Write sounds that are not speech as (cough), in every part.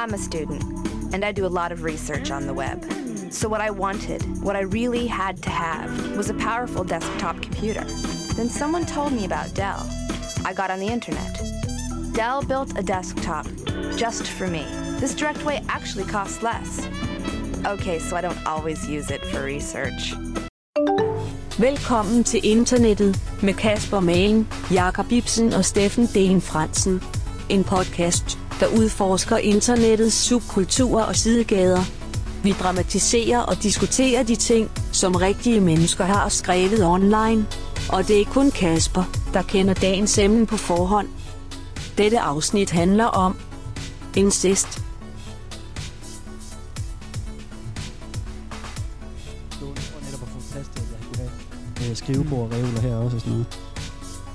I'm a student, and I do a lot of research on the web. So, what I wanted, what I really had to have, was a powerful desktop computer. Then someone told me about Dell. I got on the internet. Dell built a desktop just for me. This direct way actually costs less. Okay, so I don't always use it for research. Velkommen til internettet med Kasper Malen, Jakob Ibsen og Steffen Den Fransen. En podcast, der udforsker internettets subkulturer og sidegader. Vi dramatiserer og diskuterer de ting, som rigtige mennesker har skrevet online. Og det er kun Kasper, der kender dagens emne på forhånd. Dette afsnit handler om incest. Skrivebord og reoler her også og sådan noget.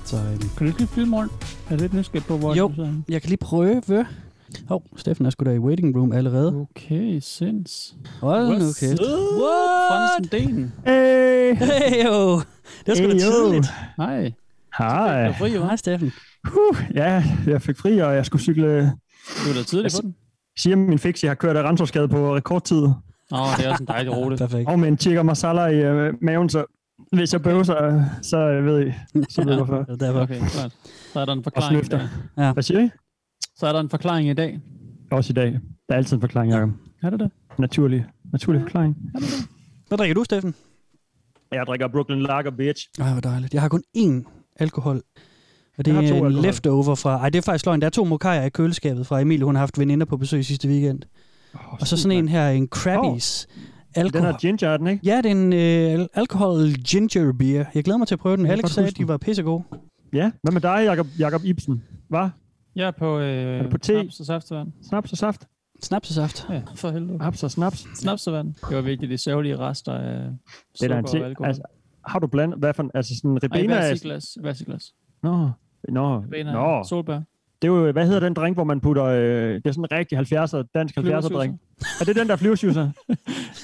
Så øhm, Kan du ikke lige filme rundt? Er det lidt nysgerrig på, hvor Jo. du jeg kan lige prøve. Hov, Steffen er sgu da i waiting room allerede. Okay, sinds. Hold nu kæft. Fransen Den. Hey! Hey jo, det var sgu da Hey, jo. tidligt. Hej. Hej. Du fri? Hej Steffen. Uh, ja, jeg fik fri, og jeg skulle cykle. Du er da tidligt på den. Siger min fix, jeg har kørt af Randtorsgade på rekordtid. Åh, det er også en dejlig rute. (laughs) Perfekt. Og med en chicken masala i øh, maven, så hvis jeg bøvser, så ved I, så ved jeg hvorfor. Det er derfor. Okay, godt. Så er der en forklaring i dag. Hvad siger I? Så er der en forklaring i dag. Også i dag. Der er altid en forklaring, Jacob. Er det det? Naturlig, naturlig forklaring. Hvad drikker du, Steffen? Jeg drikker Brooklyn Lager, bitch. Ej, hvor dejligt. Jeg har kun én alkohol. Og det er en alkohol. leftover fra... Ej, det er faktisk løgn. Der er to mokajer i køleskabet fra Emilie. Hun har haft veninder på besøg sidste weekend. Oh, Og så sådan en her, en Krabbies. Den Alkohol. her ginger, er den ikke? Ja, det er en øh, al- alcohol ginger beer. Jeg glæder mig til at prøve den. Alex sagde, at de var pissegode. Ja. Hvad med dig, Jacob, Jacob Ibsen? Hvad? Jeg er på, øh, Er på te? snaps og saftevand. Snaps og saft? Snapsesaft. Ja, for helvede. Haps og snaps? Snapsevand. Det var vigtigt, de sørgelige rester af Det er og ting. alkohol. Altså, har du blandet, hvad for en- altså sådan en Ej, ribena? hver er- sit glas. Hver sit glas. Nå, nå, Ribena, nå. solbær. Det er jo, hvad hedder den drink, hvor man putter, øh, det er sådan en rigtig 70'er, dansk 70'er drink. Er det den der flyversjuicer? (laughs)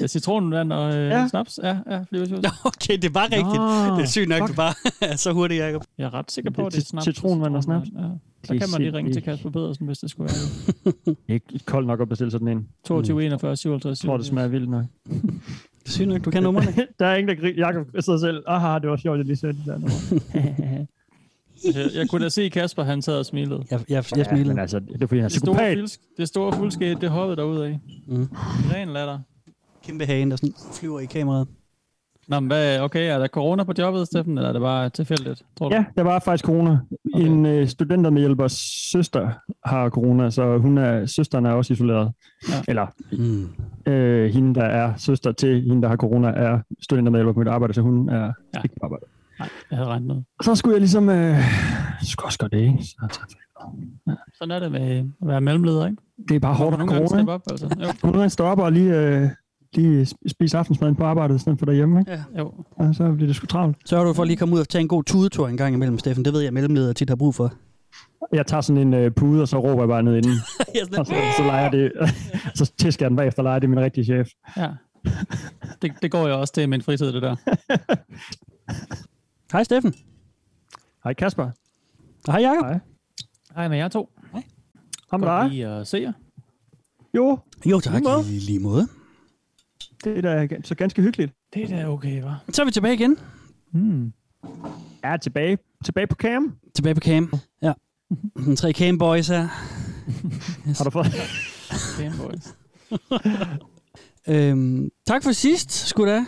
Ja, citronvand og øh, Ja. snaps. Ja, ja, flyversjuice. Okay, det var rigtigt. Nå, Det er sygt nok, fuck. du bare er (laughs) så hurtigt, Jacob. Jeg er ret sikker på, Det at det er snaps. citronvand og snaps. Ja. Så kan man lige ringe til Kasper Pedersen, hvis det skulle være det. (laughs) Ikke koldt nok at bestille sådan en. 22, 41, 57, Jeg tror, det smager vildt nok. Det er sygt nok, du kan numrene. der er ingen, der griner. Jakob sidder selv. Aha, det var sjovt, jeg lige sagde det der nummer. Jeg, jeg kunne da se Kasper, han sad og smilede. Jeg, jeg, jeg Ja, smilede. men altså, det er fordi, han er Det store, psykopat. fuldsk, det store fuldskæg, det hoppede derud af. Mm. Ren latter. Kæmpe hagen, der sådan flyver i kameraet. Nå, men hvad, okay, er der corona på jobbet, Steffen, eller er det bare tilfældigt, tror du? Ja, der var faktisk corona. Okay. En øh, studentermedhjælpers søster har corona, så hun er, søsteren er også isoleret. Ja. Eller Mm. øh, hende, der er søster til hende, der har corona, er studentermedhjælper på mit arbejde, så hun er ja. ikke på arbejde. Nej, jeg havde regnet med. Så skulle jeg ligesom... Øh, så skulle jeg også gøre det, ikke? Så, Sådan er det med at være mellemleder, ikke? det er bare hårdt Nogle at corona. op, altså. Jo, Nogle gange stå op og lige, øh, lige spise aftensmaden på arbejdet, i stedet for derhjemme, ikke? Ja. jo. Og så bliver det sgu travlt. Sørger du for at lige komme ud og tage en god tudetur en gang imellem, Steffen. Det ved jeg, mellemledere tit har brug for. Jeg tager sådan en øh, pude, og så råber jeg bare ned inden. (laughs) ja, og så, så leger det, (laughs) så tæsker jeg den bagefter, leger det min rigtige chef. Ja. Det, det går jeg også til i min fritid, det der. (laughs) Hej, Steffen. Hej Kasper. Og hej, Jacob. Hej. Hej med jer to. Ham med Godt dig? lige at se jer. Jo, Jo, tak. Lige måde. I lige måde. det er da så ganske hyggeligt. Det er da okay, var. Så er vi tilbage igen. Hmm. Jeg er tilbage, tilbage på cam. Tilbage på cam. Ja. Den tre cam boys her. (laughs) Har du fået? Game Boys. (laughs) Øhm, tak for sidst, sgu da.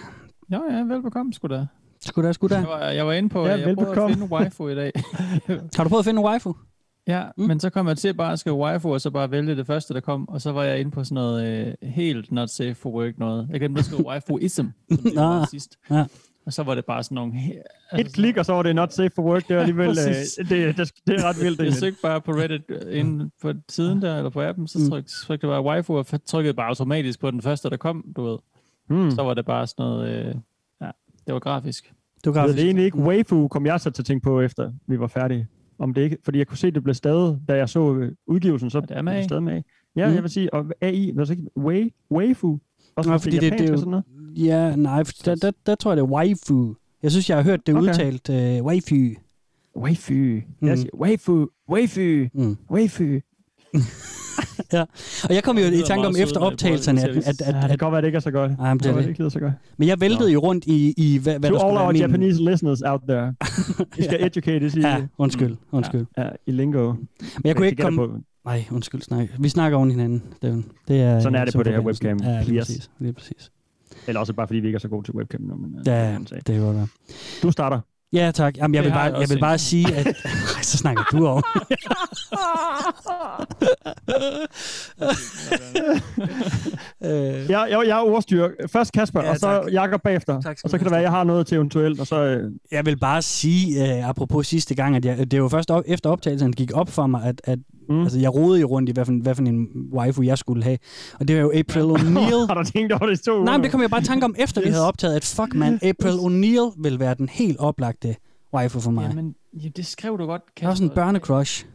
Ja, ja, velbekomme, sgu da. Sgu da, sgu da. Jeg var, jeg var inde på, Ja, jeg prøvede at finde waifu i dag. (laughs) Har du prøvet at finde en waifu? Ja, Mm. mm. men så kom jeg til bare at skrive waifu, og så bare vælge det første, der kom, og så var jeg inde på sådan noget øh, helt not safe for work noget. Jeg glemte at skrive waifu-ism, (laughs) som det var sidst. ja. Og så var det bare sådan nogle... altså Et klik, og så var det not safe for work. Det er alligevel, øh, det, det, det, er ret vildt. Jeg søgte bare på Reddit øh, inde på siden der, eller på appen, så Mm. tryk, trykte jeg bare waifu, og trykkede bare automatisk på den første, der kom, du ved. Hmm. Så var det bare sådan noget... Øh, det var grafisk. Du kan Jeg ved det egentlig ikke. Waifu kom jeg så til at tænke på, efter vi var færdige. Om det ikke, fordi jeg kunne se, at det blev stadig, da jeg så øh, udgivelsen, så Er det blev A? det stadig med. A. Ja, Mm. jeg vil sige, og AI, var det så ikke Wai, Waifu? Også Nå, Nå, fordi det- det, det er jo- sådan noget. Ja, nej, for der, der, der tror jeg, det er waifu. Jeg synes, jeg har hørt det Okay. udtalt uh, waifu. Waifu. Mm. Jeg siger, waifu, waifu, Mm. waifu. Ja. Og jeg kom jo i tanke om efter optagelserne, at, at, prøver at, Ja, det at, kan godt være, det ikke er så godt. Ej, men det det. ikke så godt. men jeg væltede jo rundt i, i hvad, hvad To der skulle all our min... Japanese listeners out there. (laughs) I skal educate i, Ja, undskyld, undskyld. ja, i lingo. Men jeg kunne ikke komme... Nej, undskyld, snak. Vi snakker oven hinanden. Det, det er, Sådan er det på det her webcam. Ja, lige præcis. Lige præcis. Eller også bare fordi vi ikke er så gode til webcam nu. Men, øh, Ja, kan man sige. det kan godt være. Du starter. Ja, tak. Jamen, jeg Det vil bare, jeg jeg vil bare sige, at... Ej, så snakker du over. øh, Jeg, jeg, jeg er ordstyr. Først Kasper, Ja, og så tak. Jakob bagefter. Tak og så kan det være, at jeg har noget til eventuelt. Og så, øh, Jeg vil bare sige, uh, apropos sidste gang, at jeg, det var først op, efter optagelsen gik op for mig, at, at Mm. altså, jeg rodede jo rundt i, hvad for, hvad for en waifu jeg skulle have. Og det var jo April (laughs) O'Neil. har du tænkt over det to? Nej, men det kom jeg bare i tanke om, efter yes. vi havde optaget, at fuck man, April O'Neil vil være den helt oplagte waifu for mig. Jamen, ja, det skrev du godt, jeg har sådan en børnecrush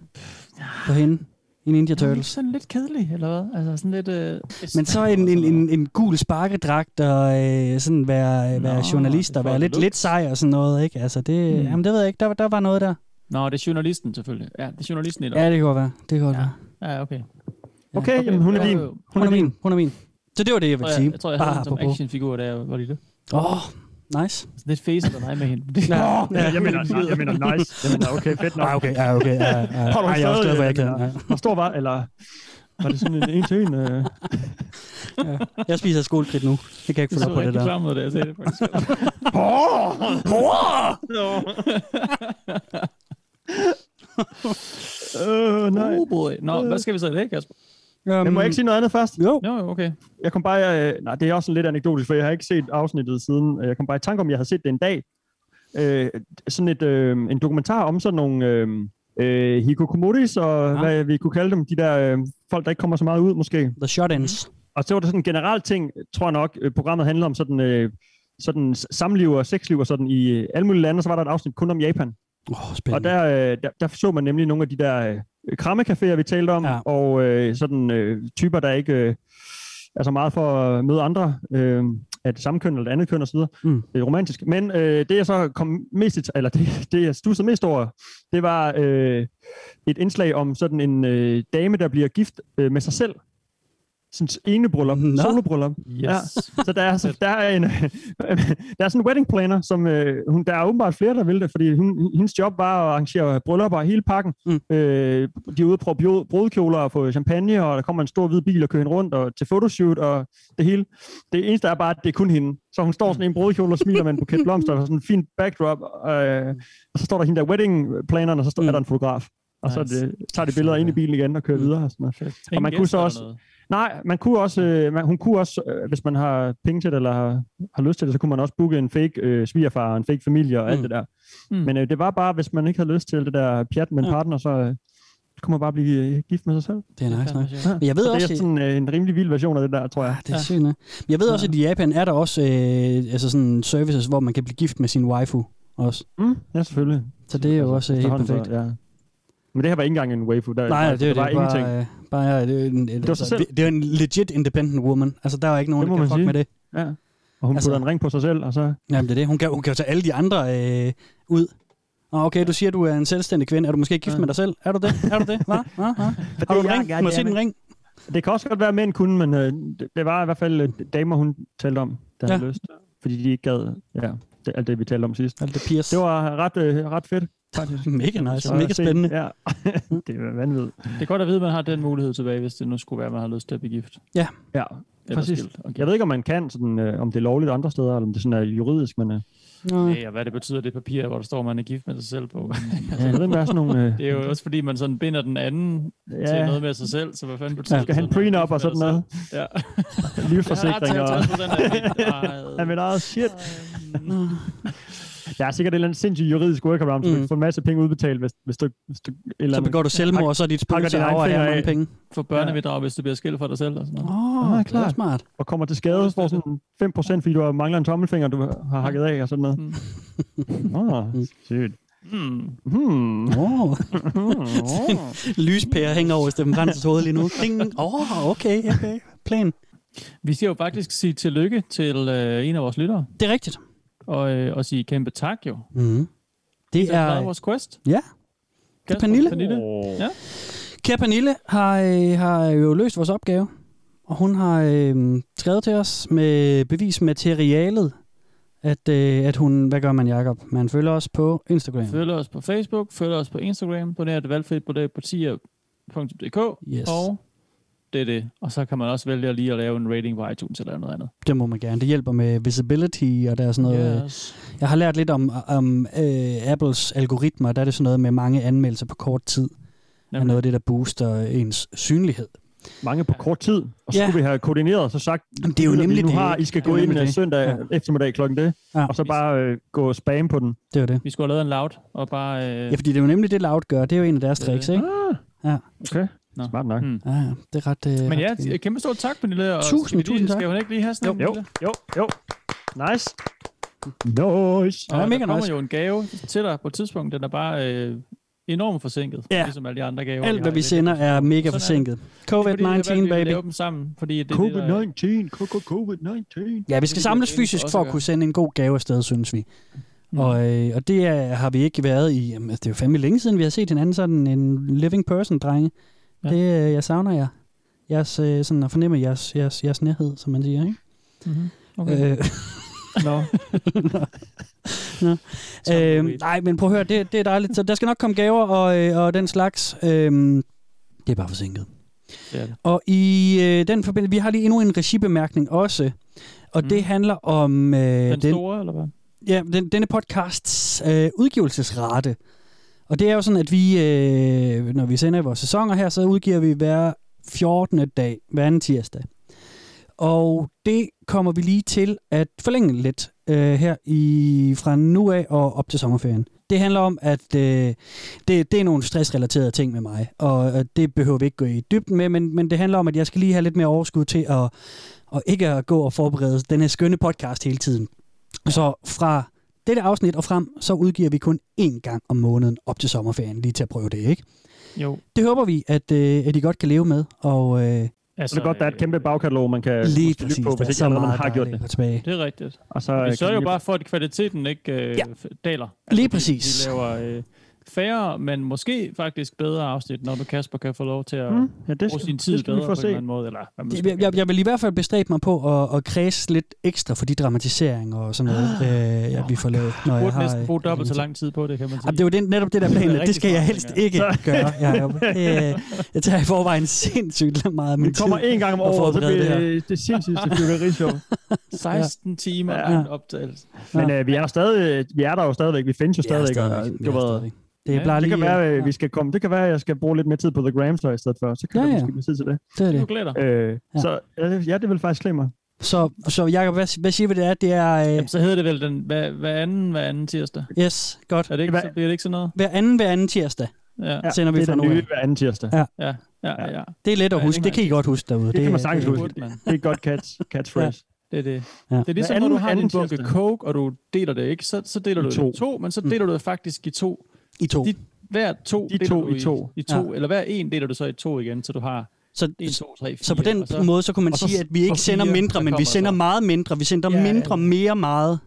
på hende i Ninja Turtles. Turtles. sådan lidt kedelig, eller hvad? Altså sådan lidt... Øh, Men så en, en, en, en gul sparkedragt og øh, sådan være, være Nå, journalist det er og være lidt, lidt sej og sådan noget, ikke? Altså det, mm. jamen det ved jeg ikke, der, der var noget der. Nå, det er journalisten selvfølgelig. Ja, det er journalisten i dig. Ja, det kan godt være. Det kan godt Ja. være. Ja, okay. Okay, jamen, hun er din. Jeg, Hun er min, hun er min. Så det var det, jeg jeg, ville jeg, sige. jeg, jeg tror, jeg havde den som actionfigur, da jeg var lille. Åh, oh, nice. Sådan lidt face af dig med hende. (laughs) Det, Ja. Jeg mener, jeg mener nice. Jeg mener, okay, fedt nok. Ah, okay, ja, okay. Ja, ja. Ej, jeg er også glad for, jeg stadig, kan. Hvor stor var, eller var det sådan en en til en? Øh? Ja. Jeg spiser skolekridt nu. Det kan jeg ikke det få så op på det rigtig der. klam ud, da jeg sagde det faktisk. (laughs) (laughs) Øh, nej. Oh boy. Nå, hvad skal vi så i dag, Kasper? Men må jeg ikke sige noget andet først? Jo. Nå, okay. Jeg kom bare, øh, nej, det er også sådan lidt anekdotisk, for jeg har ikke set afsnittet siden. Jeg kom bare i tanke om, jeg havde set det en dag. Øh, sådan et, øh, en dokumentar om sådan nogle øh, øh, hikokomoris, og Ja. hvad vi kunne kalde dem, de der øh, folk, der ikke kommer så meget ud måske. The shot ends. Og så var det sådan en generelt ting, tror jeg nok, øh, programmet handlede om sådan, øh, sådan samliv og sexliv og sådan i øh, alle mulige lande, og så var der et afsnit kun om Japan. Oh, Og der, øh, der, der så man nemlig nogle af de der øh, krammecaféer, vi talte om, Ja. og øh, sådan øh, typer, der ikke øh, er så meget for at møde andre øh, af det samme køn eller det andet køn osv. Mm. Det er romantisk. Men øh, det, jeg så kom mest eller det, det jeg stussede mest over, det var øh, et indslag om sådan en øh, dame, der bliver gift øh, med sig selv. Sådan en enebryllup, Nå. solobryllup. Yes. Ja. Så der er, så, der er en (laughs) der er sådan en wedding planner, som øh, hun, der er åbenbart flere, der vil det, fordi hun, hendes job var at arrangere bryllupper hele pakken. Mm. Øh, de er ude på brud- brudkjoler og få champagne, og der kommer en stor hvid bil og kører hende rundt og til fotoshoot og det hele. Det eneste er bare, at det er kun hende. Så hun står sådan i en brudkjole og smiler med en buket blomster og sådan en fin backdrop. Øh, og så står der hende der wedding planneren, og så står, Mm. er der en fotograf. Og så Nice. det, tager de billeder ind i bilen igen og kører Mm. videre. Og sådan noget. Og man kunne så også- noget? Nej, man kunne også, øh, man, hun kunne også, øh, hvis man har penge til det, eller har, har lyst til det, så kunne man også booke en fake øh, svigerfar, en fake familie og mm. alt Mm. det der. Mm. Men øh, det var bare, hvis man ikke havde lyst til det der pjat med en Ja. partner, så, øh, så kunne man bare blive øh, gift med sig selv. Det er nice, nice. sjovt. Men jeg ved så det også, er sådan øh, en rimelig vild version af det der, tror jeg. Ah, det er Ja. sygt? Men Jeg ved også, Ja. at i Japan er der også øh, altså sådan services, hvor man kan blive gift med sin waifu også. Mm, ja, selvfølgelig. Så det er jo også øh, helt perfekt. Så, ja. Men det her var ikke engang en waifu. Der, Nej, der, det, er der var det, ingenting. bare, øh, bare, det, er en, det, sig altså, selv. det, det er en legit independent woman. Altså, der er jo ikke nogen, Det der kan fuck sige. med det. Ja. Og hun Altså- putter en ring på sig selv, og så... Jamen, det er det. Hun kan, hun kan jo tage alle de andre øh, ud. Nå, okay, du siger, du er en selvstændig kvinde. Er du måske gift Ja. med dig selv? Er du det? (laughs) Er du det? Hva? Hva? Hva? Har du en ring? Må jeg se din ring? Det kan også godt være, at mænd kunne, men øh, det, det var i hvert fald øh, damer, hun talte om, der Ja. havde lyst. Fordi de ikke gad, ja, det, alt det, vi talte om sidst. Alt det Piers. Det var ret, øh, ret fedt, faktisk. mega nice. Så Mega spændende. Ja, (laughs) det er vanvittigt. Det er godt at vide, at man har den mulighed tilbage, hvis det nu skulle være, at man har lyst til at blive gift. Ja, Eller Præcis. skilt. Okay. jeg ved ikke, om man kan, sådan, øh, om det er lovligt andre steder, eller om det sådan er juridisk, men øh, Nå, Ja, og hvad det betyder, det papir, hvor der står, at man er gift med sig selv på. ja, (laughs) jeg ved ikke, sådan nogle... Øh, Det er jo også fordi, man sådan binder den anden ja. til ja, noget med sig selv, så hvad fanden betyder man skal at man er prenup og sådan noget. Ja. (laughs) Livsforsikring Jeg og... har ret til 50% af af mit eget shit. Der er sikkert et eller andet sindssygt juridisk workaround, så du Mm. kan få en masse penge udbetalt, hvis, hvis du... Hvis du eller Så begår du selvmord, og så er dit så egen af mange penge. For børnebidrag, hvis du bliver skilt fra dig selv og sådan noget. Åh, oh, Ah, det er klart. smart. og kommer til skade, får sådan 5%, fordi du har mangler en tommelfinger, du har hakket af og sådan noget. Mm. (laughs) Åh, oh, sygt. Hmm. Hmm. Åh, (laughs) oh. Lyspære hænger over Steffen Francis hoved lige nu. Ding. Åh, oh, okay, okay. Plan. Vi skal jo faktisk sige tillykke til øh, en af vores lyttere, Det er rigtigt. Og, øh, og sige kæmpe tak jo. Mm. Det Det er er vores quest. Ja. Kasper, Pernille. Pernille. Oh. Ja. Kære Pernille har, øh, har jo løst vores opgave, og hun har øh, skrevet til os med bevismaterialet, at, øh, at hun... Hvad gør man, Jacob? Man følger os på Instagram. Følg os på Facebook, følg os på Instagram, doner det valgfrit på det partier.dk, Yes. og det er det. Og så kan man også vælge lige at lave en rating på iTunes eller noget andet. Det må man gerne. Det hjælper med visibility, og der er sådan noget... Yes. Jeg har lært lidt om, om øh, Apples algoritmer. Der er det sådan noget med mange anmeldelser på kort tid. er Nemlig. noget af det, der booster ens synlighed. Mange på kort tid. Og så Ja. skulle vi have koordineret og sagt, Jamen, det er jo "Lytter, nemlig nu det, har, ikke? I skal er gå ind øh, det. søndag Ja. eftermiddag klokken det, Ja. og så bare øh, gå spam på den. Det er jo det. Vi skulle have lavet en loud, og bare... Øh, Ja, fordi det er jo nemlig det, Loud gør. Det er jo en af deres er tricks, ikke? Ah, Ja. okay. Nå. Smart nok. Hmm. Ja, ja. det er ret... Øh, Men ja, ret kæmpe stort tak, Pernille. Og Tusind, skal vi tusind tak. Skal hun ikke lige have sådan en Jo, lille? jo, jo. Nice. Nice. Og Ja, mega der kommer nice. jo en gave til dig på et tidspunkt. Den er bare øh, enormt forsinket, Ja. ligesom alle de andre gaver. Alt, hvad vi sender, er mega Sådan forsinket. Det er fordi, vi har valgt, COVID-19, at vi vil baby. lave dem sammen, fordi det er det, der, COVID-19, COVID-19. Ja, vi skal samles fysisk for at kunne sende en god gave afsted, synes vi. Mm. Og, øh, og det er, har vi ikke været i... Jamen, det er jo fandme længe siden, vi har set hinanden sådan en living person, drenge. Ja. Det, øh, jeg savner jer. Jeres, øh, sådan at fornemme jeres, jeres, jeres nærhed, som man siger, ikke? Mm-hmm. Okay. Øh, (laughs) Nå. (laughs) Nå. Tom øh, Louis. nej, men prøv at høre, det, det er dejligt. Så der skal nok komme gaver og, øh, og den slags. Øh, det er bare forsinket. Det er det. Og i øh, den forbindelse, vi har lige endnu en regibemærkning også. Og Mm. det handler om øh, Den store, eller hvad? ja, den, denne podcasts øh, udgivelsesrate. Og det er jo sådan, at vi, øh, når vi sender vores sæsoner her, så udgiver vi hver 14. dag, hver anden tirsdag. Og det kommer vi lige til at forlænge lidt øh, her i fra nu af og op til sommerferien. Det handler om, at øh, det, det er nogle stressrelaterede ting med mig, og øh, det behøver vi ikke gå i dybden med, men, men det handler om, at jeg skal lige have lidt mere overskud til at, og ikke at gå og forberede den her skønne podcast hele tiden. Så fra dette afsnit og frem, så udgiver vi kun én gang om måneden op til sommerferien, lige til at prøve det, ikke? Jo. Det håber vi, at, øh, at I godt kan leve med, og øh, Altså, Så er det godt, der er et kæmpe bagkatalog, man kan lige måske lytte præcis, på, hvis ikke så allerede man har gjort det. tilbage. Det er rigtigt. Og så, Vi øh, sørger jo bare for, at kvaliteten ikke øh, Ja. daler. Lige vi- præcis. Vi laver øh, færre, men måske faktisk bedre afsnit, når du Kasper kan få lov til at Mm, ja, det bruge skal, sin tid det skal vi bedre få på se. en eller anden måde. Eller, hvad Det- Jeg, jeg, jeg vil i hvert fald bestræbe mig på at, at kredse lidt ekstra for de dramatiseringer og sådan noget, øh, ja, vi får lavet, når Du jeg burde har... næsten bruge øh, dobbelt så lang tid på det, kan man sige. Jamen, det er jo det, netop det der plan, Det det skal jeg helst ja. ikke (laughs) gøre. Jacob. Det, jeg tager i forvejen sindssygt meget af min Vi kommer en gang om året, så bliver det det det sindssygt fyrværkerishow. 16 (laughs) timer Ja. ja. optagelse. Men øh, vi er der stadig, vi er der jo stadigvæk, vi findes jo stadigvæk. stadigvæk. det, var, stadigvæk. Det Ja, bare det lige... kan være, øh, øh, vi skal komme, det kan være, at jeg skal bruge lidt mere tid på The Graham så i stedet for. Så kan Ja, ja, ja. ja. måske blive tid til det. det er Du det. glæder dig. Øh, Ja. Så øh, ja, det vil faktisk klæde mig. Så, så Jacob, hvad, hvad siger vi det er? Det er... Øh, Jamen, så hedder det vel den, hvad, hvad anden, hvad anden tirsdag? yes, godt. Er det ikke, Hvad- så bliver det ikke sådan noget? Hver anden, hver anden tirsdag Ja, Ja, sender vi det er nu den nye af. hver anden tirsdag. Ja. ja, ja. ja. Det er let at Ja, huske. det Det kan I godt huske derude. Det kan man sagtens det, huske. Man. Det er et godt catch, catchphrase. Det er det. Ja. Det er ligesom, Hver når du anden- har anden bunke coke, og du deler det, ikke? Så, så deler I du to. det i to, men så deler du det faktisk i to. I to. De, hver to De deler to du i to. I to. Eller hver en deler du så i to igen, så du har Så, 1, 2, 3, 4. så på den så, måde, så kunne man så- sige, at vi ikke sender mindre, men vi sender så. meget mindre. Vi sender Ja, ja, mindre, ja. mere, meget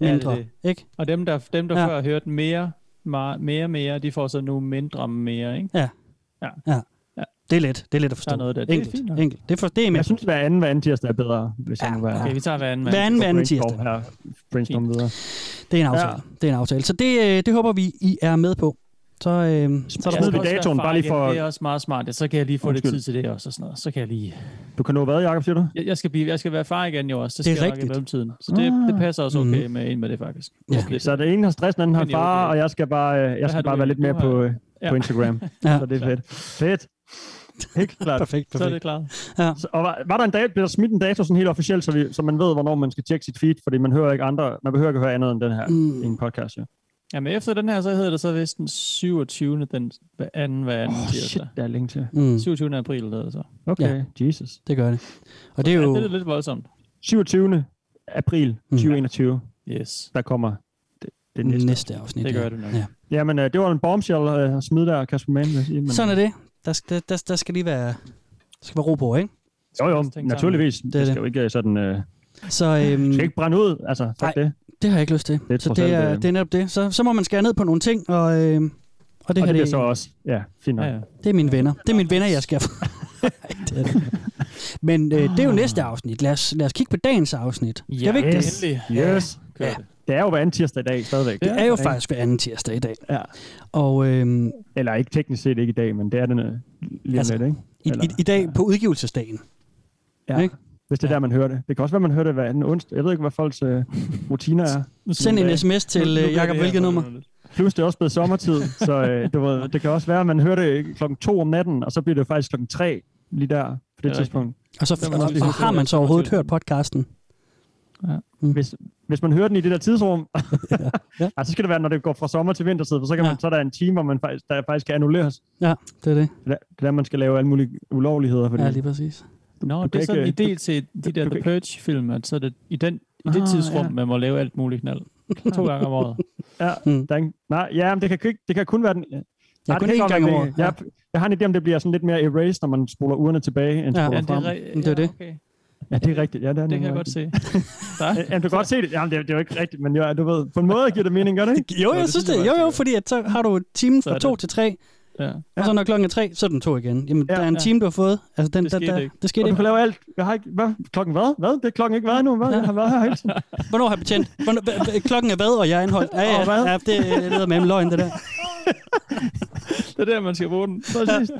Ja, det mindre. det. Ikke? Og dem, der, dem, der Ja. ja. før har hørt mere, mere, mere, mere, de får så nu mindre mere, ikke? Det er let. Det er let at forstå. Der er noget der. Det er Enkelt. fint nok. Enkelt. Det, er for, det er med. Jeg synes, hver anden, hver anden tirsdag er bedre, hvis Ja, jeg nu var Okay, vi tager hver anden. Hver anden, hver anden tirsdag. her. Brainstorm videre. Det er en aftale. Ja. Det er en aftale. Så det, øh, det håber vi, I er med på. Så, øh, så er der vi datoen, bare lige for- Det er også meget smart. Ja, så kan jeg lige få Undskyld. lidt tid til det også. Og sådan noget. Så kan jeg lige... Du kan nå hvad, Jacob, siger du? Jeg, jeg, skal, blive, jeg skal være far igen jo også. Det, Det er skal jeg nok i rigtigt. mellemtiden. Så det, det passer også okay Mhm. med ind med det faktisk. Ja. Okay, Så det ene har stress, den anden har far, og jeg skal bare, øh, jeg skal bare være lidt mere på, øh, Ja. på Instagram. (laughs) Ja. Så det er fedt. Fedt. Helt klart. Perfekt, Så er perfekt. det klart. Så, og var, var der en dag, blev der smidt en dato sådan helt officielt, så, vi, så man ved, hvornår man skal tjekke sit feed, fordi man hører ikke andre, man behøver ikke høre andet end den her Mm. i en podcast, ja. Jamen efter den her, så hedder det så vist den 27. den anden, hver anden oh, shit, der er længe til. Mm, 27. april hedder det så. Okay, Jesus. det gør det. Og det er Ja, jo... det er lidt voldsomt. 27. april Mm. 2021, Yes, der kommer det, det næste, næste. afsnit. det ja. gør det nok. Ja. Jamen, øh, det var en bombshell øh, at smide der, Kasper Mann, vil jeg sige. Men, Sådan er det. Der skal, der, der skal lige være, der skal være ro på, ikke? Jo, jo, naturligvis. Det, er det skal jo ikke øh, sådan... Øh, Så øhm, skal ikke brænde ud, altså, Nej. det. det har jeg ikke lyst til. Det er så det er, øh, det er netop det. Så, så må man skære ned på nogle ting, og, øhm, Og det, og her, det bliver det, så også, ja, fint nok. Ja, ja. det er mine venner. Det er mine venner, jeg skal... (laughs) det er det. Men øh, det er jo næste afsnit. Lad os, lad os kigge på dagens afsnit. Skal Ja, vi ikke det? endelig. Yes. Kør Ja. Det. Det er jo hver anden tirsdag i dag stadigvæk. Det er jo faktisk hver anden tirsdag i dag. Ja. Og øh, Eller ikke teknisk set ikke i dag, men det er den øh, lige Altså, lidt, ikke? i, Eller- i, i dag på udgivelsesdagen. Ja. ikke? Hvis det er der, man hører det. Det kan også være, man hører det hver anden onsdag. Jeg ved ikke, hvad folks øh, rutiner er. Send en sms til øh, Jakob, hvilket nummer? Plus det er også blevet sommertid, så øh, du ved, det kan også være, at man hører det klokken to om natten, og så bliver det faktisk klokken tre lige der på det Ja, tidspunkt. Og så Det og, og har man så det overhovedet hørt podcasten? Hvis, hvis man hører den i det der tidsrum, Ja. ja. (laughs) så skal det være, når det går fra sommer til vintertid, for så, kan Ja. man, så er der en time, hvor man faktisk, der faktisk kan annulleres. Ja, det er det. Det er det er der, man skal lave alle mulige ulovligheder. Fordi, Ja, lige præcis. Nå, du det er sådan en idé til de der du The Purge-film, at så er det i, den, i det Ah, tidsrum, ja. man må lave alt muligt knald. To gange om året. (laughs) ja, Mm. der er ingen, nej, ja, men det kan, ikke, det kan kun være den... Ja, Nej, kun det kan gang om året. det- Jeg, jeg har en idé om, det bliver sådan lidt mere erased, når man spoler ugerne tilbage, end Ja. spoler Ja, det frem. er, re- Det er det. Okay. Ja, det er rigtigt. Ja, det, er Det kan jeg godt se. (laughs) Der. Ja, du kan godt se det. Jamen, det, er, det er jo ikke rigtigt, men jo, du ved, på en måde giver det mening, gør det ikke? Jo, jeg det synes det. jeg Jo, jo, fordi at så har du timen fra to det- til tre, Ja. og så når klokken er tre, så er den to igen. Jamen, Ja, der er en ja. time, du har fået. Altså, den, Det der, skete der, ikke. det skete Og du ikke. kan lave alt. Jeg har ikke... Hvad? Klokken hvad? Hvad? Det er klokken ikke været endnu. Hvad? Jeg har været her hele tiden. (laughs) Hvornår har jeg betjent? Hvornår, klokken er hvad, og jeg er anholdt? Ja, ja, hvad? ja det, lyder med en løgn, det der. (laughs) Det er der, man skal bruge den. Præcis.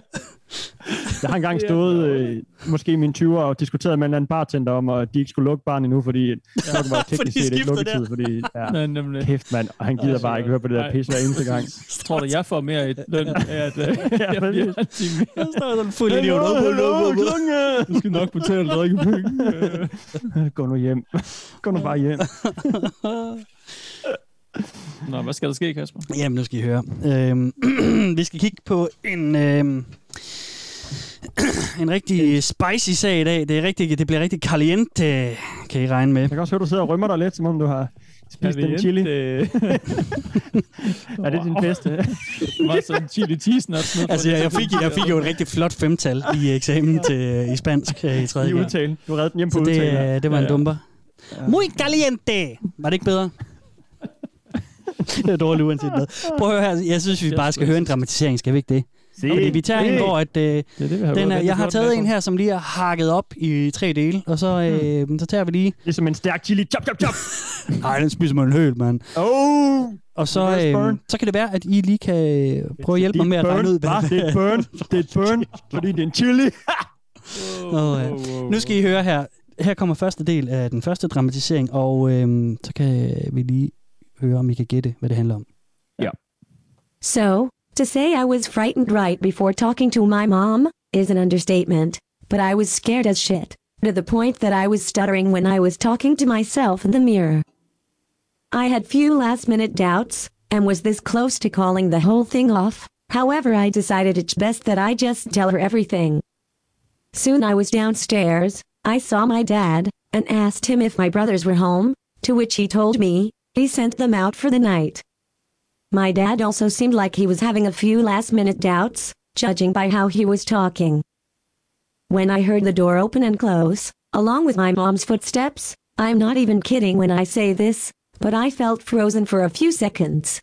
Jeg har engang stået, øh, måske i mine 20'er, og diskuteret med en eller anden bartender om, at de ikke skulle lukke baren endnu, fordi klokken (laughs) var teknisk set ikke lukketid. Fordi, ja, Nej, nemlig. kæft, mand. Og han gider bare ikke høre på det der pisse hver eneste gang. Jeg (laughs) tror du, jeg får mere i løn af, at øh, (laughs) jeg præcis. bliver en time mere. Jeg står sådan fuld idiot. klokken er- Du skal nok betale drikkepenge. Gå nu hjem. Gå nu bare hjem. Nå, hvad skal der ske, Kasper? Jamen, nu skal I høre. Øhm, (clears throat) vi skal kigge på en, øhm, (clears throat) en rigtig spicy sag i dag. Det, er rigtig, det bliver rigtig caliente, kan I regne med. Jeg kan også høre, du sidder og rømmer dig lidt, som om du har spist en chili. Det (laughs) Er det din bedste? var sådan en chili cheese nuts. ned på Altså, det. jeg, jeg, fik, jeg fik jo et rigtig flot femtal i (laughs) eksamen til, i spansk øh, i I tredje gang. udtale. Du redde den hjem på Så det, udtale. øh, det var en Ja, ja. dumper. Muy caliente! Var det ikke bedre? (laughs) det er dårligt uanset hvad. Prøv at høre her. Jeg synes, vi bare skal høre en dramatisering. Skal vi ikke det? Fordi vi tager en, hvor at, øh, Det er det, vi har den er, jeg har taget en her, som lige er hakket op i tre dele, og så, øh, så tager vi lige... Det er som en stærk chili. Chop, chop, chop. (laughs) Nej, den spiser man en høl, mand. Oh! Og så, øh, burn. så kan det være, at I lige kan øh, prøve at hjælpe mig med at regne ud, hvad Hva? Det er et burn. Det er burn, (laughs) fordi det er en chili. (laughs) Åh, ja. Nu skal I høre her. Her kommer første del af den første dramatisering, og øh, så kan vi lige høre, om I kan gætte, hvad det handler om. So, to say I was frightened right before talking to my mom is an understatement, but I was scared as shit, to the point that I was stuttering when I was talking to myself in the mirror. I had few last minute doubts, and was this close to calling the whole thing off, however, I decided it's best that I just tell her everything. Soon I was downstairs, I saw my dad, and asked him if my brothers were home, to which he told me, he sent them out for the night. My dad also seemed like he was having a few last minute doubts, judging by how he was talking. When I heard the door open and close, along with my mom's footsteps, I'm not even kidding when I say this, but I felt frozen for a few seconds.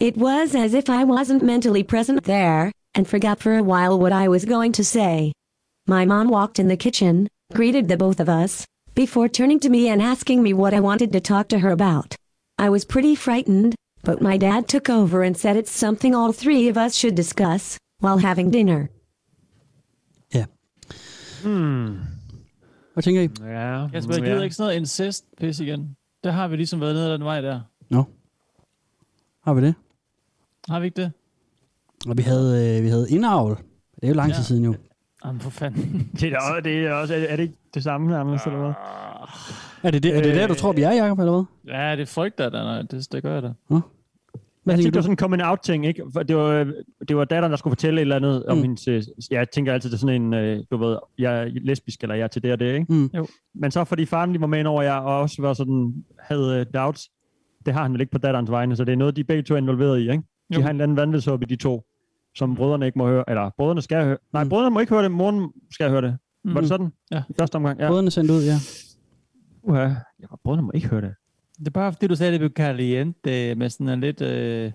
It was as if I wasn't mentally present there, and forgot for a while what I was going to say. My mom walked in the kitchen, greeted the both of us, before turning to me and asking me what I wanted to talk to her about. I was pretty frightened, but my dad took over and said it's something all three of us should discuss while having dinner. Ja. Hmm. Hvad tænker I? Ja. Kasper, jeg gider ikke sådan noget incest pis igen. Der har vi ligesom været nede ad den vej der. Nå. Har vi det? Har vi ikke det? Og vi havde, øh, vi havde indavl. Det er jo lang tid Ja. siden jo. Jamen for fanden. (laughs) Det er, da også, det er, også, er det ikke det samme nærmest, eller hvad? Er det det, er det der, du Øh. tror, vi er, Jacob, eller hvad? Ja, det frygter jeg da. Nej, det, det gør jeg da. Hvad Jeg tænkte, det var sådan en coming out ting, ikke? Det var, det var datteren, der skulle fortælle et eller andet om Mm. hendes... øh, Jeg tænker altid, det er sådan en, øh, du ved, jeg er lesbisk, eller jeg er til det og det, ikke? Mm. Jo. Men så fordi faren lige var med over, jeg og også var sådan, havde doubts, det har han vel ikke på datterens vegne, så det er noget, de begge to er involveret i, ikke? De Jo. har en eller anden vanvidshåb i de to, som brødrene ikke må høre, eller brødrene skal høre. Nej, Mm. brødrene må ikke høre det, moren skal høre det. Mm. Var det sådan? Ja. I første omgang, ja. Brødrene sendt ud, ja. Uha. Ja, brødrene må ikke høre det. Det er bare fordi, du sagde, det blev caliente med sådan en lidt, øh,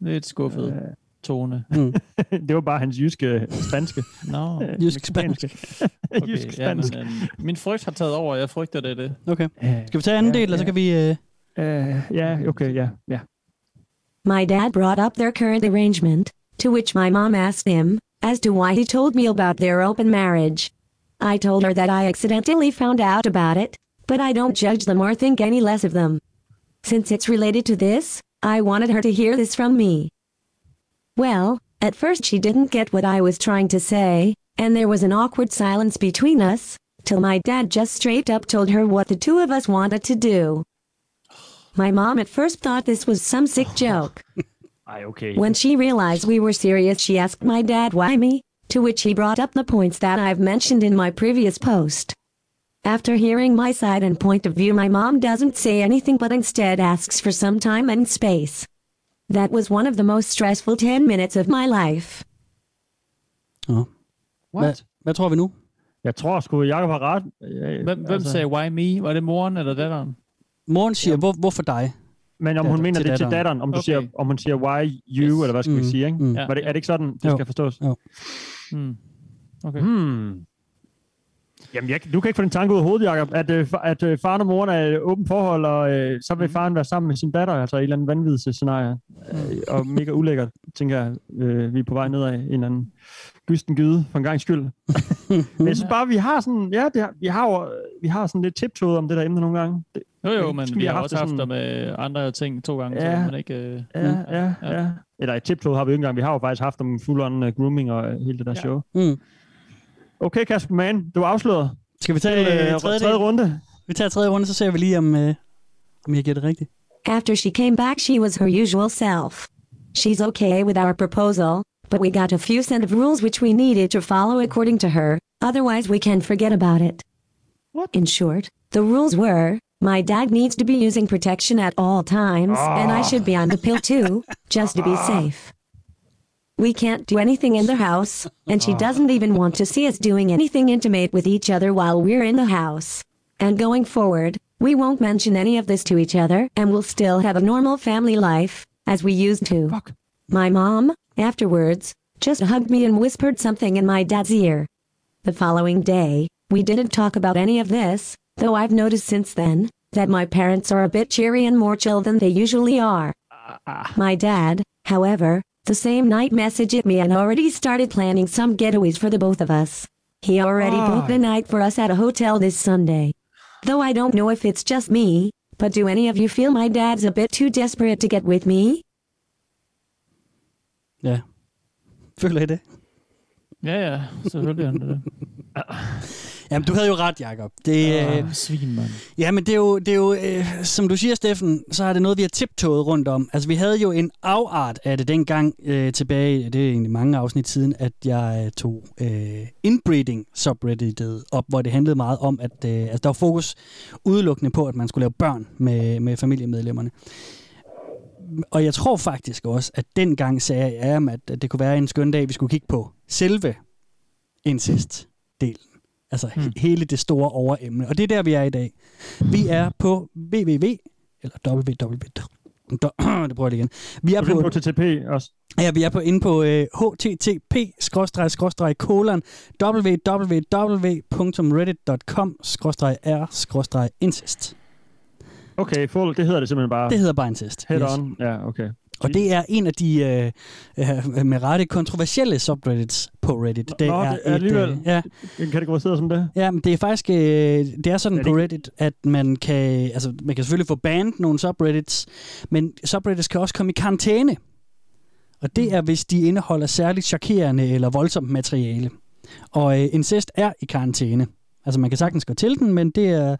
lidt skuffet. Øh, tone. Mm. (laughs) det var bare hans jyske spanske. Nå, øh, Jysk mexicanske. (laughs) okay. Jysk ja, men, spansk. øh, min frygt har taget over. Jeg frygter, det det. Okay. Skal vi tage anden Ja, del, eller så ja. kan vi... Øh... Øh, ja, okay, ja. ja. My dad brought up their current arrangement, to which my mom asked him as to why he told me about their open marriage. I told her that I accidentally found out about it, but I don't judge them or think any less of them. Since it's related to this, I wanted her to hear this from me. Well, at first she didn't get what I was trying to say, and there was an awkward silence between us, till my dad just straight up told her what the two of us wanted to do. My mom at first thought this was some sick (laughs) joke. Ej, okay. When she realized we were serious, she asked my dad why me, to which he brought up the points that I've mentioned in my previous post. After hearing my side and point of view, my mom doesn't say anything but instead asks for some time and space. That was one of the most stressful 10 minutes of my life. Hvad, What? hvad tror vi nu? Jeg tror sgu, Jacob har ret. Hvem, hvem sagde why me? Var det moren eller datteren? Moren siger, hvor, hvorfor dig? Men om Datter- hun mener til det til datteren. om, du Okay. siger, om hun siger why you, Yes. eller hvad skal vi Mm, sige, ikke? mm. Ja. Var det, er det ikke sådan, det Jo. skal forstås? Hmm. Okay. Hmm. Jamen, jeg, du kan ikke få den tanke ud af hovedet, Jacob, at, øh, fa- at øh, faren og moren er i åbent forhold, og øh, så vil faren være sammen med sin datter, altså i et eller andet vanvittigt scenarie. Øh, og mega ulækkert, tænker jeg, øh, vi er på vej nedad en eller anden gysten gyde, for en gang skyld. Men jeg synes bare, vi har sådan, ja, det har, vi har jo, vi har sådan lidt tiptoget om det der emne nogle gange. Det, Jo, jo, men vi har også haft der med andre ting to gange, Ja. så man ikke... Øh... ja, ja, Ja. ja. Eller et tiptoget har vi jo ikke engang. Vi har jo faktisk haft om full-on uh, grooming og øh, hele det der Ja. show. Mm. Okay, Kasper Mann, du er afsløret. Skal vi tage Øh, øh, tredje, tredje runde. Vi tager tredje runde, så ser vi lige, om, øh, om jeg gætter rigtigt. After she came back, she was her usual self. She's okay with our proposal, but we got a few set of rules which we needed to follow according to her, otherwise, we can forget about it. What? In short, the rules were my dad needs to be using protection at all times, and I should be on the pill too, just to be (laughs) safe. We can't do anything in the house, and she doesn't even want to see us doing anything intimate with each other while we're in the house. And going forward, we won't mention any of this to each other, and we'll still have a normal family life, as we used to. Fuck. My mom, afterwards, just hugged me and whispered something in my dad's ear. The following day, we didn't talk about any of this, though I've noticed since then that my parents are a bit cheery and more chill than they usually are. Ah, ah. My dad, however, the same night messaged me and already started planning some getaways for the both of us. He already Ah. booked a night for us at a hotel this Sunday. Though I don't know if it's just me, but do any of you feel my dad's a bit too desperate to get with me? Ja. Føler I det? Ja, ja, selvfølgelig er det det. Jamen, du havde jo ret, Jacob. Det, øh, Ah, svin, mand. Ja, men det er jo, det er jo øh, som du siger, Steffen, så er det noget, vi har tiptoget rundt om. Altså, vi havde jo en afart af det dengang øh, tilbage, det er egentlig mange afsnit siden, at jeg øh, tog øh, inbreeding subredditet op, hvor det handlede meget om, at øh, altså, der var fokus udelukkende på, at man skulle lave børn med, med familiemedlemmerne. Og jeg tror faktisk også, at dengang sagde jeg, ja, at, at det kunne være en skøn dag, vi skulle kigge på selve incest-delen. Altså hmm. hele det store overemne. Og det er der, vi er i dag. Vi er på www, eller www, (clears throat) det prøver jeg igen. Vi er på, på TTP også. ja, vi er på inde på øh, http kolon www.reddit.com r incest. Okay, full, det hedder det simpelthen bare. Det hedder bare incest. Head Yes. on. Ja, okay. Og det er en af de øh, øh, med rette kontroversielle subreddits på Reddit. Det Nå, er det er alligevel. øh, ja, Den kategoriseret som det. Ja, men det er faktisk øh, det er sådan Er det på Reddit, at man kan altså man kan selvfølgelig få banned nogle subreddits, men subreddits kan også komme i karantæne. Og det er hvis de indeholder særligt chokerende eller voldsomt materiale. Og øh, incest er i karantæne. Altså man kan sagtens gå til den, men det er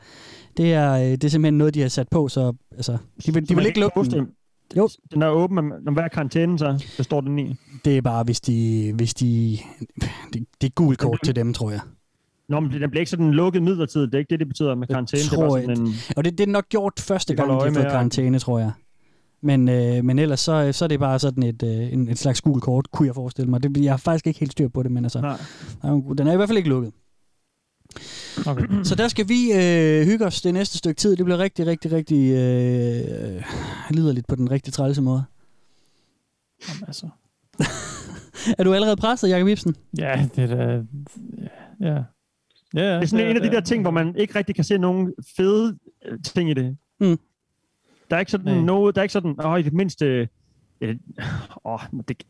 det er øh, det er simpelthen noget de har sat på, så altså de vil, de vil ikke lukke den. Jo. Den er åben, men når hvad er karantænen så? Der står den i. Det er bare hvis de hvis de det, det er gul kort til dem, tror jeg. Nå, men den bliver ikke sådan lukket midlertidigt. Det er ikke det, det betyder med karantæne. Det tror bare jeg sådan en... Og det, det er nok gjort første gang, de har fået karantæne, tror jeg. Men, øh, men ellers så, så er det bare sådan et, øh, en, et slags gul kort, kunne jeg forestille mig. Det, jeg har faktisk ikke helt styr på det, men altså, Nej. den er i hvert fald ikke lukket. Okay. (clears throat) Så der skal vi øh, hygge os det næste stykke tid. Det bliver rigtig, rigtig, rigtig øh, liderligt på den rigtig trælse måde. Jamen, altså. (laughs) er du allerede presset, Jacob Ibsen? Ja, det er da... Ja. Ja, Det er sådan en af de der ting, hvor man ikke rigtig kan se nogen fede øh, ting i det. Mm. Der er ikke sådan Nej. noget, der er ikke sådan, åh, i det mindste, øh, åh, det,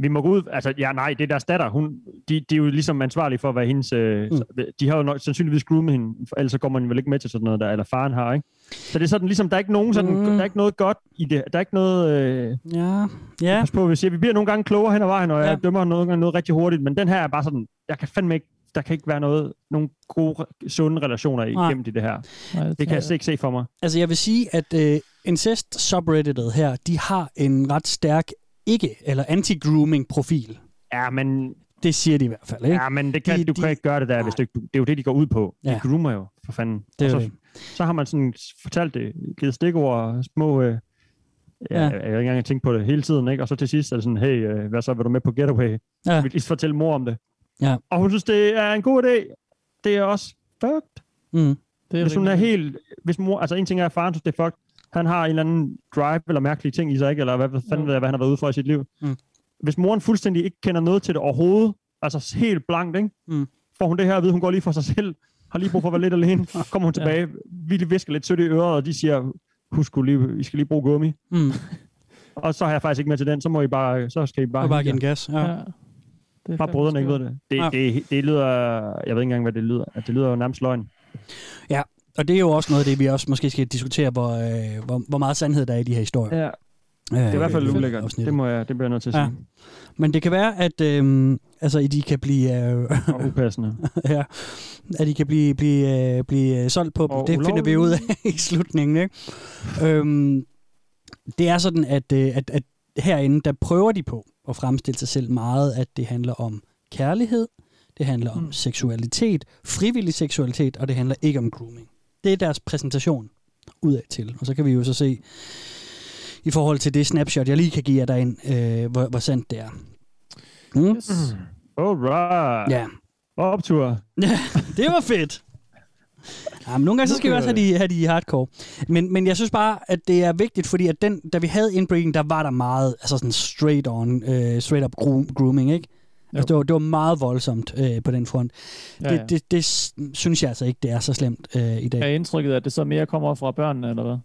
vi må gå ud, altså, ja, nej, det er deres datter, hun, de, de er jo ligesom ansvarlige for, hvad hendes, øh, Mm. de har jo nok, sandsynligvis groomet hende, for ellers så går man vel ikke med til sådan noget der, eller faren har, ikke? Så det er sådan, ligesom, der er ikke nogen sådan, Mm. der er ikke noget godt i det, der er ikke noget, øh, Ja. Ja. pas på, vi siger, vi bliver nogle gange klogere hen ad vejen, og jeg Ja. dømmer nogle gange noget rigtig hurtigt, men den her er bare sådan, jeg kan fandme ikke, der kan ikke være noget, nogle gode, sunde relationer igennem i det her. Nej, Det kan jeg slet ikke se for mig. Altså, jeg vil sige, at øh, incest subredditet her, de har en ret stærk ikke- eller anti-grooming-profil. Ja, men, Det siger de i hvert fald, ikke? ja, men det kan, De- du de- kan ikke gøre det der, Nej. hvis du, ikke- det er jo det, de går ud på. De Ja. groomer jo, for fanden. Det er så, det. så har man sådan fortalt det, givet stikord og små... Øh, ja, Ja. ja. Jeg har ikke engang tænkt på det hele tiden, ikke? Og så til sidst er det sådan, hey, øh, hvad så, vil du med på Getaway? Ja. Jeg vil lige fortælle mor om det. Ja. Og hun synes, det er en god idé. Det er også fucked. Mm. Det er Hvis hun er helt... Hvis mor, altså en ting er, at faren synes, det er fucked. Han har en eller anden drive eller mærkelige ting i sig, ikke? Eller hvad fanden ved jeg, hvad han har været ude for i sit liv. Mm. Hvis moren fuldstændig ikke kender noget til det overhovedet, altså helt blankt, ikke? Mm. får hun det her at vide, hun går lige for sig selv, har lige brug for at være lidt alene, (laughs) kommer hun tilbage, vi lige visker lidt sødt i øret, og de siger, husk lige, I skal lige bruge gummi. Mm. (laughs) Og så har jeg faktisk ikke med til den, så må I bare, så skal I bare, Og bare give en gas. Ja. Ja. ja. Det bare brødrene ikke ved det. Det, Ja. det, det, lyder, jeg ved ikke engang, hvad det lyder. At det lyder jo nærmest løgn. Og det er jo også noget af det, vi også måske skal diskutere, hvor, øh, hvor, hvor meget sandhed der er i de her historier. Ja, Øh, det er i hvert fald ulækkert. Det, må jeg, det bliver jeg nødt til at Ja. sige. Men det kan være, at øh, altså, de kan blive, øh, Og upassende. (laughs) ja, at de kan blive, blive, øh, blive øh, solgt på. Og det finder vi ud af (laughs) i slutningen. Ikke? øhm, det er sådan, at, øh, at, at herinde, der prøver de på at fremstille sig selv meget, at det handler om kærlighed, det handler om Mm. seksualitet, frivillig seksualitet, og det handler ikke om grooming. Det er deres præsentation udad til. Og så kan vi jo så se, i forhold til det snapshot, jeg lige kan give jer derind, øh, hvor, hvor sandt det er. Mm? Yes. Alright. Ja, Optur. det var fedt. Ja, men nogle gange så skal vi også have de, have de hardcore. Men, men jeg synes bare, at det er vigtigt, fordi at den, da vi havde inbreaking, der var der meget altså sådan straight on, uh, straight up groom, grooming, ikke? Altså, det, var, det var meget voldsomt uh, på den front. Ja, Det, ja. det, det synes jeg altså ikke, det er så slemt uh, i dag. Er indtrykket, at det så mere kommer fra børnene, eller hvad?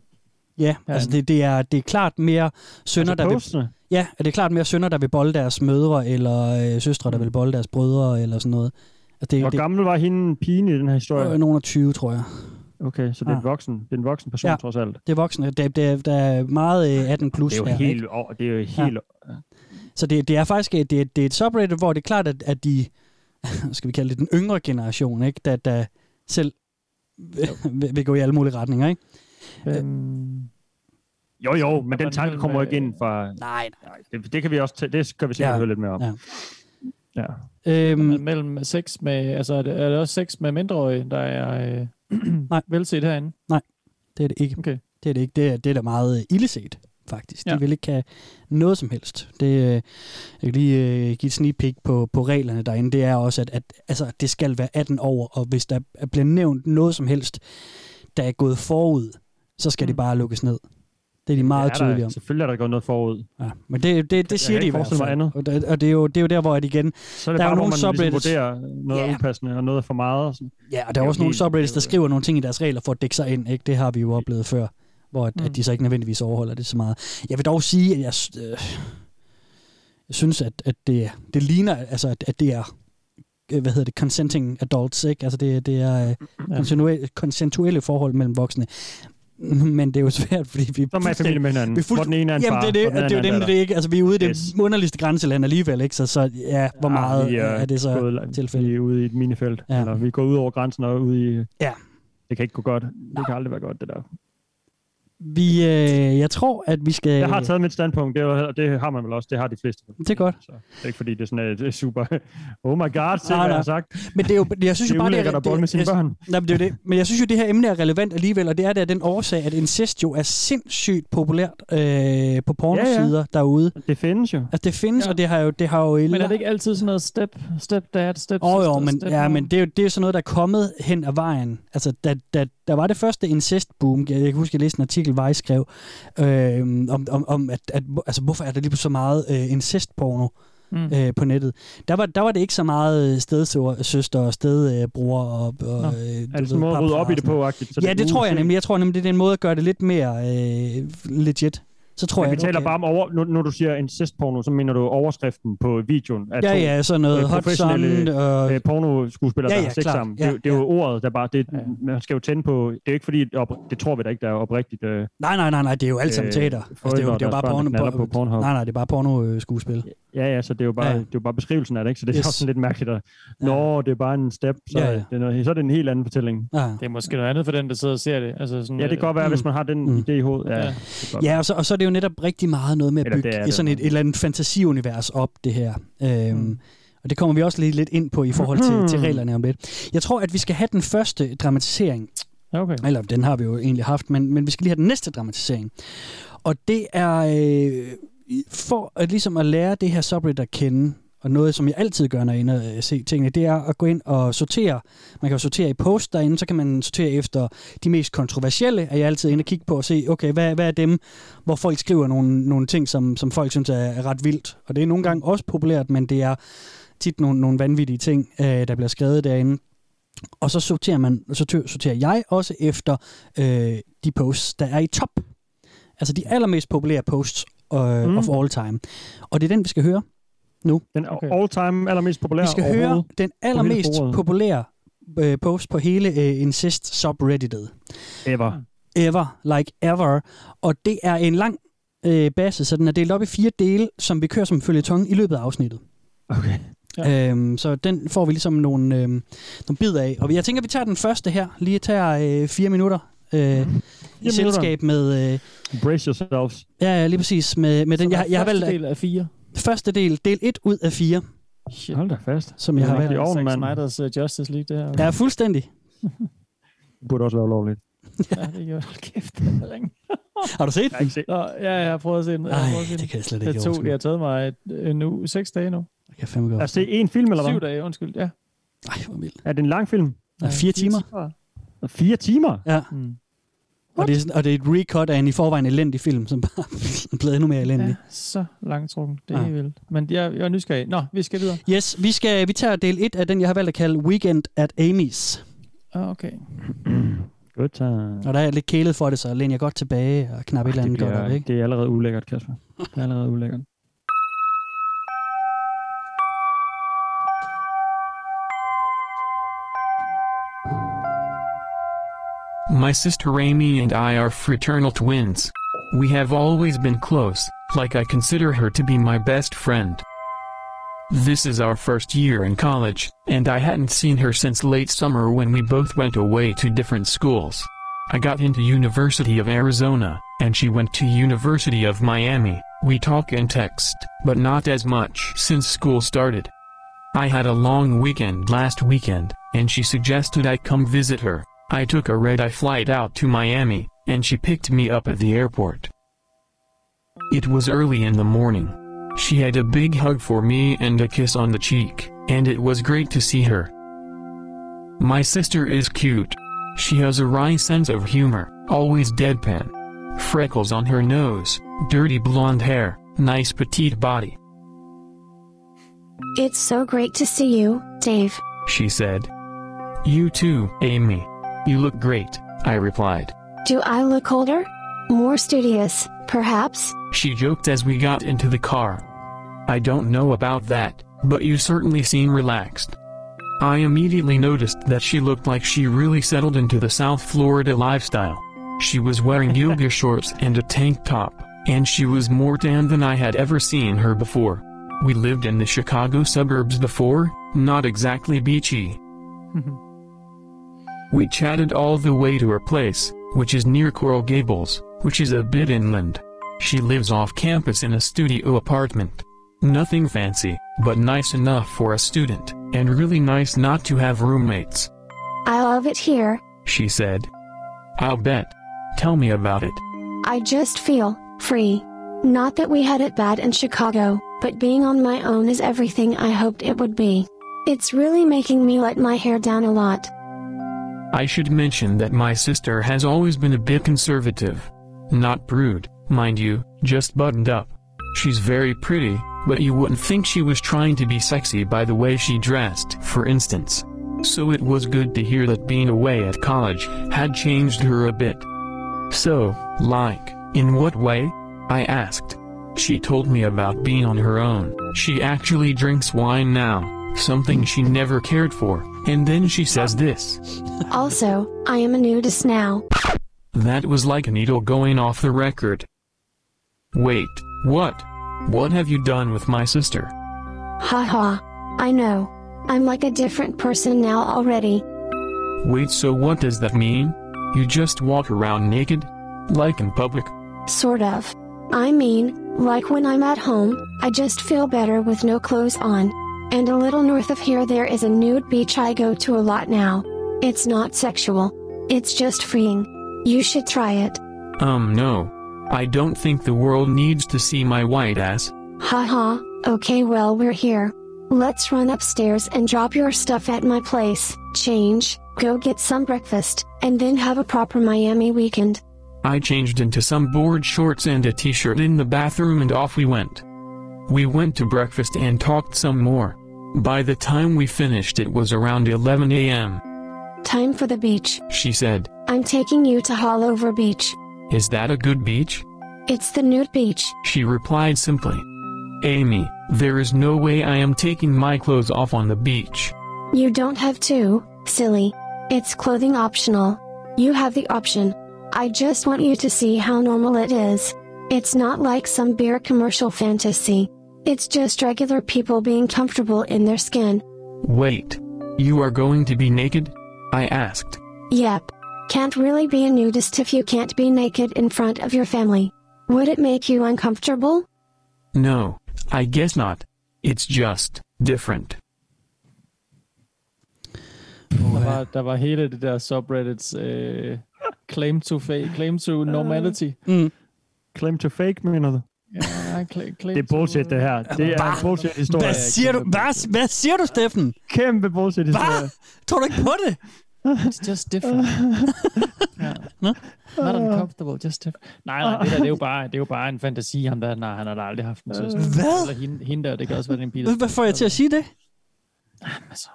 Ja, altså det, det, er, det er klart mere sønner, Altså der vil, ja, det er klart mere sønner, der vil bolde deres mødre, eller øh, søstre, der vil bolde deres brødre, eller sådan noget. Altså, det, Hvor det, gammel var hende pigen i den her historie? er nogen af 20, tror jeg. Okay, så det er, en voksen, det er en voksen person Ja. trods alt. Det er voksne. Det, det, der er meget øh, 18 plus Det er jo her, helt, over, det er jo helt Så det, det er faktisk det er, det er et subreddit, hvor det er klart, at, at de, (laughs) skal vi kalde det den yngre generation, ikke? Der, der selv (laughs) vil, vil gå i alle mulige retninger, ikke? Øhm, Jo, jo, men Kan den tanke kommer jo ikke øh, ind fra... Nej, nej. Nej, det, det kan vi også tage, det skal vi sikkert Ja. høre lidt mere om. Ja. ja. Øhm, mellem sex med, altså er det, er det også sex med mindreårige, der er øh, Nej. (clears throat) velset herinde? det er det ikke. Okay. Det er det ikke. Det er, det er da meget øh, faktisk. De Ja. vil ikke have noget som helst. Det, øh, jeg kan lige øh, give et sneak peek på, på reglerne derinde. Det er også, at, at altså, det skal være 18 år, og hvis der er- bliver nævnt noget som helst, der er gået forud, så skal mm. det bare lukkes ned. Det er de meget det er tydelige der, om. Selvfølgelig er der gået noget forud. Ja, men det, det, det siger de i hvert fald. mig Og, det, og det, er jo, det er jo der, hvor at igen... Så er det Der er bare, jo hvor nogle man ligesom vurderer noget Ja. yeah. upassende og noget for meget. Og sådan. Ja, og der er er også nogle subreddits, der er skriver nogle ting i deres regler for at dække sig ind. Ikke? Det har vi jo oplevet før, hvor at, Mm. at de så ikke nødvendigvis overholder det så meget. Jeg vil dog sige, at jeg, øh, jeg synes, at, at det, det ligner, altså, at, at det er øh, hvad hedder det, consenting adults, ikke? Altså det, det er øh, konsentuelle, konsentuelle forhold mellem voksne. (laughs) Men det er jo svært, fordi vi... Så er familie med hinanden, vi fuldt- hvor den ene er en Jamen, far, det er det, den det, er jo dem, det ikke. Altså, vi er ude i det Yes. underligste grænseland alligevel, ikke? Så, så ja, hvor meget vi er, er det så gået, tilfælde? Vi er ude i et minifelt, Ja. ja. eller vi går ud over grænsen og ud i... Ja. Det kan ikke gå godt. Det kan aldrig være godt, det der. Vi, øh, jeg tror, at vi skal... Jeg har taget mit standpunkt, det, er, det har man vel også, det har de fleste. Det er godt. Så det er ikke fordi, det er sådan et super... Oh my god, se Nej, hvad jeg har sagt. Men det er jo, jeg synes Det jo bare, det er... bolle med sine jeg- børn. Nej, men det er det. Men jeg synes jo, det her emne er relevant alligevel, og det er det af den årsag, at incest jo er sindssygt populært øh, på pornosider ja, ja. derude. Det findes jo. Altså, det findes, ja. Og det har jo... Det har jo Men er det ikke altid sådan noget step, step dad, step Åh oh, jo, men, step ja, men det er jo det er jo sådan noget, der er kommet hen ad vejen. Altså, da, da, der var det første incest-boom, jeg, jeg kan huske, jeg læste en artikel artikel, Vice skrev, øh, om, om, om at, at, altså, hvorfor er der lige så meget øh, incestporno mm. øh, på nettet. Der var, der var det ikke så meget stedsøster og stedbror. Og, og, Nå. øh, Er det sådan en måde at rydde op i det på? -agtigt, så ja, er det tror jeg nemlig. Jeg tror nemlig, det er en måde at gøre det lidt mere øh, legit. Så tror Men jeg, vi taler okay. bare om, over, når, når du siger incestporno, så mener du overskriften på videoen. At Ja, ja, sådan noget øh, Hot professionelle, Sun og... øh, pornoskuespillere, Ja, der ja, har sex klart. sammen. Ja, det, det er jo ordet, der bare... Det, man skal jo tænde på... Det er jo ikke fordi, det, op, det tror vi da ikke, der er oprigtigt... Øh, Nej, nej, nej, nej, det er jo alt sammen øh, teater. Altså, det er jo, det er jo bare porno, på Pornhub. Nej, nej, det er bare porno-skuespil. Ja, ja, så det er jo bare, Ja. ja. det er jo bare beskrivelsen af det, ikke? Så det er Yes. også sådan lidt mærkeligt at... Nå, det er bare en step, så, Ja, ja, ja. ja. Det er noget, så er det en helt anden fortælling. Ja. Det er måske noget andet for den, der sidder og ser det. Altså sådan, Ja, det kan godt være, Mm. hvis man har den Mm. idé i hovedet. Ja, Ja. ja. Ja, og så, og så er det jo netop rigtig meget noget med at Eller bygge det det det. sådan et, et eller andet fantasiunivers op, det her. Øhm, mm. Og det kommer vi også lige lidt ind på i forhold til, til reglerne om lidt. Jeg tror, at vi skal have den første dramatisering. Okay. Eller den har vi jo egentlig haft, men, men vi skal lige have den næste dramatisering. Og det er øh, for at, ligesom at lære det her subreddit at kende, og noget, som jeg altid gør, når jeg er inde og se tingene, det er at gå ind og sortere. Man kan jo sortere i post derinde, så kan man sortere efter de mest kontroversielle, er jeg altid inde og kigge på og se, okay, hvad, hvad er dem, hvor folk skriver nogle, nogle ting, som, som folk synes er, er ret vildt. Og det er nogle gange også populært, men det er tit nogle, nogle vanvittige ting, øh, der bliver skrevet derinde. Og så sorterer, man, så sorterer jeg også efter øh, de posts, der er i top. Altså de allermest populære posts øh. Mm. of all time. Og det er den, vi skal høre nu. Den Okay. okay. all-time allermest populære Vi skal høre den allermest populære øh, post på hele øh, Incest subredditet. Ever. Ever, like ever. Og det er en lang øh, base, så den er delt op i fire dele, som vi kører som følgetong i løbet af afsnittet. Okay. Ja. Øhm, så den får vi ligesom nogle, øhm, nogle bid af. Og jeg tænker, vi tager den første her. Lige tager øh, fire minutter. Øh, I minutter. selskab med... Øh, Brace yourselves. ja, lige præcis. Med, med den, jeg, jeg har valgt... del af fire. Første del, del 1 ud af 4, Shit. Hold da fast. som jeg har valgt. det er Zack. Snyder's uh, Justice League, det her. Ja, fuldstændig. Det burde også være ulovligt. ja det gjorde Hold kæft. det er. Har du set Jeg ikke set. Nå, ja, jeg har prøvet at se den. Jeg Nej, at se den. det kan jeg slet Det ikke tog, overskue. det har taget mig en uge, seks dage nu. Jeg kan fandme godt. At se en film, eller Syv hvad? dage, undskyld. Ja. Ej, hvor vildt. Er det en lang film? Ja, fire timer. Fire timer? Ja. Mm. Og det, er, sådan- og det er et recut af en i forvejen elendig film, som bare (laughs) er blevet endnu mere elendig. Ja, så langtrukken. Det er Ja. helt vildt. Men jeg, jeg er nysgerrig. Nå, vi skal videre. Yes, vi, skal, vi tager del 1 af den, jeg har valgt at kalde Weekend at Amy's. Ah, Okay. (clears throat) Good time. Og der er lidt kælet for det, så læner jeg godt tilbage og knap et eller andet det, godt op, ikke? det er allerede ulækkert, Kasper. Det er allerede ulækkert. My sister Amy and I are fraternal twins. We have always been close, like I consider her to be my best friend. This is our first year in college, and I hadn't seen her since late summer when we both went away to different schools. I got into University of Arizona, and she went to University of Miami. We talk and text, but not as much since school started. I had a long weekend last weekend, and she suggested I come visit her. I took a red-eye flight out to Miami, and she picked me up at the airport. It was early in the morning. She had a big hug for me and a kiss on the cheek, and it was great to see her. My sister is cute. She has a wry sense of humor, always deadpan. Freckles on her nose, dirty blonde hair, nice petite body. It's so great to see you, Dave. She said. You too, Amy. You look great, I replied. Do I look older? More studious, perhaps? She joked as we got into the car. I don't know about that, but you certainly seem relaxed. I immediately noticed that she looked like she really settled into the South Florida lifestyle. She was wearing (laughs) yoga shorts and a tank top, and she was more tan than I had ever seen her before. We lived in the Chicago suburbs before, not exactly beachy. (laughs) We chatted all the way to her place, which is near Coral Gables, which is a bit inland. She lives off campus in a studio apartment. Nothing fancy, but nice enough for a student, and really nice not to have roommates, I love it here. she said. I'll bet. Tell me about it. I just feel free. Not that we had it bad in Chicago, but being on my own is everything I hoped it would be. It's really making me let my hair down a lot. I should mention that my sister has always been a bit conservative. Not prude, mind you, just buttoned up. She's very pretty, but you wouldn't think she was trying to be sexy by the way she dressed, for instance. So it was good to hear that being away at college had changed her a bit. So, like, in what way? I asked. She told me about being on her own. She actually drinks wine now, something she never cared for, and then she says this. Also, I am a nudist now. That was like a needle going off the record. Wait, what? What have you done with my sister? Haha. I know. I'm like a different person now already. Wait, so what does that mean? You just walk around naked? Like in public? Sort of. I mean, like when I'm at home, I just feel better with no clothes on. And a little north of here, there is a nude beach I go to a lot now. It's not sexual, it's just freeing. You should try it. Um, no. I don't think the world needs to see my white ass. Haha, okay, well, we're here. Let's run upstairs and drop your stuff at my place, change, go get some breakfast, and then have a proper Miami weekend. I changed into some board shorts and a t-shirt in the bathroom and off we went. We went to breakfast and talked some more. By the time we finished it was around 11 a.m. Time for the beach. She said, I'm taking you to Hollover Beach. is that a good beach? It's the nude beach. She replied simply. Amy, there is no way I am taking my clothes off on the beach. You don't have to, silly. It's clothing optional. You have the option. I just want you to see how normal it is. It's not like some beer commercial fantasy. It's just regular people being comfortable in their skin. Wait. You are going to be naked? I asked. Yep. Can't really be a nudist if you can't be naked in front of your family. Would it make you uncomfortable? No, I guess not. It's just different. Der var, der var hele det der subreddits øh, claim to fake, claim to normality. Mm. Claim to fake, mener du? Ja, cla- claim Det er bullshit, det her. Det er en bullshit-historie. Hvad siger du, hvad, hvad siger du, Steffen? Kæmpe bullshit-historie. Hvad? Tror du ikke på det? It's just different. ja. Not uncomfortable, just different. Nej, nej, det der, det er jo bare, det er jo bare en fantasi, ham der, nej, han har aldrig haft en søster. Hvad? Eller hende, hende der, det kan også være en pige. Hvad får jeg til at sige det? Altså,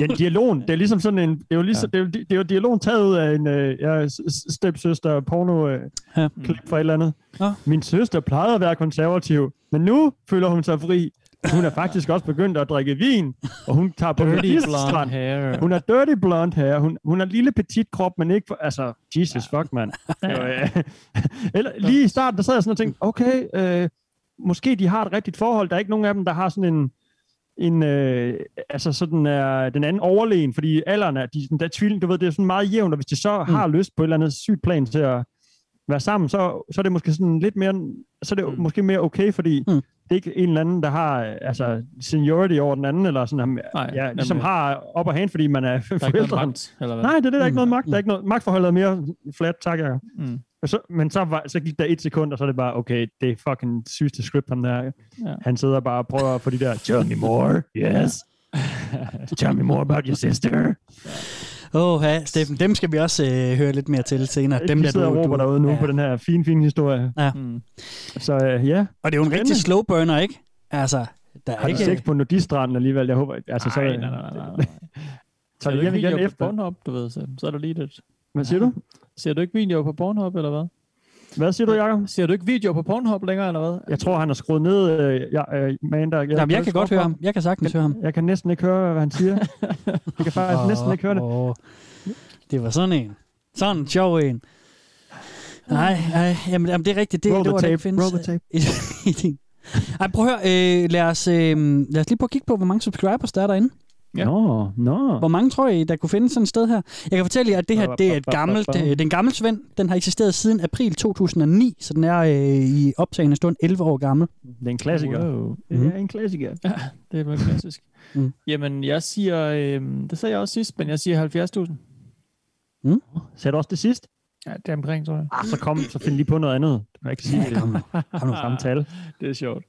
Ja, dialogen, det er ligesom sådan en, det er jo, ligesom, ja. det er det er jo dialogen taget ud af en øh, ja, stepsøster porno øh, Ja. klip fra et eller andet. Ja. Min søster plejede at være konservativ, men nu føler hun sig fri. Hun er faktisk også begyndt at drikke vin, og hun tager på dirty blonde hair. Hun har dirty blonde hair. Hun, hun har lille petit krop, men ikke... For, altså, Jesus fuck, mand. (laughs) Øh, Eller lige i starten, der sad jeg sådan og tænkte, okay, øh, måske de har et rigtigt forhold. Der er ikke nogen af dem, der har sådan en... en øh, altså sådan er den anden overlegen, fordi alderen er, de, den der tvilling, du ved, det er sådan meget jævnt, og hvis de så mm. har lyst på et eller andet sygt plan til at være sammen, så, så er det måske sådan lidt mere, så er det mm. måske mere okay, fordi Mm. mm. det er ikke en eller anden, der har altså seniority over den anden, eller sådan, Nej, ja, ligesom har op og hand, fordi man er forældre. magt, eller hvad? Nej, det er det, der er ikke noget magt. Mm. Der er ikke noget, magtforholdet er mere flat, tak, Jacob. Mm. Og så, men så, var, så gik der et sekund, og så er det bare, okay, det er fucking sygeste script, ham der. Ja. Ja. Han sidder bare og prøver at få de der, (laughs) tell me more, yes. tell me more about your sister. Åh, oh, ja, Steffen, dem skal vi også øh, høre lidt mere til senere. Dem de der, sidder og råber derude nu ja. på den her fine, fine historie. Mm. Så øh, ja, Og det er jo en rigtig slow burner, ikke? Altså, der er har ikke... sex på nudistranden alligevel? Jeg håber, altså, så, Nej, nej, nej, nej, nej. tager Ser de du hjem ikke igen på efter. Pornhub, du ved, så, så er der lige det. Hvad siger du? Ser du ikke videoer på Pornhub, eller hvad? Hvad siger du, Jacob? Ser du ikke videoer på Pornhub længere, eller hvad? Jeg tror, han har skruet ned, øh, ja, øh, man, der, Jamen, jeg kan godt høre ham. Jeg kan sagtens høre ham. Jeg kan næsten ikke høre, hvad han siger. Jeg kan faktisk (laughs) næsten ikke høre det. Åh, det var sådan en. Sådan en sjov en. Nej, nej, jamen, jamen det er rigtigt. Det, Roll det the var tape, findes. roll the tape. i- i din- Ej, prøv at høre. Øh, lad, os, øh, lad os lige prøve at kigge på, hvor mange subscribers der er derinde. Ja. Nå, nå. Hvor mange tror I, der kunne finde sådan et sted her? Jeg kan fortælle jer, at det her det er et gammelt, øh, det er en gammel svend. Den har eksisteret siden april 2009, så den er øh, i optagende stund 11 år gammel. Det er en klassiker. Wow. Det er en klassiker. Det er meget klassisk. Mm. mm. Jamen, jeg siger, øh, det sagde jeg også sidst, men jeg siger 70.000. Sagde du også det sidst? Ja, det er omkring, tror jeg. Ah, så kom, så find lige på noget andet. Du kan ikke sige det. Kom, kom nu. Samme tal. (laughs) Det er sjovt.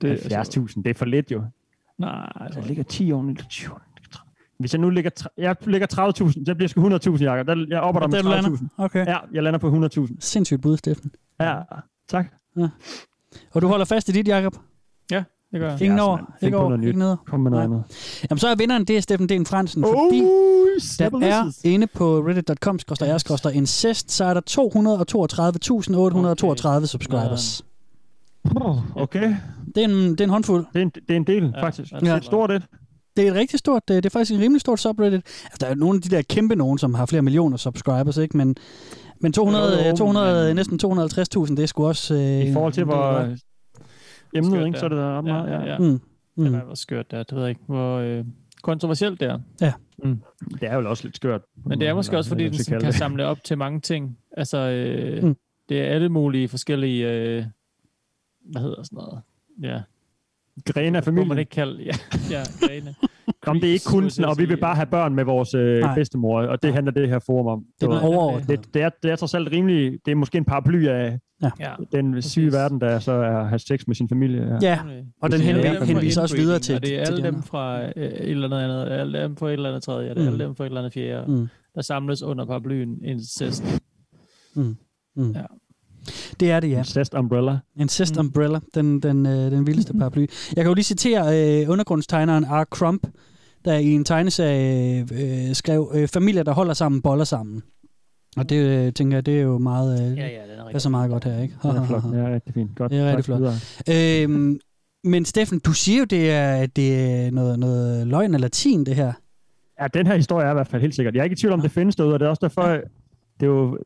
Det er sjovt. 70.000, det er for lidt jo. Nej, altså, Der ligger 10 år. Hvis jeg nu ligger, jeg ligger 30.000, så bliver sgu 100.000, Jacob. Der, jeg opper dig Der med du lander. 30.000. Okay. Ja, jeg lander på 100.000. Sindssygt bud, Steffen. Ja, tak. Og du holder fast i dit, Jacob? Ja, det gør jeg. Ingen Ja, over, ikke over, ikke neder. Kom med noget andet. Jamen, så er vinderen, det er Steffen Den Fransen, fordi der er inde på reddit.com, skrøster jeg, skrøster incest, så er der 232.832 subscribers. Okay. Det er en, det er en håndfuld. Det er en, det er en del, Ja, faktisk. ja, Det er Ja. et stort et. Det er et rigtig stort, det er faktisk en rimelig stort subreddit. Altså, der er nogle af de der kæmpe nogen, som har flere millioner subscribers, ikke? Men, men 200, Jo, jo, 200 men- næsten 250.000, det er sgu også... Øh, I forhold til, hvor hva'? emnet, Skørt, ikke, så er det ret meget. Ja, ja, ja. Mm. Mm. Mm. Det er skørt, det er. Det ved jeg ikke, hvor øh, kontroversielt det er. Det er jo også lidt skørt. Men det er måske også, fordi Eller, den kan skal samle op til mange ting. Altså, øh, Mm. mm. det er alle mulige forskellige, øh, hvad hedder sådan noget? Ja, kalde det. Grene af hvor man familien. ikke kalder, ja, ja grene. (laughs) Kom, det er ikke kun Creeps, sådan, og vi vil bare have børn med vores øh, bedstemor, og det handler det her forum om. Det er den overordnede. det, det, er, det er trods alt rimelig, det er måske en paraply af Ja, den syge Præcis. verden, der så er at have sex med sin familie. Ja. Ja, og den Det er hen, alle dem fra henviser også videre til, Og det er alle de dem fra øh, et eller andet andet, alle dem fra et eller andet tredje, det er Mm. alle dem fra et eller andet fjerde, Mm. der samles under paraplyen incest. Mm. Mm. Ja. Det er det, ja. Incest umbrella. Incest Mm. Umbrella, den, den, øh, den vildeste paraply. Jeg kan jo lige citere øh, undergrundstegneren R. Crump, der i en tegneserie øh, skrev, øh, familier, der holder sammen, boller sammen. Og det øh, tænker jeg, det er jo meget, øh, Ja, ja, den er det er så meget godt her, ikke? Det er flot. Ja, rigtig fint. Godt. Det er rigtig flot. øhm, men Steffen, du siger jo, det er, at det er noget, noget løgn af latin, det her. Ja, den her historie er i hvert fald helt sikkert. Jeg er ikke i tvivl om, det findes derude, og det er også derfor, det er jo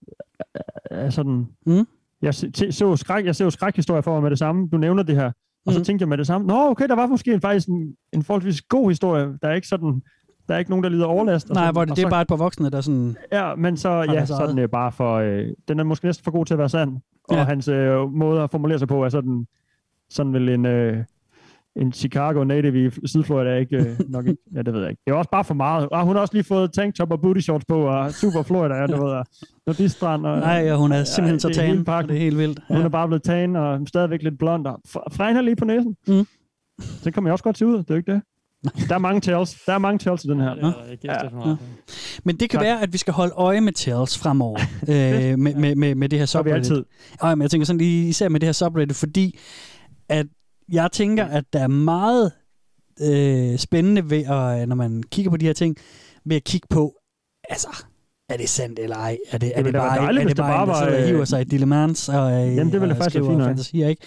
er sådan... Mm. Jeg så, skræk, jeg ser jo skrækhistorier for mig med det samme. Du nævner det her. Og så Mm. tænkte jeg med det samme, nå okay, der var måske en, faktisk en, en forholdsvis god historie. Der er ikke sådan, der er ikke nogen, der lider overlast. og Nej, sådan, hvor det, og det er så, bare et par voksne, der sådan... Ja, men så, ja, deres så er øh, bare for, øh, den er måske næsten for god til at være sand. Og Ja. hans øh, måde at formulere sig på er sådan, sådan vel en, øh, en Chicago native i Sydflorida er ikke øh, (laughs) nok ikke, ja, det ved jeg ikke. Det er også bare for meget. Og hun har også lige fået tanktop og booty shorts på, og super Florida, ja, du ved, og nudiststrand. Og, Nej, og hun er simpelthen så det er hele tan, det er helt vildt. Hun er bare blevet tan, og stadigvæk lidt blond, og fregner lige på næsen. Mm. Den man jo også godt se ud, det er jo ikke det. Der er mange tales. Der er mange tales i den her. Ja, det jeg Ja. Ret. Men det kan Tak. være, at vi skal holde øje med Tales fremover, (laughs) øh, med, med, med, med det her Så er vi subreddit. altid. Ej, men jeg tænker sådan lige, især med det her subreddit, fordi at jeg tænker, at der er meget øh, spændende ved, at, øh, når man kigger på de her ting, ved at kigge på, altså, er det sandt eller ej? Er det, er det, være bare, dejligt, er det det bare, bare en, der var, øh, hiver sig i dilemans og, øh, Jamen, det ville og faktisk skriver fantasier, ikke?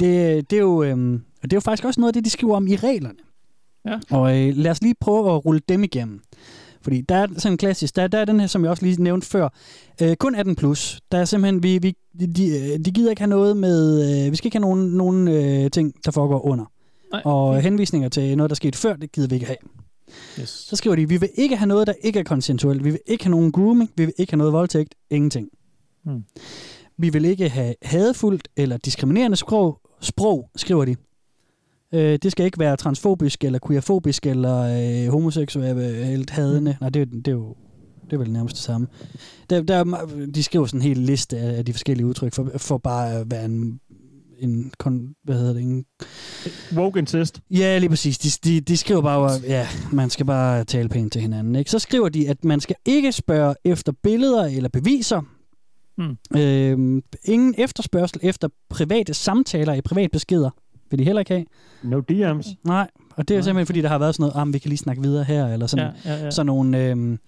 Det, det, er jo, øh, det er jo faktisk også noget af det, de skriver om i reglerne. Ja. Og øh, lad os lige prøve at rulle dem igennem. Fordi der er sådan en klassisk, der, der er den her, som jeg også lige nævnte før, øh, kun 18 plus. Der er simpelthen, vi, vi, de, de, de gider ikke have noget med, øh, vi skal ikke have nogen, nogen øh, ting, der foregår under. Nej, og henvisninger til noget, der skete før, det gider vi ikke have. Yes. Så skriver de, vi vil ikke have noget, der ikke er konsensuelt. Vi vil ikke have nogen grooming. Vi vil ikke have noget voldtægt. Ingenting. Hmm. Vi vil ikke have hadefuldt eller diskriminerende sprog, sprog skriver de. Øh, det skal ikke være transfobisk eller queerfobisk eller øh, homoseksuelt hadende. Nej, det, er- det er jo det er vel nærmest det samme. Der, der, er de skriver sådan en hel liste af, af de forskellige udtryk for, for bare at være en, en, kon, hvad hedder det, en Woke incest. Ja, lige præcis. De, de, de skriver bare, at ja, man skal bare tale pænt til hinanden. Ikke? Så skriver de, at man skal ikke spørge efter billeder eller beviser. Hmm. Øhm, ingen efterspørgsel efter private samtaler i privatbeskeder vil de heller ikke have. No DM's. Nej, og det er Nej. simpelthen fordi, der har været sådan noget, ah, vi kan lige snakke videre her, eller sådan, Ja, ja, ja. sådan nogle, øhm,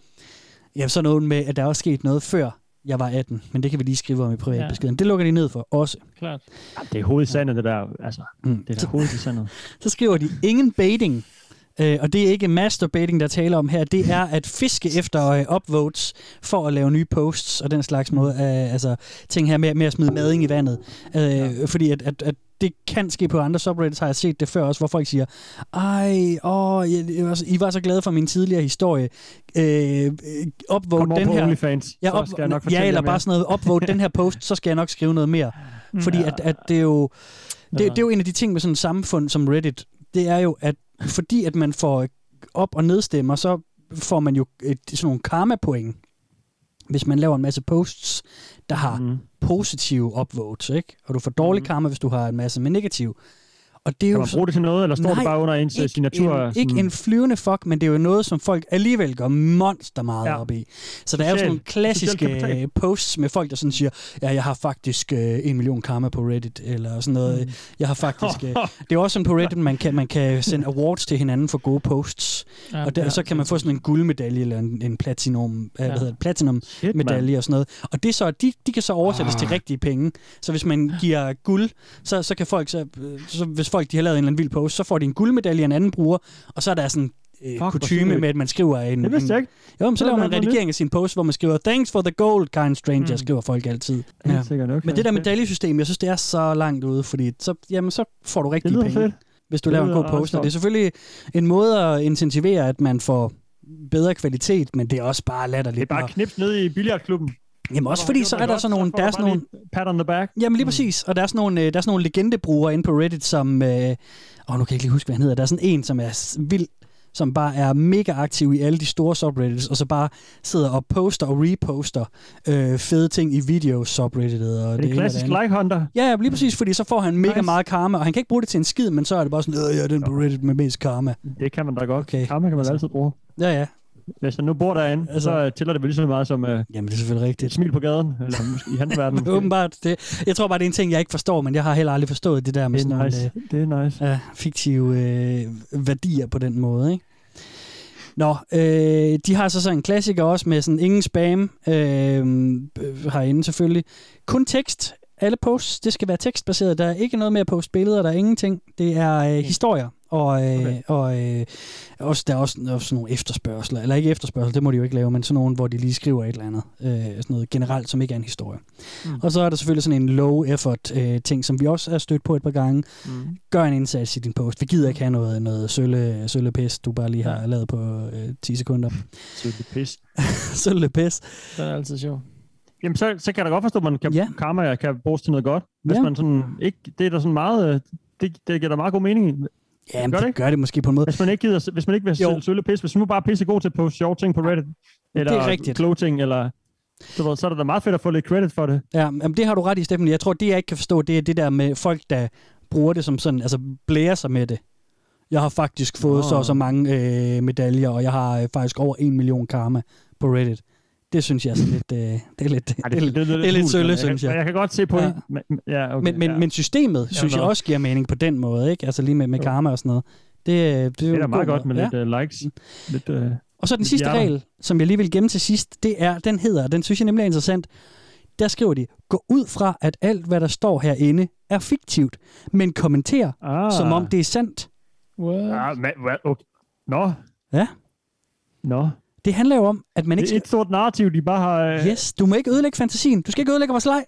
ja, sådan noget med, at der er også sket noget før jeg var 18, men det kan vi lige skrive om i privatbeskeden. Ja. Det lukker de ned for også. klart. Ja, det er hovedet i sandet, det der. Altså, Mm. det er der hovedet i sandet. (laughs) Så skriver de, ingen baiting. Øh, og det er ikke masturbating, der taler om her. Det er at fiske efter øh, upvotes for at lave nye posts og den slags måde. Øh, altså ting her med, med at smide mading i vandet. Øh, ja. Fordi at, at, at det kan ske på andre subreddits, har jeg set det før også, hvor folk siger, ej, åh, jeg var så, I var så glade for min tidligere historie. Øh, upvote Kom den her. OnlyFans, Ja, så op, skal jeg nok ja, eller bare sådan noget, upvote den her (laughs) post, så skal jeg nok skrive noget mere. Fordi Ja. at, at det er jo, det, Ja. det er jo en af de ting med sådan et samfund som Reddit, det er jo, at fordi at man får op- og nedstemmer, så får man jo et, sådan nogle karma-point, hvis man laver en masse posts, der har Mm. positive upvotes, ikke? Og du får dårlig Mhm. karma, hvis du har en masse med negativ. Og det er Kan jo man bruge det til noget, eller står Nej, det bare under ens øh, signatur? en, ikke en flyvende fuck, men det er jo noget, som folk alligevel går monster meget ja. Op i. Så der er jo sådan Social- nogle klassiske social kapital. posts med folk, der sådan siger, ja, jeg har faktisk øh, en million karma på Reddit, eller sådan noget. Mm. Jeg har faktisk... Øh, (laughs) det er også sådan på Reddit, man kan, man kan sende awards til hinanden for gode posts. Ja, og der, ja. så kan man få sådan en guldmedalje, eller en, en platinum, ja. hvad hedder det, platinum Shit, medalje og sådan noget. Og det så, de, de kan så oversættes Ah. til rigtige penge. Så hvis man giver guld, så, så kan folk så, øh, så, hvis folk de har lavet en eller anden vild post, så får de en guldmedalje, en anden bruger, og så er der sådan øh, hvor kutume med, at man skriver en... Det vidste jeg en, ikke. jo, men så laver er man redigering af sin post, hvor man skriver, thanks for the gold, kind stranger, mm. Skriver folk altid. Ja. sikkert, okay. Men det der medaljesystem, jeg synes, det er så langt ude, fordi så, jamen, så får du lyder penge, fedt. hvis du Det laver en god post. Og det er selvfølgelig en måde at incentivere, at man får bedre kvalitet, men det er også bare Det er latterligt. bare knips ned i billiardklubben. Jamen også fordi, det så er der sådan nogle, der er sådan nogle, Pat on the back. Jamen lige præcis, og der er sådan nogle, øh, der er sådan nogle legendebrugere inde på Reddit, som, øh, åh nu kan jeg ikke lige huske, hvad han hedder, der er sådan en, som er vild, som bare er mega aktiv i alle de store subreddits, og så bare sidder og poster og reposter øh, fede ting i video subreddittet. Og Er det og klassisk like hunter? Ja, ja, lige præcis, fordi så får han mega Nice. meget karma, og han kan ikke bruge det til en skid, men så er det bare sådan, øh, jeg er den på Reddit med mest karma. Det kan man da godt. Okay. Okay. Karma kan man altid bruge. Ja, ja. Hvis han nu bor derinde, Altså- altså, så øh, tæller det vel lige så meget som uh, Jamen, det er selvfølgelig et rigtigt. smil på gaden, eller (laughs) måske i hans verden. Åbenbart. Det, jeg tror bare, det er en ting, jeg ikke forstår, men jeg har heller aldrig forstået det der med Det sådan er nogle, nice. øh, Det er nice. ja, fiktive øh, værdier på den måde, ikke? Nå, øh, de har så så en klassiker også med sådan ingen spam øh, øh, herinde selvfølgelig. Kun tekst. Alle posts, det skal være tekstbaseret. Der er ikke noget med at poste billeder, der er ingenting. Det er øh, historier. Og, øh, okay. og øh, også, der er også, også nogle efterspørgsler, eller ikke efterspørgsel, det må de jo ikke lave, men sådan nogle, hvor de lige skriver et eller andet, øh, sådan noget generelt, som ikke er en historie. Mm. Og så er der selvfølgelig sådan en low effort øh, ting, som vi også er stødt på et par gange. Mm. Gør en indsats i din post. Vi gider ikke have noget, noget sølle, sølle pis, du bare lige har ja. lavet på øh, 10 sekunder. Så (laughs) det er pis. sølle pis. Den er altid sjov. Jamen, så, så kan jeg da godt forstå, at man kan, Ja. ja. karma kan bruges til noget godt. Hvis Ja. man sådan ikke... Det er da sådan meget... øh, Det, det giver da meget god mening. Ja, Gør det, det gør det måske på en måde. Hvis man ikke, gider, hvis man ikke vil Jo. sølle pis, hvis man bare er pisse god til at poste sjove ting på Reddit, eller er rigtigt. kloge ting, eller... Du ved, så er det da meget fedt at få lidt credit for det. Ja, jamen, det har du ret i, Steffen. Jeg tror, det jeg ikke kan forstå, det er det der med folk, der bruger det som sådan, altså blærer sig med det. Jeg har faktisk fået Nå. så og så mange øh, medaljer, og jeg har øh, faktisk over en million karma på Reddit. Det synes jeg er lidt, øh, det er lidt, Ej, det, er lidt, det er lidt sølle, synes jeg. jeg. Kan godt se på Ja. ja. Men, ja, okay, men, men, ja. men systemet, synes jeg også giver mening på den måde, ikke? Altså lige med, med karma og sådan noget. Det, øh, det, det er da meget god godt med måde. lidt uh, likes. Lidt, uh, Og så den sidste hjerter. regel, som jeg lige vil gemme til sidst, det er, den hedder, den synes jeg nemlig er interessant. Der skriver de, gå ud fra, at alt, hvad der står herinde, er fiktivt, men kommenter, ah. som om det er sandt. What? Ah, men, hvad, okay. Nå. Ja. Nå. Det handler jo om, at man ikke Det er et stort narrativ, de bare har... øh, Yes, du må ikke ødelægge fantasien. Du skal ikke ødelægge vores leg.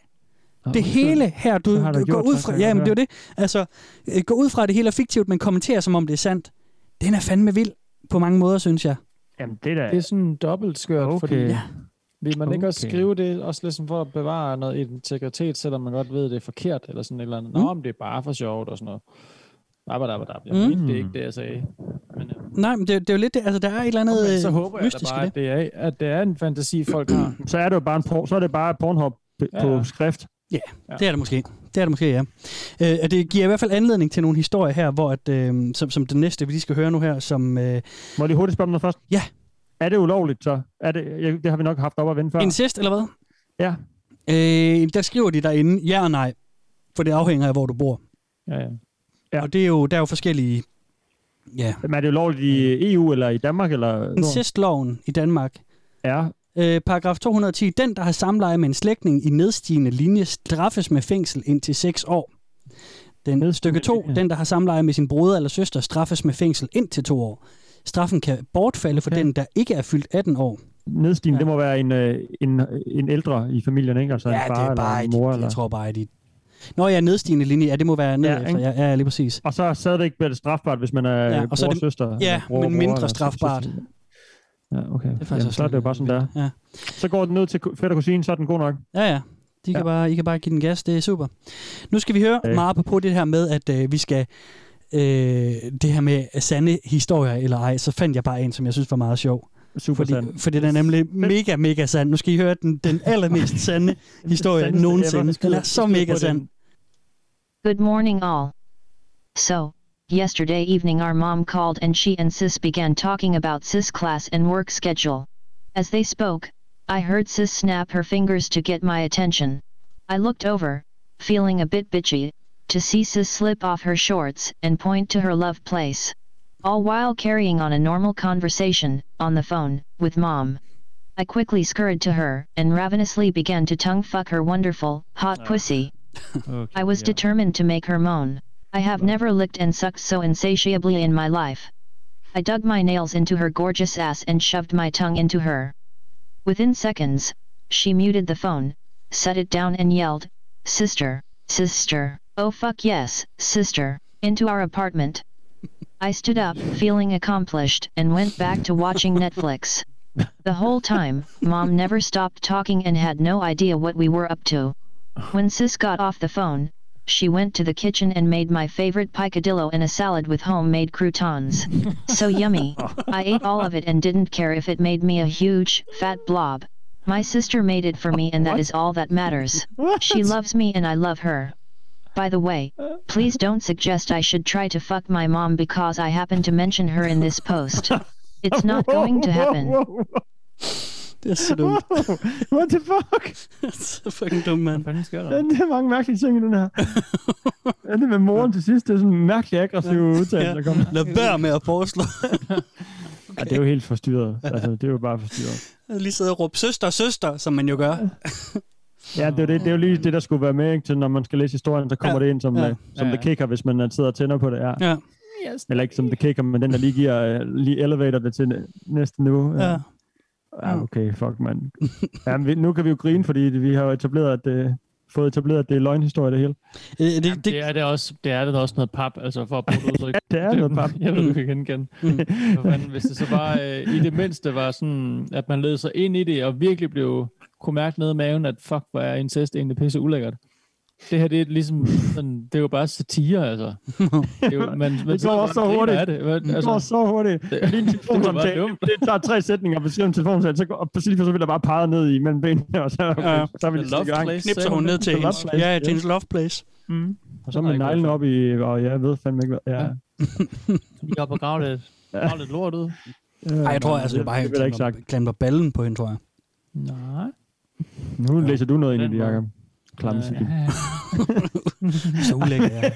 Det hele her, du, der du går gjort, ud fra... Ja, men det er det. Altså, øh, gå ud fra, at det hele er fiktivt, men kommentere, som om det er sandt. Den er fandme vild på mange måder, synes jeg. Jamen, det er da... Det er sådan dobbelt skørt, Okay. fordi Ja. vil man ikke også Okay. skrive det, også ligesom for at bevare noget integritet, selvom man godt ved, at det er forkert, eller sådan et eller andet. Mm. Nå, men det er bare for sjovt og sådan noget. Abadabadab. Jeg Mm. mente, det er ikke det, jeg sagde. Men, øh, Nej, men det, det er jo lidt det. Altså, der er et eller andet men så øh, håber jeg mystisk bare, det. at det, er, at det er en fantasi, folk har. (clears throat) Så er det jo bare, en por- så er det bare Pornhub Ja, på ja. skrift. Ja, Ja. det er det måske. Det er det måske, ja. Øh, og det giver i hvert fald anledning til nogle historier her, hvor at, øh, som, som det næste, vi lige skal høre nu her, som øh, Må jeg lige hurtigt spørge noget først? Ja. Er det ulovligt så? Er det, det har vi nok haft op at vende før. incest, eller hvad? Ja. Øh, der skriver de derinde, ja og nej. For det afhænger af, hvor du bor. Ja, ja. Ja. Ja. Og det er jo, der er jo forskellige... Ja. Men er det ulovligt i EU eller i Danmark? Eller Incestloven i Danmark. Ja. Øh, paragraf 210. Den, der har samleje med en slægtning i nedstigende linje, straffes med fængsel indtil 6 år. Den Nedstigende stykke 2. linje. Den, der har samleje med sin broder eller søster, straffes med fængsel indtil 2 år. Straffen kan bortfalde for Okay. den, der ikke er fyldt 18 år. Nedstigende, Ja. ja. det må være en, øh, en, en ældre i familien, ikke? Altså ja, en far det er bare eller et, en mor. jeg Eller... tror bare, at de... Nå ja, nedstigende linje, ja, det må være ned Ja, ikke? ja, ja, lige præcis. Og så bliver det strafbart, hvis man er Ja, og så er bror, det- søster. ja, bror, men bror, mindre eller strafbart. søster. Ja, okay. Det er faktisk Jamen, så er det jo bare sådan der. Ja. Så går den ned til fætter og kusine, så er den god nok. Ja, ja. De kan Ja. bare, I kan bare give den gas, det er super. Nu skal vi høre Ja. meget på det her med, at øh, vi skal øh, det her med sande historier eller ej, så fandt jeg bare en, som jeg synes var meget sjov. Super Fordi, sand. fordi den er nemlig mega, mega sand. Nu skal I høre den, den allermest sande (laughs) historie nogensinde. Den er så mega sand. Good morning, all. So, yesterday evening our mom called and she and sis began talking about sis class and work schedule. As they spoke, I heard sis snap her fingers to get my attention. I looked over, feeling a bit bitchy, to see sis slip off her shorts and point to her love place. All while carrying on a normal conversation, on the phone, with mom. I quickly scurried to her and ravenously began to tongue fuck her wonderful, hot oh, pussy. Okay, I was ja. determined to make her moan. I have never licked and sucked so insatiably in my life. I dug my nails into her gorgeous ass and shoved my tongue into her. Within seconds, she muted the phone, set it down and yelled, Sister, sister, oh fuck yes, sister, into our apartment. I stood up, feeling accomplished, and went back to watching Netflix. (laughs) The whole time, mom never stopped talking and had no idea what we were up to. When sis got off the phone, she went to the kitchen and made my favorite picadillo and a salad with homemade croutons. so yummy. I ate all of it and didn't care if it made me a huge, fat blob. My sister made it for me and that is all that matters. She loves me and I love her. By the way, please don't suggest I should try to fuck my mom because I happen to mention her in this post. (laughs) It's not going to happen. Det er så dumt. (laughs) What the fuck? (laughs) så fucking dumt, mand. Hvad sker Ja, der? det er mange mærkelige ting i den her. (laughs) ja, det med moren til sidst, det er sådan en mærkelig aggressiv udtalelse, der kommer. Lad være med at foreslå. Ja, det er jo helt forstyrret. Altså, det er jo bare forstyrret. Lige sidde og råbe søster, søster, som man jo gør. Ja, det er, det, det er jo lige det, der skulle være med, ikke? Til, når man skal læse historien, så kommer Ja. ja. det ind som, Ja. ja. uh, som Ja, ja. ja. the kicker, hvis man sidder og tænder på det. Ja. Ja. Eller ikke som the kicker, men den, der lige giver, uh, lige elevator det til næste niveau. Ja. ja okay, fuck, mand. ja, men vi, nu kan vi jo grine, fordi vi har jo etableret, at det, fået etableret, at det er løgnhistorie, det hele. Øh, det, Jamen, det, er det, også, det er det også noget pap, altså for at bruge (laughs) det udtryk. Det er noget pap. Jeg ved, du kan genkende. Fanden, hvis det så bare øh, i det mindste var sådan, at man led sig ind i det, og virkelig blev, kunne mærke nede i maven, at fuck, hvor er incest egentlig pisse ulækkert. Det her, det er ligesom, sådan, det er jo bare satire, altså. Det, er jo, man, man Det går også så hurtigt. Det. Hvad- Det Altså, går så hurtigt. det, Lige en (laughs) det telefonsamtale. bare dumt. Det tager tre sætninger at beskrive en telefonsamtale, så går, og præcis så vil der bare pege ned i mellem benene, og så, okay, Ja. så er vi The lige i gang. knipser hun ned det? (laughs) til hendes, ja, ja. til hendes love place. Mm. Og så med neglen op i, og jeg ved fandme ikke, hvad. Ja. Ja. (laughs) Lige op og grave lidt, grave lidt lort ud. Ej, jeg tror, altså, det er bare, det, det, han klamper ballen på hende, tror jeg. Nej. Nu læser du noget ind i det. Jacob. Cykel. (laughs) ja. Så ulækker jeg.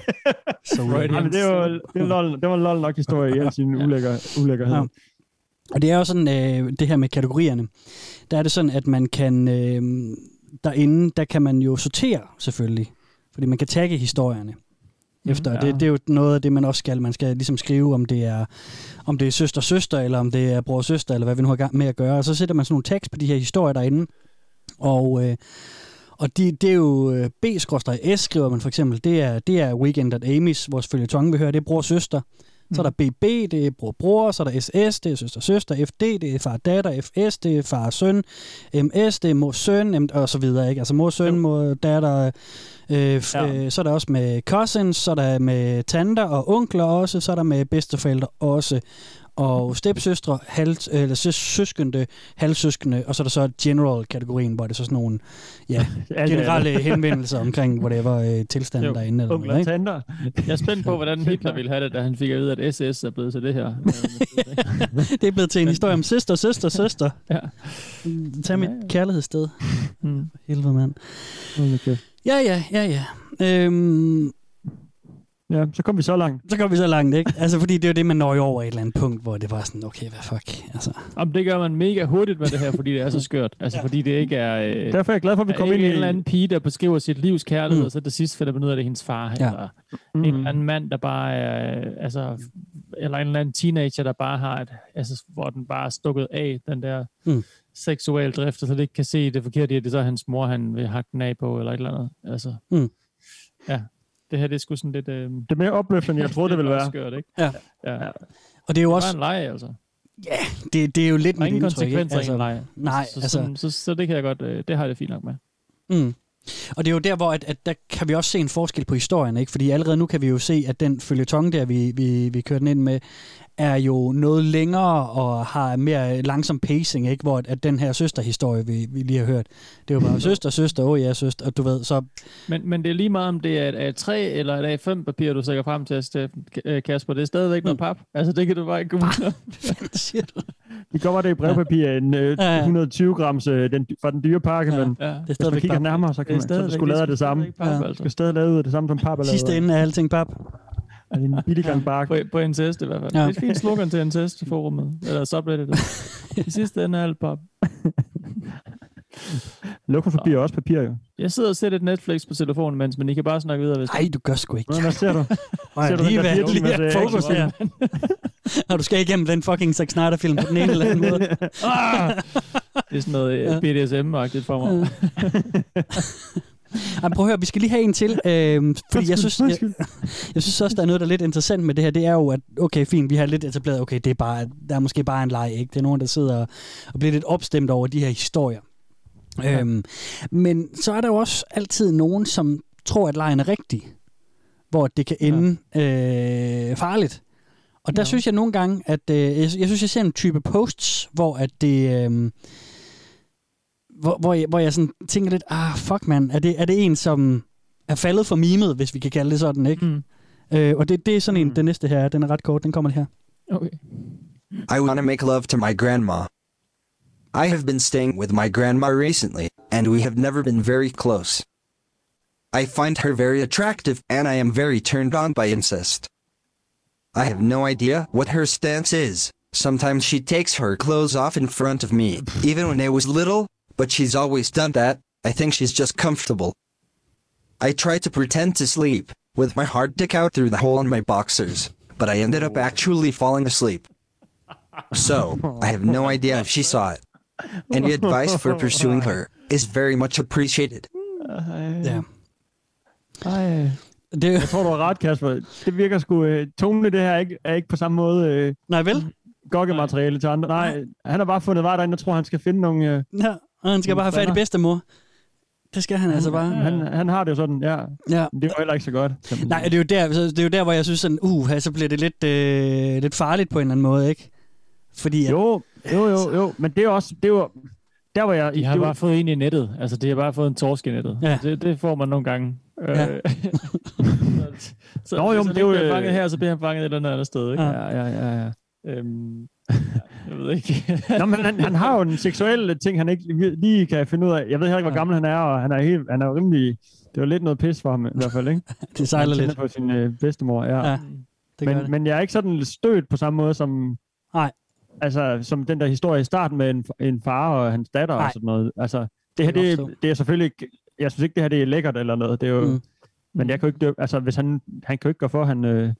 Så ulækker. Ja, men det, var, det, var lol, det var en lol nok historie i al sin ulækker, ulækkerhed. Ja. Og det er jo sådan, øh, det her med kategorierne. Der er det sådan, at man kan, øh, derinde, der kan man jo sortere selvfølgelig. Fordi man kan tagge historierne. Efter, ja. ja. det, det er jo noget af det, man også skal. Man skal ligesom skrive, om det er, om det er søster søster, eller om det er bror søster, eller hvad vi nu har gang med at gøre. Og så sætter man sådan nogle tekst på de her historier derinde. Og, øh, og de, det er jo øh, B-S, skriver man for eksempel. Det er, det er Weekend at Amy's, vores følgetong, vi hører. Det er bror søster. Så er der BB, det er bror bror, så er der SS, det er søster søster, FD, det er far datter, FS, det er far søn, MS, det er mor søn, og så videre, ikke? Altså mor søn, mor datter, øh, f- Ja. øh, så er der også med cousins, så er der med tanter og onkler også, så er der med bedsteforældre også, og stepsøstre, halv, eller søs, søskende, halvsøskende, og så er der så general-kategorien, hvor det er så sådan nogle ja, (laughs) er- generelle henvendelser omkring whatever øh, tilstanden Jo. derinde. Eller Onkler noget, tanter. Jeg er spændt på, hvordan Hitler ville have det, da han fik at vide, at SS er blevet til det her. (laughs) Det er blevet til en historie om søster, søster, søster. Ja. Tag mit Ja, ja. kærlighedssted. Mm. Helvede, mand. Kæft. Ja, ja, ja, ja. Øhm, Ja, så kom vi så langt. så går vi så langt, ikke? Altså, fordi det er jo det, man når jo over et eller andet punkt, hvor det var sådan, okay, hvad fuck? Altså, Jamen, det gør man mega hurtigt med det her, fordi det er så skørt. Altså, fordi det ikke er... Øh, Derfor er jeg glad for, at vi kom ind i... en eller anden pige, der beskriver sit livs kærlighed, Mm. og så til sidst finder man ud af, at det er hendes far. Ja. Eller Mm. en eller anden mand, der bare er... Altså, eller en eller anden teenager, der bare har et... Altså, hvor den bare er stukket af, den der Mm. mm. seksuel drift, og så det ikke kan se det forkerte i, at det så er hans mor, han vil hakke den af på, eller et eller andet. Altså, Mm. ja. Det her, det er sgu sådan lidt... Øh, Det er mere opløftende, end jeg (laughs) troede, det ville bare være. skørt, ikke? Ja. ja. og det er jo Det også, var en leg, altså. det, det er jo lidt Der er mit ingen indtryk, konsekvenser altså, leg. nej, så, altså- sådan, så, så, det kan jeg godt... Øh, det har jeg det fint nok med. Mm. Og det er jo der, hvor at, at der kan vi også se en forskel på historien, ikke? Fordi allerede nu kan vi jo se, at den følgetong der, vi, vi, vi kørte den ind med, er jo noget længere og har mere langsom pacing, ikke? hvor at, den her søsterhistorie, vi, vi lige har hørt, det er jo bare søster, søster, åh oh, ja, søster, og du ved, så... Men, men det er lige meget, om det er et A3 eller et A5-papir, du sætter frem til, Steffen, øh, Kasper. Det er stadigvæk noget pap. Altså, det kan du bare ikke komme ud siger du? (laughs) Det går, at det er brevpapir, en øh, Ja, ja. 120 grams øh, den, fra den dyre pakke, Ja, men Ja. Det er hvis man kigger pap. nærmere, så kan man, så det skulle lavet af det samme. Pap, Ja. altså. Det skal stadig lavet ud af det samme, som pap er lavet Sidste af. ende er alting pap. Altså, en billig gang bark. På, på incest i hvert fald. Ja. Det er et fint slogan til incest-forumet. Eller subreddit. (laughs) I sidste ende er alt pap. Lokumspapir er også papir, jo. Jeg sidder og ser lidt Netflix på telefonen, mens men I kan bare snakke videre, hvis Nej, du gør sgu ikke. Hvad, ser du? (laughs) Ej, ser du lige hvad lige er fokus her. (laughs) Når du skal igennem den fucking Zack Snyder-film på den ene eller anden måde. Ah! Det er sådan noget ja. BDSM-agtigt for mig. Ej, prøv at høre, vi skal lige have en til. Øh, fordi jeg synes, jeg, jeg synes også, der er noget, der er lidt interessant med det her. Det er jo, at okay, fint, vi har lidt etableret, okay, det er bare, der er måske bare en leg, ikke? Det er nogen, der sidder og, bliver lidt opstemt over de her historier. Ja. Øhm, men så er der jo også altid nogen, som tror, at lejen er rigtig. Hvor det kan ende ja. øh, farligt. Og der. Ja. synes jeg nogle gange, at øh, jeg, jeg synes, jeg ser en type posts, hvor at det... Øh, hvor, hvor, jeg, hvor jeg sådan tænker lidt, ah, fuck man, er det, er det en, som er faldet for mimet, hvis vi kan kalde det sådan, ikke? Mm. Øh, og det, det er sådan en, Mm. den næste her, den er ret kort, den kommer her. Okay. I want to make love to my grandma. I have been staying with my grandma recently, and we have never been very close. I find her very attractive, and I am very turned on by incest. I have no idea what her stance is. Sometimes she takes her clothes off in front of me, even when I was little, but she's always done that. I think she's just comfortable. I tried to pretend to sleep, with my hard dick out through the hole in my boxers, but I ended up actually falling asleep. So, I have no idea if she saw it. Any advice for pursuing her is very much appreciated. Ja. Ej. Det, Jeg tror, du har ret, Kasper. Det virker sgu... Øh, tonen i det her er ikke, er ikke på samme måde øh, nej vel? gokkemateriale til andre. Nej, han har bare fundet vej derinde, og tror, han skal finde nogle... Øh, Ja, og han skal bare have fat i bedstemor. Det skal han altså bare. han, han har det jo sådan, ja. Ja. Det var heller ikke så godt. Nej, det er, jo der, så det er jo der, hvor jeg synes sådan, uh, så bliver det lidt, øh, lidt farligt på en eller anden måde, ikke? Fordi at, Jo, jo, jo, jo. Men det er også... Det er jo, der var jeg... De har det var- bare fået en i nettet. Altså, de har bare fået en torsk i nettet. Ja. Det, det får man nogle gange. Ja. Øh, (laughs) så, Nå, jo, han det er jo, øh, fanget her, så bliver han fanget et eller andet sted. Ikke? Ja. Ja, ja, ja, ja. Øhm, ja, jeg ved ikke. Nå, men han, han har jo en seksuel ting, han ikke lige kan finde ud af. Jeg ved heller ikke, hvor gammel han er, og han er, helt, han er jo rimelig... Det var lidt noget pis for ham i hvert fald, ikke? (laughs) det sejler lidt. på sin øh, bedstemor, ja. Ja, det men, det. men jeg er ikke sådan stødt på samme måde som... Nej. Altså, som den der historie i starten med en, en far og hans datter Nej. og sådan noget. Altså, det her, Det det, er selvfølgelig ikke... Jeg synes ikke, det her det er lækkert eller noget. Det er jo... Mm. Men jeg kan jo ikke... Altså, hvis han... Han kan jo ikke gøre for, han... Øh,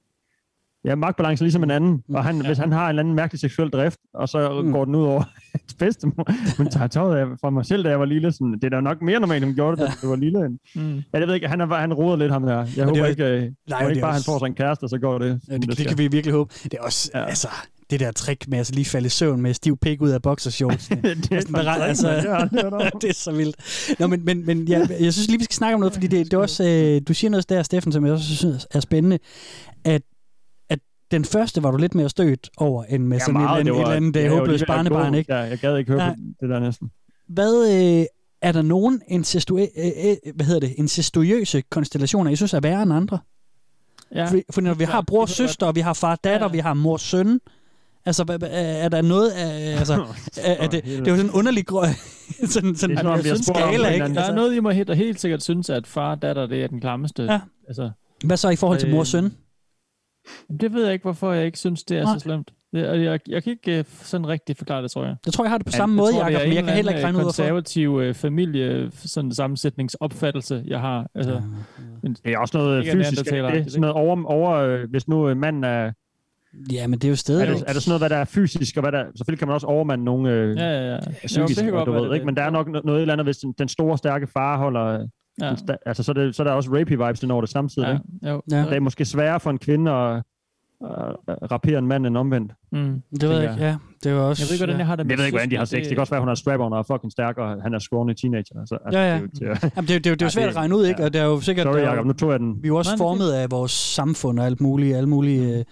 Ja, magtbalance ligesom en anden. Og han, ja. hvis han har en eller anden mærkelig seksuel drift, og så Mm. mm. går den ud over (laughs) hans bedstemor. Men tager tøjet af fra mig selv, da jeg var lille. Sådan, det er da nok mere normalt, hun gjorde det, Ja. da du var lille. End. Mm. Ja, det ved jeg ikke. Han, er, han roder lidt ham der. Jeg det er håber jo- ikke, øh, Nej, jeg det ikke er bare, han får sig en kæreste, og så går det. Ja, det, det skal. kan vi virkelig håbe. Det er også, ja. Ja. altså, det der trick med at lige falde i søvn med stiv pik ud af boxershorts. (laughs) det er Sådan sådan, altså- altså, (laughs) det er så vildt. Nå, men, men, men jeg, jeg synes lige, vi skal snakke om noget, fordi det, det er også, øh, du siger noget der, Steffen, som jeg også synes er spændende, at den første var du lidt mere stødt over, end med sådan et, eller andet- et eller andet øh, håbløst barnebarn, ikke? Ja, jeg gad ikke høre Ja. på det der næsten. Hvad, øh, er der nogen incestu- øh, øh, hvad hedder det, incestuøse konstellationer, I synes er værre end andre? Ja. For, for når vi har bror og søster, og vi har far og datter, Ja. vi har mor søn, altså er der noget af, altså, (laughs) er, er det, det er jo sådan en underlig grø, (laughs) sådan, sådan, Det er sådan, sådan en skala, ikke? Der er noget i mig, helt- helt sikkert synes, at far datter, det er den klammeste. Ja. Altså, hvad så i forhold til mor og søn? Det ved jeg ikke, hvorfor jeg ikke synes, det er Nej. så slemt. Det, og jeg, jeg kan ikke øh, sådan rigtig forklare det, tror jeg. Jeg tror, jeg har det på Ja, samme jeg måde, tror, det Jacob, er men en jeg kan heller ikke regne ud, hvorfor. konservativ øh, familie, sådan sammensætningsopfattelse, jeg har. Altså, Det er også noget Ikke er fysisk. Det, det, sådan noget over, over øh, hvis nu øh, manden er... Ja, men det er jo Er stadig. det, er der sådan noget, hvad der er fysisk, og hvad der... Selvfølgelig kan man også overmande nogle øh, ja, ja, ja. psykisk, kan og godt du ved, det ikke? Men der er nok no- noget eller andet, hvis den, den store, stærke far holder... Ja, Ja. Altså, så er, det, så er der også rapey-vibes ind over det samtidig, ja, ikke? jo. Ja. Det er måske sværere for en kvinde at, at rapere en mand end omvendt. Mm. Det ved jeg ikke, ja. Det var også... Jeg ved ikke, hvordan jeg har det med jeg ved ikke, hvordan de har sex. Det kan også være, at hun er strap-on og er fucking stærk, og han er scrawny teenager. Altså, altså, Ja, ja. Det er jo, det Jamen, det, er det, er det er jo (laughs) Ja, svært det- at regne ud, ikke? ja. Og det er jo sikkert... sorry, er Jacob, nu tog jeg den. Vi er jo også Nej, det formet af vores samfund og alt muligt, alle mulige øh,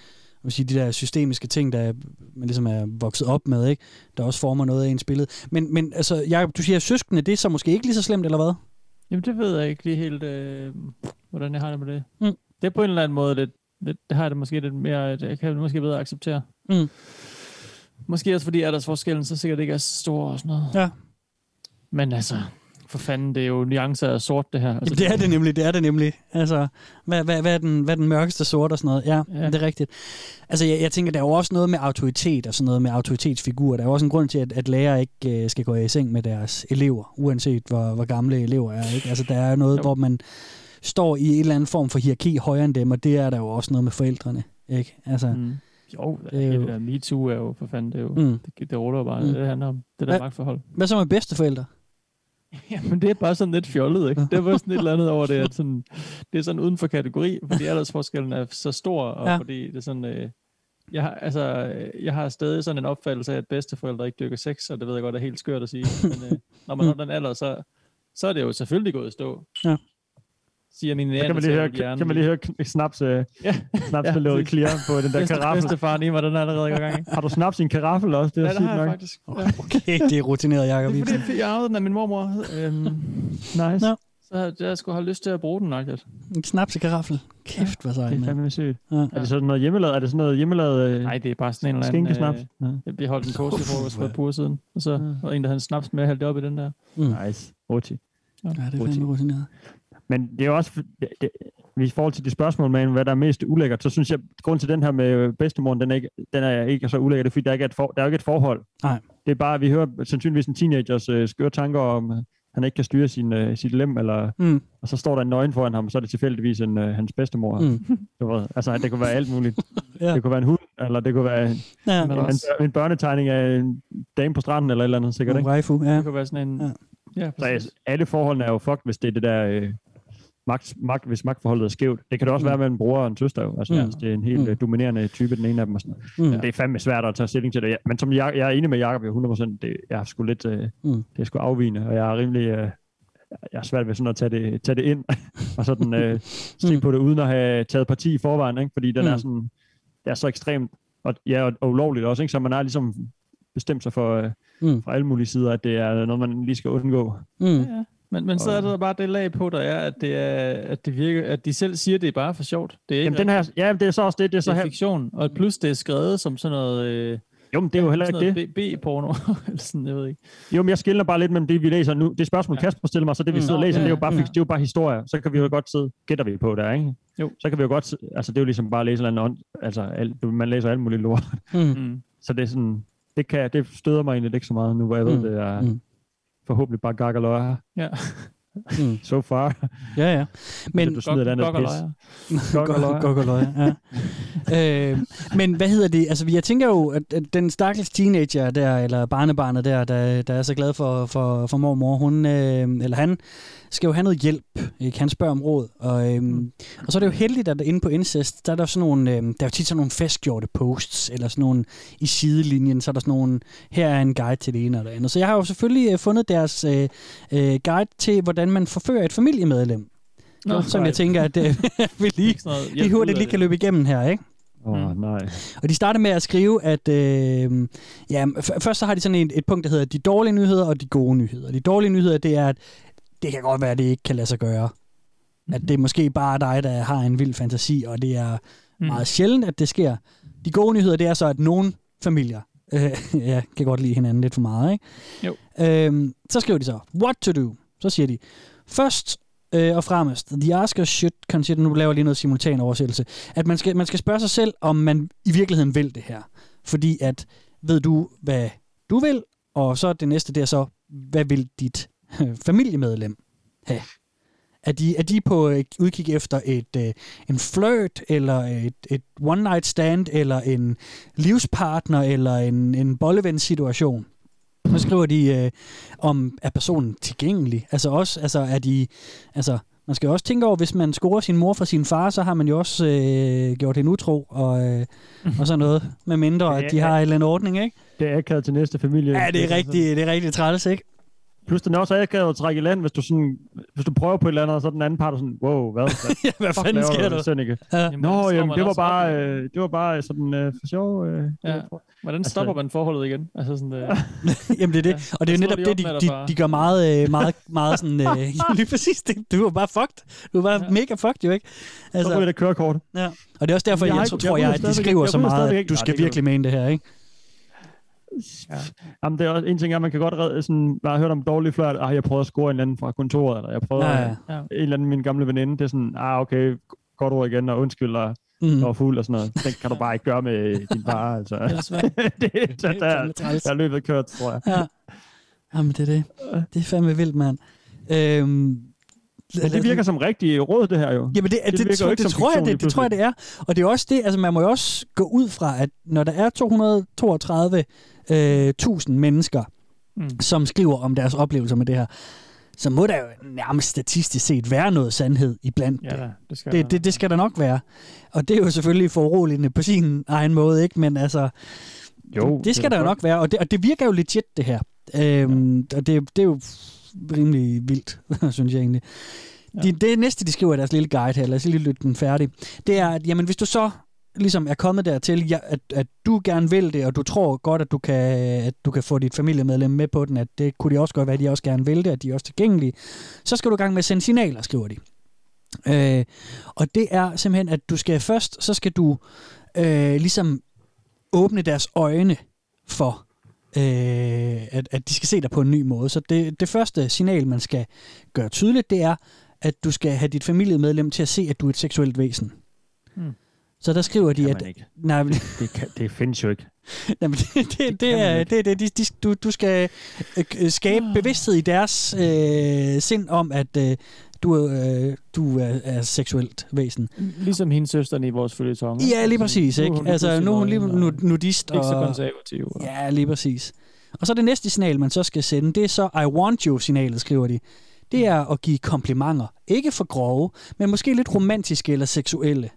vil sige, de der systemiske ting, der man ligesom er vokset op med, ikke? der også former noget af ens billede. Men, men altså, Jacob, du siger, at søskende, det er så måske ikke lige så slemt, eller hvad? Jamen, det ved jeg ikke lige helt, øh, hvordan jeg har det med det. Mm. Det er på en eller anden måde, det, det, det har jeg det måske lidt mere, det jeg kan det måske bedre acceptere. Mm. Måske også fordi aldersforskellen så sikkert ikke er så stor og sådan noget. Ja. Men altså, for fanden, det er jo nuancer af sort, det her. Altså, Jamen, det er det nemlig, det er det nemlig. Altså, hvad, hvad, hvad, er, den, hvad er den mørkeste sort og sådan noget? Ja, ja. Det er rigtigt. Altså, jeg, jeg tænker, der er jo også noget med autoritet og sådan noget med autoritetsfigurer. Der er jo også en grund til, at, at lærere ikke øh, skal gå i seng med deres elever, uanset hvor, hvor gamle elever er. Ikke? Altså, der er noget, Jo. hvor man står i en eller anden form for hierarki højere end dem, og det er der jo også noget med forældrene. Ikke? Altså, Mm. Jo, Det er jo- det der MeToo er jo for fanden, det er jo, Mm. det, det ruller jo bare, Mm. det handler om, det der magtforhold. Hvad så med bedsteforældre? (laughs) Jamen, det er bare sådan lidt fjollet, ikke? Det er bare sådan et eller andet over det, at sådan, det er sådan uden for kategori, fordi aldersforskellen er så stor, og Ja. fordi det er sådan, øh, jeg har, altså, øh, jeg har stadig sådan en opfattelse af, at bedsteforældre ikke dyrker sex, og det ved jeg godt er helt skørt at sige, men øh, når man Mm. når den alder, så, så er det jo selvfølgelig gået i stå. Ja. Siger min Så kan man lige høre, kan man lige høre snaps, øh, Ja. snaps Ja, ja, præcis. clear på den der karaffel. bedstefaren i mig, den er allerede i gang. Har du snaps i en karaffel også? Det er Ja, det har jeg nok. faktisk. Ja. Okay, det er rutineret, Jacob. Det er fordi, jeg arvede den af min mormor. Øhm, Nice. Nå. så jeg, jeg skulle have lyst til at bruge den nok lidt. En snaps i karaffel. Kæft, hvad Det sejt, er mand. fandme sygt. Ja. Er det sådan noget hjemmelavet? Er det sådan noget hjemmelavet øh, Nej, det er bare sådan en eller anden... skinkesnaps? Øh, Ja. vi holdt en påskefrokost for et par siden, og så var en, der havde en snaps med at hælde det op i den der. Mm. Nice. Ruti. Ja, det er fandme rutineret. Men det er jo også, det, det, i forhold til de spørgsmål med, hvad der er mest ulækkert, så synes jeg, grund til den her med bedstemoren, den er ikke, den er ikke så ulækker, det er fordi, der, ikke er et for, der er jo ikke et forhold. Nej. Det er bare, vi hører sandsynligvis en teenagers øh, skøre tanker om, øh, han ikke kan styre sin, øh, sit lem, eller, Mm. og så står der en nøgen foran ham, og så er det tilfældigvis en, øh, hans bedstemor. Mm. Du ved, altså, det kunne være alt muligt. (laughs) Ja. Det kunne være en hund, eller det kunne være en, Ja, en, også, en børnetegning af en dame på stranden, eller et eller andet, sikkert, en ikke? waifu, ja. det kunne være sådan en... Ja. Ja, Så præcis. altså, alle forholdene er jo fucked, hvis det er det der øh, magt, magt, hvis magtforholdet er skævt. Det kan det også Mm. være mellem bror og en søster jo. Altså, Mm. hvis det er en helt Mm. mm. dominerende type, den ene af dem. Og sådan. Mm. Ja. Det er fandme svært at tage stilling til det. Men som jeg, jeg er enig med Jacob jo 100%, det, jeg har sgu lidt, øh, Mm. det er sgu afvigende, og jeg er rimelig, øh, jeg er svært ved sådan at tage det, tage det ind, (laughs) og sådan øh, se Mm. på det, uden at have taget parti i forvejen, ikke? fordi den Mm. er sådan, det er så ekstremt, og, ja, og, og ulovligt også, ikke? så man har ligesom bestemt sig for, øh, Mm. fra alle mulige sider, at det er noget, man lige skal undgå. Mm. Ja, ja. Men, men så er der bare det lag på, der er, at det, er, at det virker, at de selv siger, at det er bare for sjovt. Det er ikke Jamen, den her, ja, det er så også det, det er så det er her, fiktion, og plus det er skrevet som sådan noget... Øh, jo, men det er jo heller ikke det. B-porno, eller sådan, jeg ved ikke. Jo, men jeg skiller bare lidt mellem det, vi læser nu. Det spørgsmål, Ja. Kasper stiller mig, så det, vi Mm. sidder og læser, ja, det er jo bare, ja. det er jo bare historie. Så kan vi jo godt sidde, gætter vi på der, ikke? Jo. Så kan vi jo godt, altså det er jo ligesom bare at læse en eller anden, ånd- altså alt, man læser alt muligt lort. Mm. Mm. Så det er sådan, det, kan, det støder mig egentlig ikke så meget nu, hvor jeg ved, Mm. det er Mm. Forhåbentlig bare gak og løg Ja, Mm. so far. Ja, ja. Men, du smider et andet pis. løjer. Gok og ja. øh, men hvad hedder det? Altså, jeg tænker jo, at, at den stakkels teenager der, eller barnebarnet der, der, der er så glad for, for, for mormor, hun, øh, eller han, skal jo have noget hjælp. Ikke? Han spørger om råd. Og, øhm, mm. og så er det jo heldigt, at inde på Incest, der er der sådan nogle, øhm, der er jo tit sådan nogle festgjorte posts, eller sådan nogle i sidelinjen, så er der sådan nogle, her er en guide til det ene og det andet. Så jeg har jo selvfølgelig øh, fundet deres øh, øh, guide til, hvordan man forfører et familiemedlem. Nå, som jeg tænker, at øh, (laughs) vi lige, (laughs) lige hurtigt lige kan løbe igennem her, ikke? Åh, oh, nej. Og de starter med at skrive, at øh, ja, f- først så har de sådan et, et punkt, der hedder de dårlige nyheder og de gode nyheder. De dårlige nyheder, det er, at det kan godt være, at det ikke kan lade sig gøre. At det er måske bare dig, der har en vild fantasi, og det er Mm. meget sjældent, at det sker. De gode nyheder, det er så, at nogle familier øh, (laughs) ja, kan godt lide hinanden lidt for meget. Ikke? Jo. Øhm, så skriver de så, what to do? Så siger de, først øh, og fremmest, the asker should consider, nu laver jeg lige noget simultan oversættelse, at man skal, man skal spørge sig selv, om man i virkeligheden vil det her. Fordi at, ved du, hvad du vil, og så det næste, det er så, hvad vil dit (laughs) familiemedlem have? Er de, er de på udkig efter et, øh, en flirt, eller et, et one-night stand, eller en livspartner, eller en, en bolleven-situation? Så skriver de, øh, om er personen tilgængelig? Altså også, altså er de, altså man skal også tænke over, hvis man scorer sin mor fra sin far, så har man jo også øh, gjort hende utro, og, øh, og sådan noget, med mindre, (laughs) at de har en eller anden ordning, ikke? Det er akavet til næste familie. Ja, det er rigtig, det er rigtig træls, ikke? Plus den er også akavet at trække i land, hvis du, sådan, hvis du prøver på et eller andet, og så den anden part er sådan, wow, hvad? (laughs) hvad, ja, hvad fuck fanden laver sker der? Sønneke? Ja. Jamen, Nå, jamen, det var bare, øh, det var bare sådan øh, for sjov. Øh, Ja. Hvordan Altså- stopper man forholdet igen? Altså sådan, øh, (laughs) Jamen det er det. Ja. Og det er jo netop de det, de, de, de gør meget, øh, meget, meget sådan... Øh, (laughs) lige præcis. Det, du var bare fucked. Du var bare Ja. mega fucked, jo ikke? Så ryger det kørekort. ja. Og det er også derfor, Jeg jeg, tror, jeg at de skriver så meget, at du skal virkelig mene det her, ikke? Ja. Jamen, det er også en ting, at man kan godt redde, sådan, bare hørt om dårlig flørt, ah, jeg prøvede at score en eller anden fra kontoret, eller jeg prøvede Ja, ja, en eller anden min gamle veninde, det er sådan, ah, okay, godt ord igen, og undskyld, og Mm. jeg var fuld og sådan noget. Den kan du bare ikke gøre med din far, altså. (laughs) (laughs) det er det, er der, der er løbet kørt, tror jeg. Ja. Jamen, det er det. Det er fandme vildt, mand. Øhm, Men det virker som rigtig råd, det her jo. Jamen det, det, Det det, virker det, tror jeg, det, det tror jeg, det er. Og det er også det, altså man må jo også gå ud fra, at når der er 232 øh, 1000 mennesker, Mm. som skriver om deres oplevelser med det her, så må der jo nærmest statistisk set være noget sandhed iblandt Ja, det. det skal Det, det, det skal der nok være. Og det er jo selvfølgelig foruroligende på sin egen måde, ikke? Men altså, Jo, det skal der jo nok være. Og det, og det virker jo legit, det her. Øhm, og det, det er jo rimelig vildt, (laughs) synes jeg egentlig. Ja. De, det næste, de skriver i deres lille guide her, lad os lige lytte den færdig, det er, at jamen, hvis du så ligesom er kommet dertil, ja, at, at du gerne vil det, og du tror godt, at du, kan, at du kan få dit familiemedlem med på den, at det kunne de også godt være, at de også gerne vil det, at de er også tilgængelige, så skal du i gang med at sende signaler, skriver de. Øh, og det er simpelthen, at du skal først, så skal du øh, ligesom åbne deres øjne for, øh, at, at de skal se dig på en ny måde. Så det, det første signal, man skal gøre tydeligt, det er, at du skal have dit familiemedlem til at se, at du er et seksuelt væsen. Hmm. Så der skriver de, kan at... man ikke. Nej, men, (laughs) Det, kan, det findes jo ikke. (laughs) nej, men det, det, det, man er, det, det, de, de, du, du skal øh, øh, skabe bevidsthed i deres øh, sind om, at øh, du, øh, du er, er seksuelt væsen. Ligesom hendes søster i vores følgetong. Ja, lige præcis. Ikke? Altså, nu er hun lige nu, nudist. Ikke så og- konservativ. Og... Ja, lige præcis. Og så det næste signal, man så skal sende, det er så I want you-signalet, skriver de. Det er at give komplimenter. Ikke for grove, men måske lidt romantiske eller seksuelle,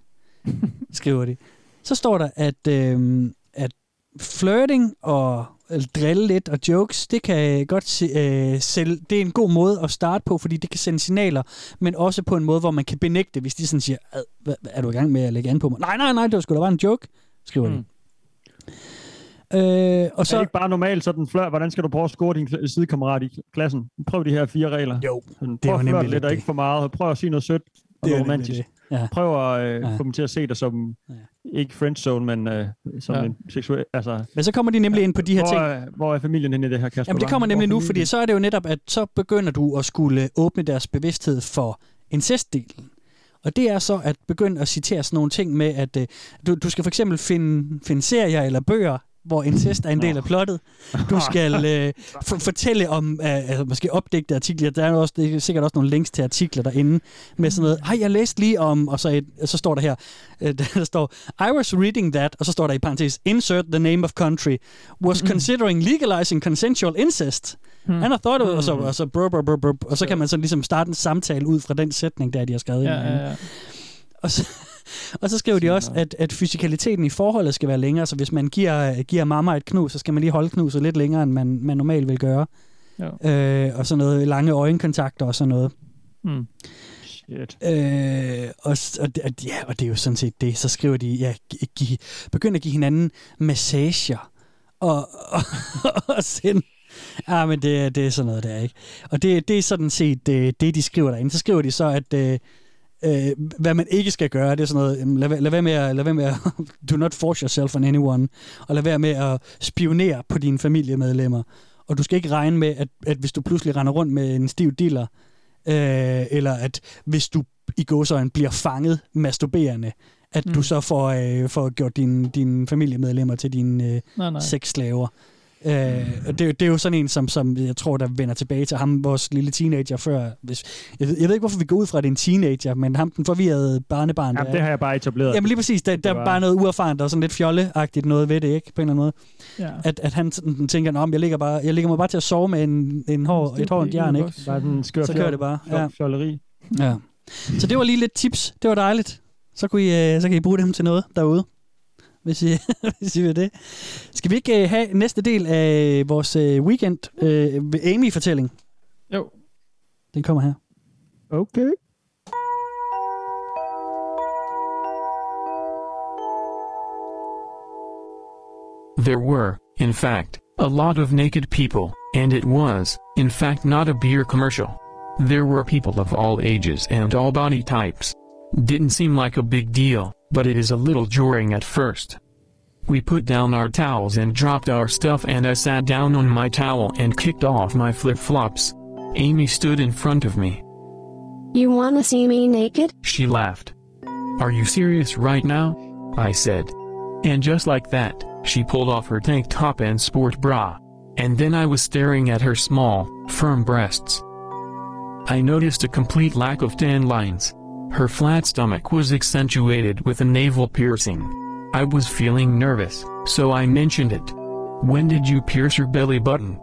(laughs) skriver de. Så står der, at, øh, at flirting og eller drille lidt og jokes, det kan godt se, øh, sælge, det er en god måde at starte på, fordi det kan sende signaler, men også på en måde, hvor man kan benægte, hvis de sådan siger, "Ad, hvad, er du i gang med at lægge an på mig? Nej, nej, nej, det var sgu da bare en joke, skriver mm. de. Øh, og Så... Er det ikke bare normalt sådan flør, hvordan skal du prøve at score din sidekammerat i kl- klassen? Prøv de her fire regler. Jo, sådan, det er prøv jo at nemlig lidt lidt og det. ikke for meget. Prøv at sige noget sødt og Det romantisk. det. Ja. Prøv at øh, Ja. få dem til at se dig som, ikke friendzone, men øh, som Ja. en seksuel... Altså, Men så kommer de nemlig ind på de her hvor, ting. Er, hvor er familien henne i det her, Kasper? Jamen det kommer er nemlig nu, fordi så er det jo netop, at så begynder du at skulle åbne deres bevidsthed for incestdelen. Og det er så at begynde at citere sådan nogle ting med, at øh, du, du skal for eksempel finde, finde serier eller bøger, hvor incest er en del af plottet. Du (laughs) skal øh, for, fortælle om, øh, altså måske opdigte artikler. Der er også, det er sikkert også nogle links til artikler derinde, med sådan noget, hej, jeg læste lige om, og så, et, så står der her, øh, (laughs) der står, I was reading that, og så står der i parentes, insert the name of country, was considering legalizing consensual incest. Hmm. And I thought, it, og så, og så, brr, brr, brr, brr, og så kan man så ligesom starte en samtale ud fra den sætning, der de har skrevet. Ja, ind ja, ja. Og så, og så skriver de også, at, at fysikaliteten i forholdet skal være længere, så hvis man giver, giver mamma et knus, så skal man lige holde knuset lidt længere, end man, man normalt vil gøre. Ja. Øh, og sådan noget lange øjenkontakter og sådan noget. Mm. Shit. Øh, og, og, ja, og det er jo sådan set det. Så skriver de, ja, gi- begynd at give hinanden massager. Og, og, (laughs) og send. Ja, men det, det er sådan noget der, ikke? Og det, det er sådan set det, det, de skriver derinde. Så skriver de så, at øh, hvad man ikke skal gøre, det er sådan noget, jamen, lad, lad være med at, lad være med at (laughs) do not force yourself on anyone, og lad være med at spionere på dine familiemedlemmer. Og du skal ikke regne med, at, at hvis du pludselig render rundt med en stiv diller, øh, eller at hvis du i gåsøjne bliver fanget masturberende, at mm. du så får, øh, får gjort dine, dine familiemedlemmer til dine øh, Nej, nej. sexslaver. Øh, og det, er jo- det er jo sådan en, som, som jeg tror, der vender tilbage til ham, vores lille teenager før. Hvis, jeg, ved, jeg ved ikke, hvorfor vi går ud fra, at det er en teenager, men ham, den forvirrede barnebarn. Jamen, der, det har jeg bare etableret. Jamen lige præcis, der, der er var- bare noget uerfarent og sådan lidt fjolleagtigt noget ved det, ikke? På en eller anden måde. Ja. At, at han sådan tænker, om jeg ligger, bare, jeg ligger mig bare til at sove med en, en hår, et hår og et jern, ikke? Bare sådan en skør Så kører det bare. Ja. Ja. Fjolleri. Ja. Så det var lige lidt tips. Det var dejligt. Så, kunne I, øh, så kan I bruge dem til noget derude, hvis I, (laughs) hvis I vil det. Skal vi ikke øh, have næste del af vores øh, weekend øh, Amy-fortælling? Jo. Den kommer her. Okay. There were, in fact, a lot of naked people, and it was, in fact, not a beer commercial. There were people of all ages and all body types. Didn't seem like a big deal, but it is a little jarring at first. We put down our towels and dropped our stuff and I sat down on my towel and kicked off my flip-flops. Amy stood in front of me. You wanna see me naked? She laughed. Are you serious right now? I said. And just like that, she pulled off her tank top and sport bra. And then I was staring at her small, firm breasts. I noticed a complete lack of tan lines. Her flat stomach was accentuated with a navel piercing. I was feeling nervous, so I mentioned it. When did you pierce your belly button?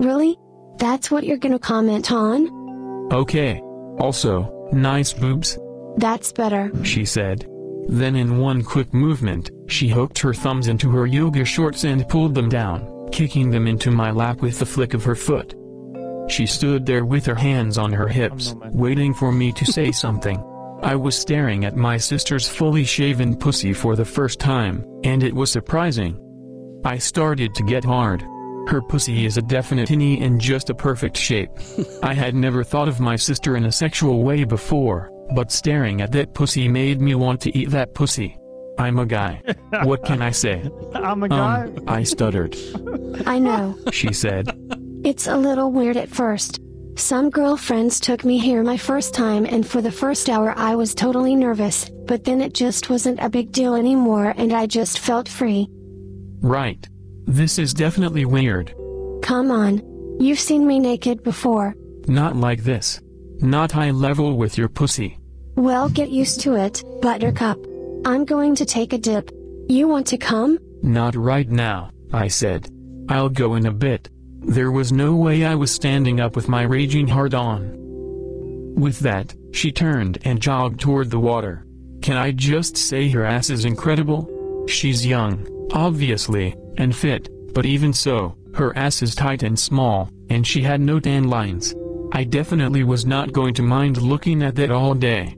Really? That's what you're gonna comment on? Okay. Also, nice boobs, That's better. she said. Then in one quick movement, she hooked her thumbs into her yoga shorts and pulled them down, kicking them into my lap with the flick of her foot. She stood there with her hands on her hips, waiting for me to (laughs) say something. I was staring at my sister's fully shaven pussy for the first time, and it was surprising. I started to get hard. Her pussy is a definite innie and just a perfect shape. (laughs) I had never thought of my sister in a sexual way before, but staring at that pussy made me want to eat that pussy. I'm a guy. (laughs) What can I say? I'm a guy. Um, I stuttered. I know. She said. It's a little weird at first. Some girlfriends took me here my first time and for the first hour I was totally nervous, but then it just wasn't a big deal anymore and I just felt free. Right. This is definitely weird. Come on. You've seen me naked before. Not like this. Not high level with your pussy. Well, get used to it, Buttercup. I'm going to take a dip. You want to come? Not right now, I said. I'll go in a bit. There was no way I was standing up with my raging heart on. With that, she turned and jogged toward the water. Can I just say her ass is incredible? She's young, obviously, and fit, but even so, her ass is tight and small, and she had no tan lines. I definitely was not going to mind looking at that all day.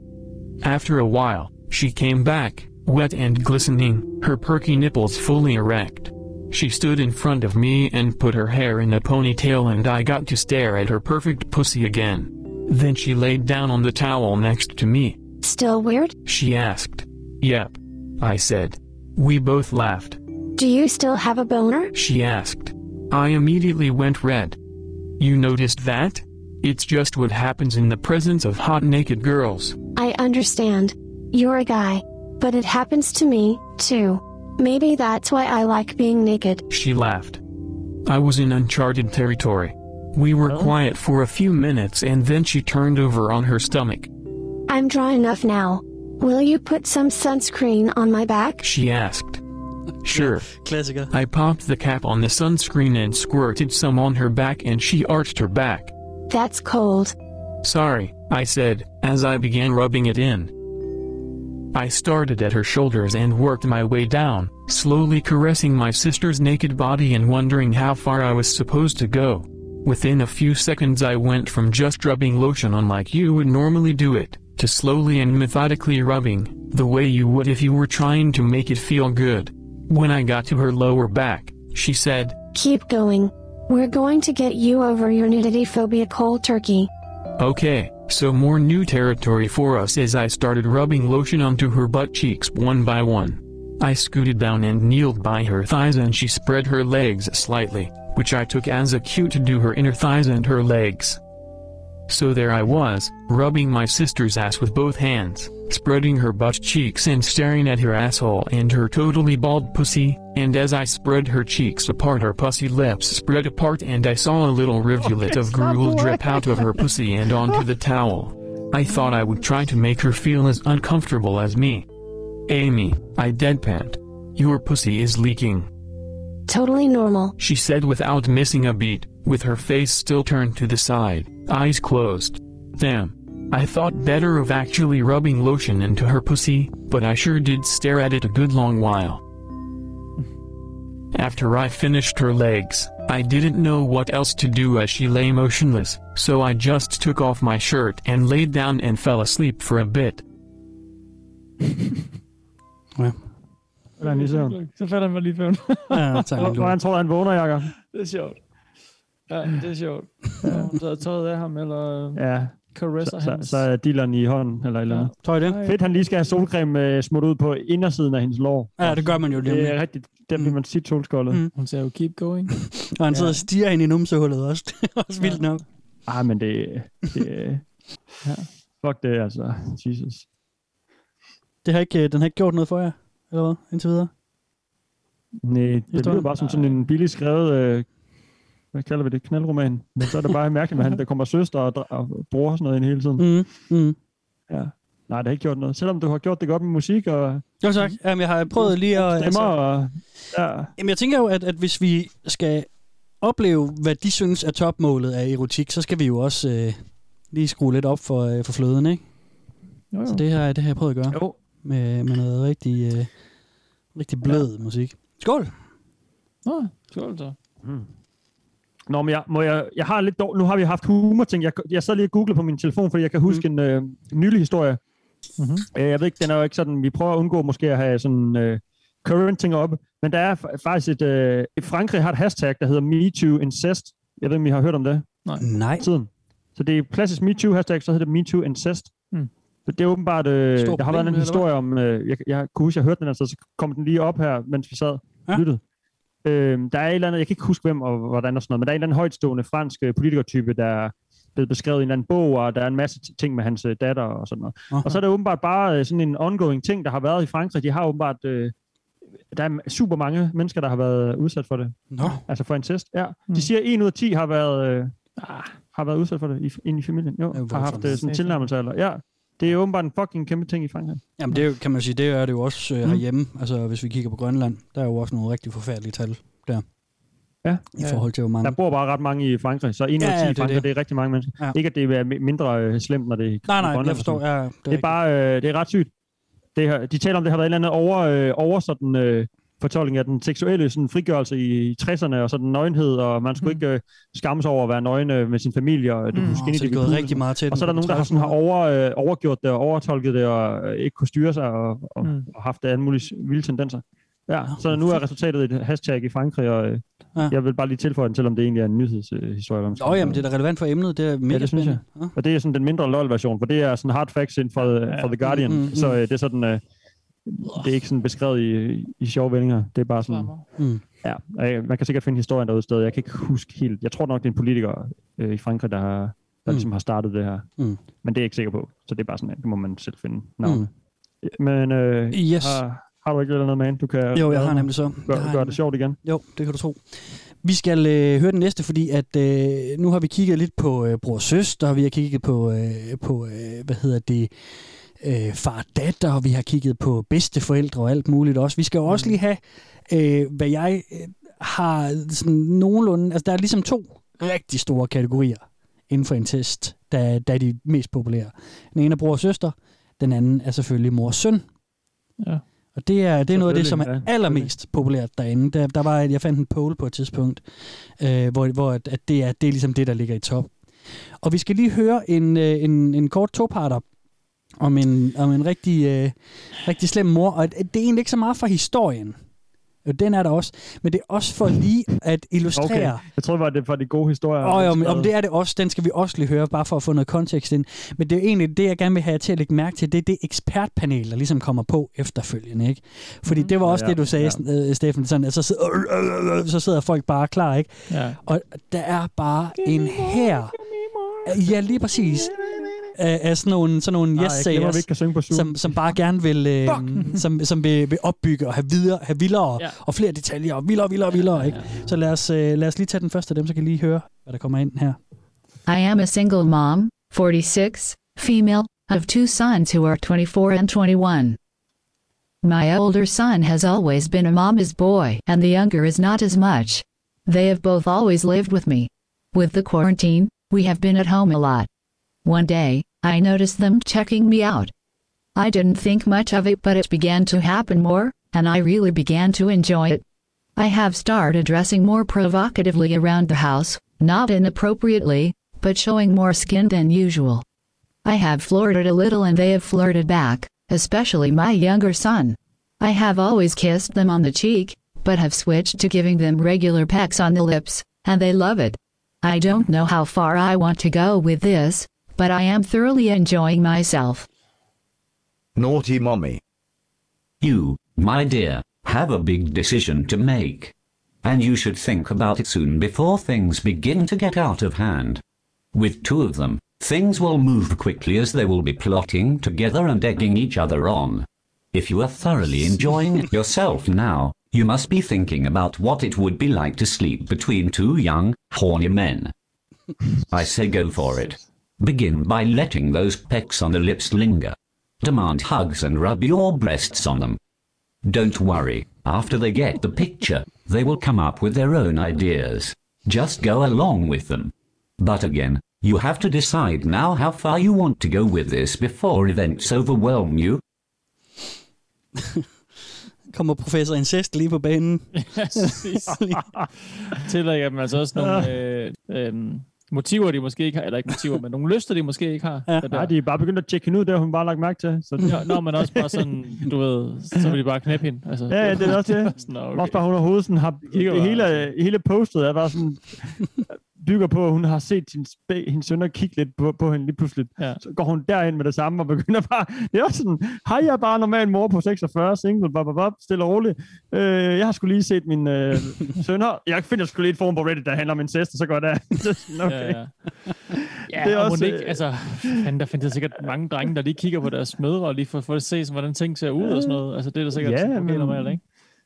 After a while, she came back, wet and glistening, her perky nipples fully erect. She stood in front of me and put her hair in a ponytail and I got to stare at her perfect pussy again. Then she laid down on the towel next to me. Still weird? She asked. Yep. I said. We both laughed. Do you still have a boner? She asked. I immediately went red. You noticed that? It's just what happens in the presence of hot naked girls. I understand. You're a guy. But it happens to me, too. Maybe that's why I like being naked. She laughed. I was in uncharted territory. We were oh. quiet for a few minutes and then she turned over on her stomach. I'm dry enough now. Will you put some sunscreen on my back? She asked. Sure. Klassiker. I popped the cap on the sunscreen and squirted some on her back and she arched her back. That's cold. Sorry, I said, as I began rubbing it in. I started at her shoulders and worked my way down, slowly caressing my sister's naked body and wondering how far I was supposed to go. Within a few seconds I went from just rubbing lotion on like you would normally do it, to slowly and methodically rubbing, the way you would if you were trying to make it feel good. When I got to her lower back, she said, Keep going. We're going to get you over your nudity phobia cold turkey. Okay, so more new territory for us as I started rubbing lotion onto her butt cheeks one by one. I scooted down and kneeled by her thighs and she spread her legs slightly, which I took as a cue to do her inner thighs and her legs. So there I was, rubbing my sister's ass with both hands, spreading her butt cheeks and staring at her asshole and her totally bald pussy, and as I spread her cheeks apart her pussy lips spread apart and I saw a little rivulet of (laughs) gruel drip out of her pussy and onto the towel. I thought I would try to make her feel as uncomfortable as me. Amy, I deadpanned. Your pussy is leaking. Totally normal. She said without missing a beat, with her face still turned to the side, eyes closed. Damn. I thought better of actually rubbing lotion into her pussy, but I sure did stare at it a good long while. After I finished her legs, I didn't know what else to do as she lay motionless, so I just took off my shirt and laid down and fell asleep for a bit. (laughs) Ja. Eller han i søvn. Så falder han mig lige søvn. Ja, tak, Hvor- Hvordan tror han vågner, Jacob? det er sjovt. Ja, det er sjovt. Ja. Så er tøjet af ham, eller Ja, caresser så, så, hans. så er dealeren i hånden, eller eller andet. Tror I det? Fedt, han lige skal have solcreme øh, smurt ud på indersiden af hendes lår. Ja, det gør man jo lige. Det er rigtigt. Der bliver man sit solskoldet. Mm. Hun siger jo, keep going. Og han sidder og stiger ind i numsehullet også. (laughs) Det er også vildt nok. Ah, men det... det (laughs) ja. Fuck det, altså. Jesus. Det har ikke, øh, den har ikke gjort noget for jer, eller hvad, indtil videre? Nej, det lyder bare som sådan en billig skrevet... Øh, hvad kalder vi det? Knaldroman. Men så er det bare (laughs) mærkeligt, at han, der kommer søster og, og bror og sådan noget ind hele tiden. Mm. Mm. Ja. Nej, det har ikke gjort noget. Selvom du har gjort det godt med musik og Jo tak. Jamen, jeg har prøvet lige at... stemmer Altså, og... Ja. jamen, jeg tænker jo, at, at hvis vi skal opleve, hvad de synes er topmålet af erotik, så skal vi jo også øh, lige skrue lidt op for, øh, for fløden, ikke? Jo, jo. Så det har, det har jeg prøvet at gøre Jo. med, med noget rigtig, øh, rigtig blød ja. musik. Skål! Nå, skål så. Nå, men jeg, må jeg, jeg har lidt dårligt... Nu har vi haft humor ting. Jeg, jeg sad lige og googlede på min telefon, fordi jeg kan huske mm. en øh, nylig historie. Mm-hmm. Øh, Jeg ved ikke, den er jo ikke sådan... Vi prøver at undgå måske at have sådan øh, current ting op. Men der er fa- faktisk et... Øh, i Frankrig har et hashtag, der hedder MeTooIncest. Jeg ved ikke, om I har hørt om det Nej. tiden. Så det er klassisk MeToo hashtag, så hedder det MeTooIncest. Mm. Så det er åbenbart... Øh, Stort der har været en historie om... Øh, jeg, jeg kunne huske, jeg hørte den, altså, så kom den lige op her, mens vi sad Ja. og lyttede. Øhm, der er et eller andet, jeg kan ikke huske hvem og hvordan og sådan noget, men der er en eller anden højtstående fransk øh, politikertype, der er blevet beskrevet i en eller anden bog, og der er en masse ting med hans øh, datter og sådan noget. Aha. Og så er det åbenbart bare øh, sådan en ongoing ting, der har været i Frankrig. De har åbenbart... Øh, der er super mange mennesker, der har været udsat for det. Nå. Altså for incest. Ja. Mm. De siger, at 1 ud af 10 har været, øh, har været udsat for det i, inde i familien. Jo, jo har haft øh, sådan en tilnærmelse. Eller, ja, det er åbenbart en fucking kæmpe ting i Frankrig. Jamen, det er jo, kan man sige, det er det jo også øh, Mm. herhjemme. Altså, hvis vi kigger på Grønland, der er jo også nogle rigtig forfærdelige tal der. Ja. I forhold til, hvor mange... Der bor bare ret mange i Frankrig, så 1 ud Ja, af 10 ja, i det er Frankrig, det. det er rigtig mange mennesker. Ja. Ikke, at det er mindre øh, slemt, når det er Nej, nej, Grønland jeg forstår. Ja, det, Det er bare, øh, det er ret sygt. Det her, de taler om, det har været en eller anden over, øh, over sådan, øh, fortolkning af den seksuelle sådan, frigørelse i 60'erne, og sådan nøgenhed, og man skulle Mm. ikke øh, skamme sig over at være nøgen øh, med sin familie, og du Mm. Nå, skinny så det er gået rigtig meget til Og så er der nogen, der har, sådan, har over, øh, overgjort det og overtolket det, og øh, ikke kunne styre sig, og, og, Mm. og haft alle mulige vilde tendenser. Ja, Nå, så nu er resultatet et hashtag i Frankrig, og øh, Ja. jeg vil bare lige tilføje den, selvom det egentlig er en nyhedshistorie. Øh, Åh, jamen, det er da relevant for emnet. Det er mega det synes spændende. Ja. og det er sådan den mindre LOL-version, for det er sådan hard facts inden for, for The Guardian, mm, mm, mm, så øh, det er sådan, øh, det er ikke sådan beskrevet i, i sjove vendinger. Det er bare sådan, Mm. ja, man kan sikkert finde historien derude stadig. Jeg kan ikke huske helt. Jeg tror nok, det er en politiker øh, i Frankrig, der, har, der Mm. ligesom har startet det her. Mm. Men det er jeg ikke sikker på, så det er bare sådan, det må man selv finde navnet. Mm. Men øh, Yes. har, har du ikke noget med, du kan Jo, jeg har nemlig så. gør, Jeg har gør det sjovt igen? Jo, det kan du tro. Vi skal øh, høre den næste, fordi at øh, nu har vi kigget lidt på øh, bror og søster, og vi har kigget på, øh, på øh, hvad hedder det, øh, far og datter, og vi har kigget på bedsteforældre og alt muligt også. Vi skal jo også lige have, øh, hvad jeg øh, har sådan nogenlunde, altså der er ligesom to rigtig store kategorier inden for en test, der, der er de mest populære. Den ene er bror og søster, den anden er selvfølgelig mor og søn. Ja. Og det er, det er noget af det, som er allermest populært derinde. Der, der var, jeg fandt en poll på et tidspunkt, øh, hvor, hvor at, at det, er, det er ligesom det, der ligger i top. Og vi skal lige høre en, øh, en, en kort toparter om en, om en rigtig, øh, rigtig slem mor. Og det er egentlig ikke så meget for historien. Jo, den er der også. Men det er også for lige at illustrere... Okay. Jeg tror bare, det er for de gode historier. Åh, oh, om det er det også. Den skal vi også lige høre, bare for at få noget kontekst ind. Men det er jo egentlig det, jeg gerne vil have jer til at lægge mærke til. Det er det ekspertpanel, der ligesom kommer på efterfølgende. Ikke? Fordi det var også Ja, det, du sagde, ja. ja. Steffen. Sådan, at så, sidder, øh, øh, øh, så sidder folk bare klar. Ikke? Ja. Og der er bare en her. Ja, lige præcis. Af, af sådan nogle, sådan nogle Nej, yes jeg glemmer, sayers, ikke kan synge på Zoom. som, som bare gerne vil, øh, som, som vil, vil opbygge og have, videre, have vildere Ja. ja. og flere detaljer og vildere, vildere, vildere. Ikke? Så lad os, øh, lad os lige tage den første af dem, så kan I lige høre, hvad der kommer ind her. I am a single mom, 46, female, of two sons who are 24 and 21. My older son has always been a mama's boy, and the younger is not as much. They have both always lived with me. With the quarantine, we have been at home a lot. One day, I noticed them checking me out. I didn't think much of it, but it began to happen more, and I really began to enjoy it. I have started dressing more provocatively around the house, not inappropriately, but showing more skin than usual. I have flirted a little and they have flirted back, especially my younger son. I have always kissed them on the cheek, but have switched to giving them regular pecks on the lips, and they love it. I don't know how far I want to go with this, but I am thoroughly enjoying myself. Naughty mommy. You, my dear, have a big decision to make. And you should think about it soon before things begin to get out of hand. With two of them, things will move quickly as they will be plotting together and egging each other on. If you are thoroughly enjoying it (laughs) yourself now, you must be thinking about what it would be like to sleep between two young, horny men. I say go for it. Begin by letting those pecks on the lips linger. Demand hugs and rub your breasts on them. Don't worry, after they get the picture, they will come up with their own ideas. Just go along with them. But again, you have to decide now how far you want to go with this before events overwhelm you. (laughs) Kommer professor Incest lige på banen. (laughs) Ja, præcis. (laughs) Tillægger dem altså også nogle øh, øh, motiver, de måske ikke har, eller ikke motiver, men nogle lyster, de måske ikke har. Ja. Nej, de er bare begyndt at tjekke hende ud, det har hun bare lagt mærke til. Så det... Ja, nå, men også bare sådan, du ved, så vil de bare knæppe hende. Altså, Ja, ja, det er også det. (laughs) sådan, Okay. Også bare hun har hovedet sådan, har, hele, hele postet er bare sådan, bygger på, at hun har set sin, spæ, hendes sønner kigge lidt på, på hende lige pludselig. Ja. Så går hun derind med det samme og begynder bare, det er også sådan, hej, jeg er bare normal mor på 46, single, bop, bop, bop, stille og roligt. Øh, jeg har skulle lige set min øh, (laughs) sønner. Jeg finder sgu lige et forum på Reddit, der handler om incest, og så går jeg der. (laughs) Okay. Ja, ja. (laughs) Ja, Det er og også, ikke, altså, fanden, der findes sikkert mange drenge, der lige kigger på deres mødre, lige for, for at se, hvordan ting ser ud og sådan noget. Altså, det er da sikkert Ja, men- normalt, ikke?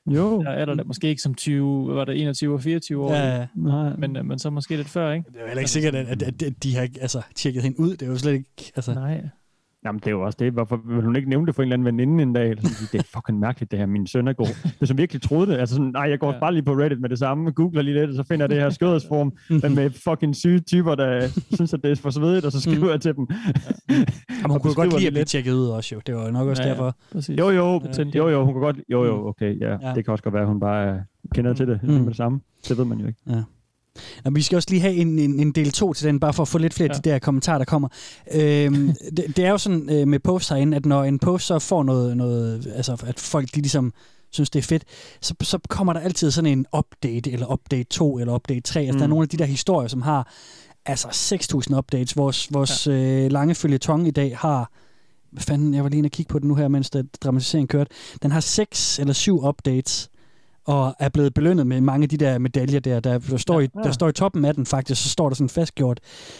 Jo. Der er der måske ikke som 20, hvad var det 21 og 24 år, Ja. Nej. Men, øh, men så måske lidt før, ikke? Det er jo heller ikke sikkert, at, at, at, at de har altså, tjekket hende ud. Det er jo slet ikke... Altså, Nej. Jamen, det er jo også det. Hvorfor vil hun ikke nævne det for en eller anden veninde en dag? Eller sådan, Det er fucking mærkeligt, det her. Min søn er god. Det er som virkelig troede det. Altså sådan, nej, jeg går ja. bare lige på Reddit med det samme, googler lige lidt, og så finder jeg det her skødersform men med fucking syge typer, der synes, at det er for svedigt, og så skriver jeg til dem. Jamen, hun kunne godt lide det at blive lidt. tjekket ud også, jo. Det var nok også Ja, ja. derfor. Præcis. Jo, jo, Ja. jo, jo, hun kan godt, jo, jo, okay, ja. Ja. Det kan også godt være, at hun bare kender til det Mm. mm. med det samme. Det ved man jo ikke. Ja. Jamen, vi skal også lige have en, en, en del 2 til den, bare for at få lidt flere af de der kommentarer, der kommer. Øhm, (laughs) det, det er jo sådan øh, med posts herinde, at når en post så får noget, noget altså at folk de ligesom synes, det er fedt, så, så kommer der altid sådan en update, eller update 2, eller update 3. Altså, mm. der er Mm. nogle af de der historier, som har altså 6.000 updates. Vores, vores ja. øh, lange følgetong i dag har hvad fanden, jeg var lige inde og kigge på den nu her, mens det dramatisering kørte. Den har seks eller syv updates, og er blevet belønnet med mange af de der medaljer der. Der, der, står, i, der står i toppen af den faktisk, så står der sådan fastgjort,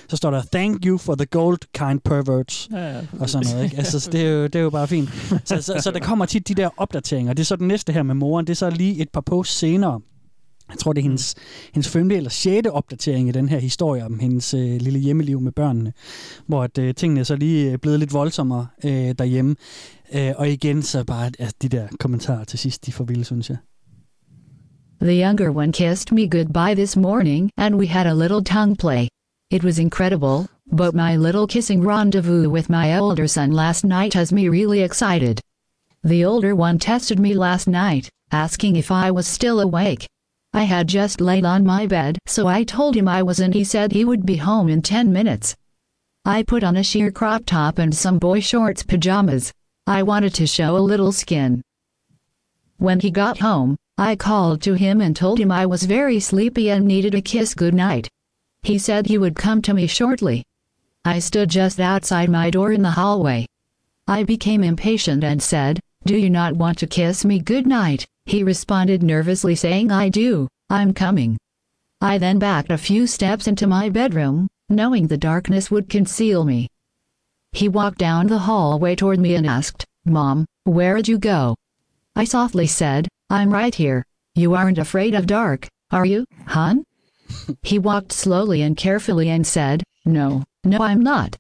så står der, thank you for the gold kind perverts, Ja, ja, og sådan noget. Ikke? Altså, så det, er jo, det er jo bare fint. (laughs) Så, så, så der kommer tit de der opdateringer. Det er så den næste her med moren. Det er så lige et par posts senere. Jeg tror, det er hendes, hendes femte eller sjette opdatering i den her historie om hendes øh, lille hjemmeliv med børnene, hvor at, øh, tingene er så lige er blevet lidt voldsommere øh, derhjemme. Øh, og igen, så bare altså, de der kommentarer til sidst, de får vilde, synes jeg. The younger one kissed me goodbye this morning, and we had a little tongue play. It was incredible, but my little kissing rendezvous with my older son last night has me really excited. The older one tested me last night, asking if I was still awake. I had just laid on my bed, so I told him I was and he said he would be home in 10 minutes. I put on a sheer crop top and some boy shorts pajamas. I wanted to show a little skin. When he got home, I called to him and told him I was very sleepy and needed a kiss goodnight. He said he would come to me shortly. I stood just outside my door in the hallway. I became impatient and said, Do you not want to kiss me goodnight? He responded nervously saying I do, I'm coming. I then backed a few steps into my bedroom, knowing the darkness would conceal me. He walked down the hallway toward me and asked, Mom, where'd you go? I softly said, I'm right here. You aren't afraid of dark, are you, hon? (laughs) he walked slowly and carefully and said, No, no, I'm not.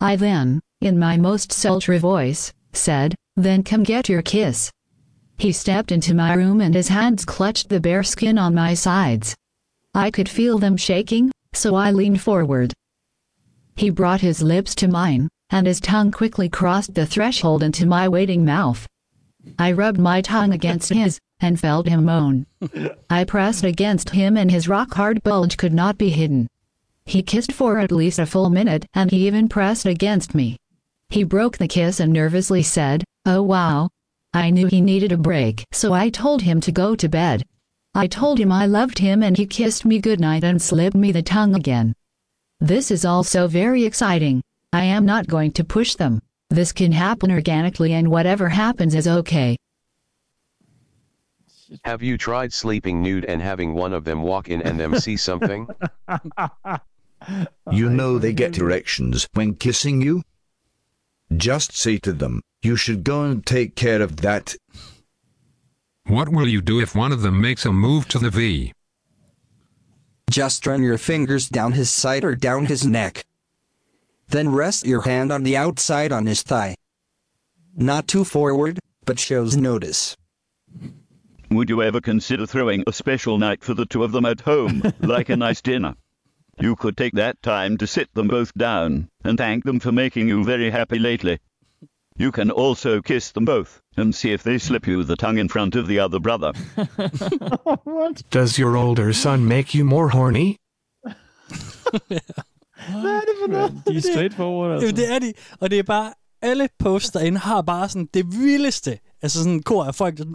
I then, in my most sultry voice, said, Then come get your kiss. He stepped into my room and his hands clutched the bare skin on my sides. I could feel them shaking, so I leaned forward. He brought his lips to mine, and his tongue quickly crossed the threshold into my waiting mouth. I rubbed my tongue against his, and felt him moan. I pressed against him and his rock hard bulge could not be hidden. He kissed for at least a full minute and he even pressed against me. He broke the kiss and nervously said, Oh wow. I knew he needed a break, so I told him to go to bed. I told him I loved him and he kissed me goodnight and slipped me the tongue again. This is also very exciting. I am not going to push them. This can happen organically and whatever happens is okay. Have you tried sleeping nude and having one of them walk in and them see something? (laughs) You know they get erections when kissing you? Just say to them, you should go and take care of that. What will you do if one of them makes a move to the V? Just run your fingers down his side or down his neck. Then rest your hand on the outside on his thigh. Not too forward, but shows notice. Would you ever consider throwing a special night for the two of them at home, (laughs) like a nice dinner? You could take that time to sit them both down and thank them for making you very happy lately. You can also kiss them both and see if they slip you the tongue in front of the other brother. (laughs) Does your older son make you more horny? (laughs) Hvad er det for noget? De er (laughs) straightforward, altså. Jamen, det er de. Og det er bare, alle posts derinde har bare sådan det vildeste. Altså sådan en kor af folk, der sådan,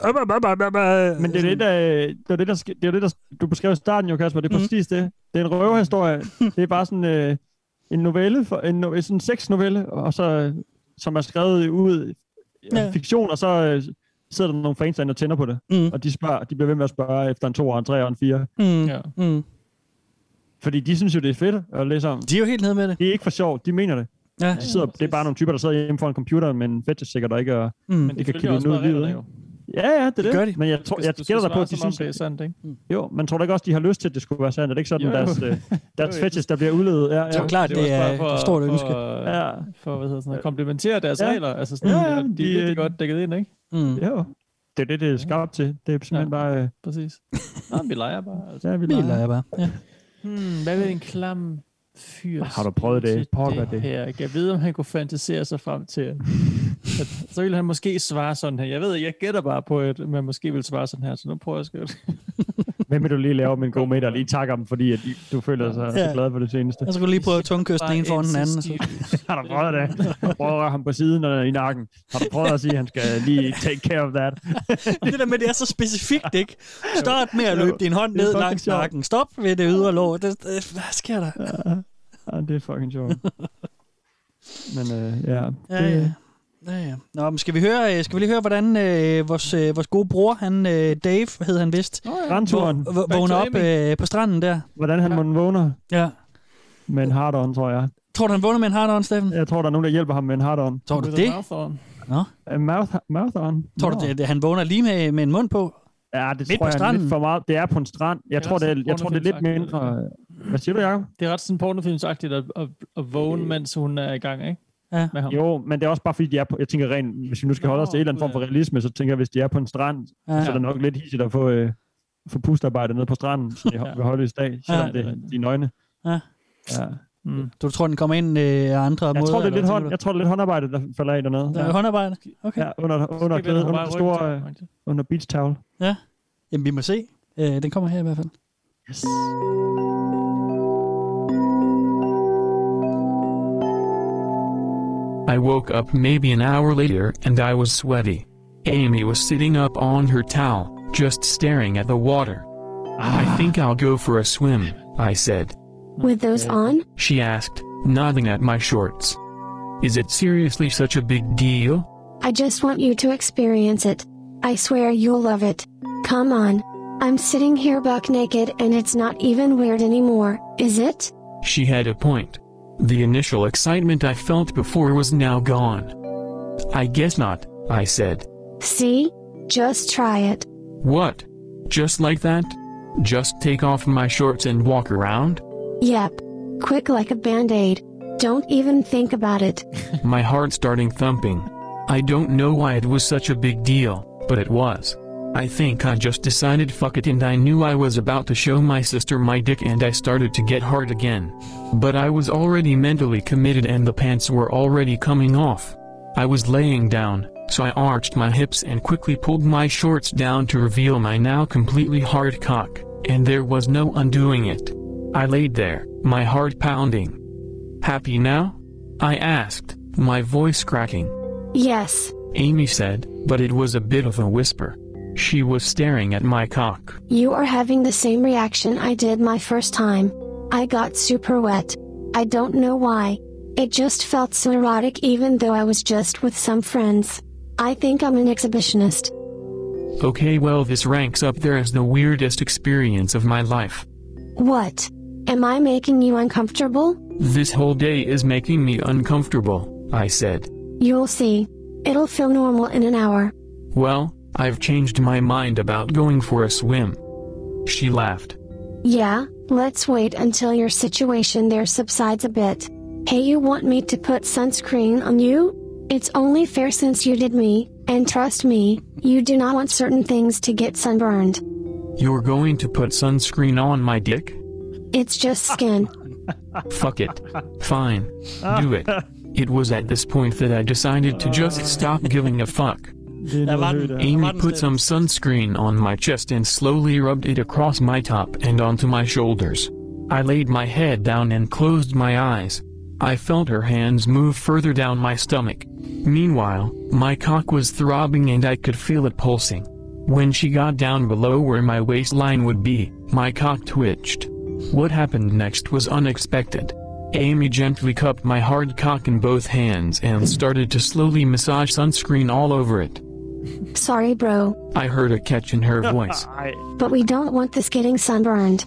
Men det er det, der, det er det, der, det er det, der du beskrev i starten, jo Kasper. Det er præcis det. Det er en røverhistorie. (laughs) det er bare sådan øh, en novelle, for, en, no- sådan en sexnovelle, og så, som er skrevet ud Ja. ja. fiktion, og så øh, sidder der nogle fans derinde og tænder på det. Mm. Og de, spørger, de bliver ved med at spørge efter en to, en tre og en fire. Mm. Ja. Mm. Fordi de synes jo, det er fedt at læse om. De er jo helt nede med det. Det er ikke for sjov, de mener det. Ja. De sidder, det er bare nogle typer, der sidder hjemme foran en computer, men fetish sikkert og ikke og, Mm. mm. Men ikke de kan også ud i livet. reglerne, Ja, ja, det er Det det. gør de. Men jeg, tror, jeg gætter dig på, at de synes, det er sandt, ikke? Jo, men tror du ikke også, de har lyst til, at det skulle være sandt? Er det ikke sådan, Jo, jo. deres, øh, (laughs) deres fetish, der bliver udledet? Ja, ja. Det er jo klart, det er et stort ønske. For, Ja. for hvad hedder sådan noget, komplementere deres Ja. regler. Altså sådan, Ja, ja, ja, de, de, de, er øh, godt dækket ind, ikke? Mm. Jo. Det er det, det er skabt til. Det er simpelthen bare... Øh, Præcis. Nå, vi leger bare. Altså. ja, vi leger. er bare. Ja. Hmm, hvad vil en klam fyr Har du prøvet det? Pokker det det. her? Jeg vide, om han kunne fantasere sig frem til, (laughs) at, (laughs) så ville han måske svare sådan her. Jeg ved, jeg gætter bare på, at man måske vil svare sådan her, så nu prøver jeg at skrive det. (laughs) Hvem vil du lige lave med en god middag og lige takke ham, fordi at du føler sig Ja. så glad for det seneste? Jeg skulle lige prøve at tungkysse den ene foran den anden. og Så. (laughs) Har du prøvet det? Har du prøvet at ham på siden og i nakken? Har du prøvet at sige, at han skal lige take care of that? det der med, det er så specifikt, ikke? Start med at løbe din hånd ned langs nakken. Stop ved det ydre lår. Det, det, hvad sker der? Ja, det er fucking sjovt. Men øh, ja, Ja, det, ja. Ja, ja. Nå, men skal vi høre, øh, skal vi lige høre, hvordan øh, vores, øh, vores gode bror, han, øh, Dave, hed han vist, Strandturen. vå- vå- vågner op øh, på stranden der. Hvordan han ja. vågner Ja. med en hard on, tror jeg. Tror du, han vågner med en hard on, Steffen? Jeg tror, der er nogen, der hjælper ham med en hard on. Tror du det? Nå. A mouth, mouth on? Tror du, det, han vågner lige med, med en mund på? Ja, det Midt tror jeg er stranden? lidt for meget. Det er på en strand. Jeg, Det er tror, det er, jeg tror, det er lidt mindre... Hvad siger du, Jacob? Det er ret sådan pornofilmsagtigt at, at, at vågne, mens hun er i gang, ikke? Ja. Med ham. Jo, men det er også bare fordi, de er på, jeg tænker rent, hvis vi nu skal holde os til en eller anden form for realisme, så tænker jeg, hvis de er på en strand, Ja. ja. så er det nok lidt hissigt at få, øh, få pustarbejde nede på stranden, (laughs) så de Ja. ja. vil holde i dag, selvom Ja. ja. det, de er nøgne. Ja. Ja. Mm. Du tror, den kommer ind øh, af andre Jeg måder? tror, det er lidt hånd, jeg tror, det er lidt håndarbejde, der falder af dernede. Der er håndarbejde? Okay. Ja, under, under, klæde, under, det store, øh, under beach towel. Ja. Jamen, vi må se. Øh, den kommer her i hvert fald. Yes. I woke up maybe an hour later and I was sweaty. Amy was sitting up on her towel, just staring at the water. I think I'll go for a swim, I said. With those on? She asked, nodding at my shorts. Is it seriously such a big deal? I just want you to experience it. I swear you'll love it. Come on. I'm sitting here buck naked and it's not even weird anymore, is it? She had a point. The initial excitement I felt before was now gone. I guess not, I said. See? Just try it. What? Just like that? Just take off my shorts and walk around? Yep. Quick like a band aid. Don't even think about it. (laughs) my heart starting thumping. I don't know why it was such a big deal, but it was. I think I just decided fuck it and I knew I was about to show my sister my dick and I started to get hard again. But I was already mentally committed and the pants were already coming off. I was laying down, so I arched my hips and quickly pulled my shorts down to reveal my now completely hard cock, and there was no undoing it. I laid there, my heart pounding. Happy now? I asked, my voice cracking. Yes. Amy said, but it was a bit of a whisper. She was staring at my cock. You are having the same reaction I did my first time. I got super wet. I don't know why. It just felt so erotic even though I was just with some friends. I think I'm an exhibitionist. Okay, well, this ranks up there as the weirdest experience of my life. What? Am I making you uncomfortable? This whole day is making me uncomfortable, I said. You'll see. It'll feel normal in an hour. Well, I've changed my mind about going for a swim. She laughed. Yeah, let's wait until your situation there subsides a bit. Hey, you want me to put sunscreen on you? It's only fair since you did me, and trust me, you do not want certain things to get sunburned. You're going to put sunscreen on my dick? It's just skin. (laughs) Fuck it. Fine. Do it. (laughs) It was at this point that I decided to just stop giving a fuck. Amy put some sunscreen on my chest and slowly rubbed it across my top and onto my shoulders. I laid my head down and closed my eyes. I felt her hands move further down my stomach. Meanwhile, my cock was throbbing and I could feel it pulsing. When she got down below where my waistline would be, my cock twitched. What happened next was unexpected. Amy gently cupped my hard cock in both hands and started to slowly massage sunscreen all over it. Sorry, bro, I heard a catch in her (laughs) voice. but we don't want this getting sunburned.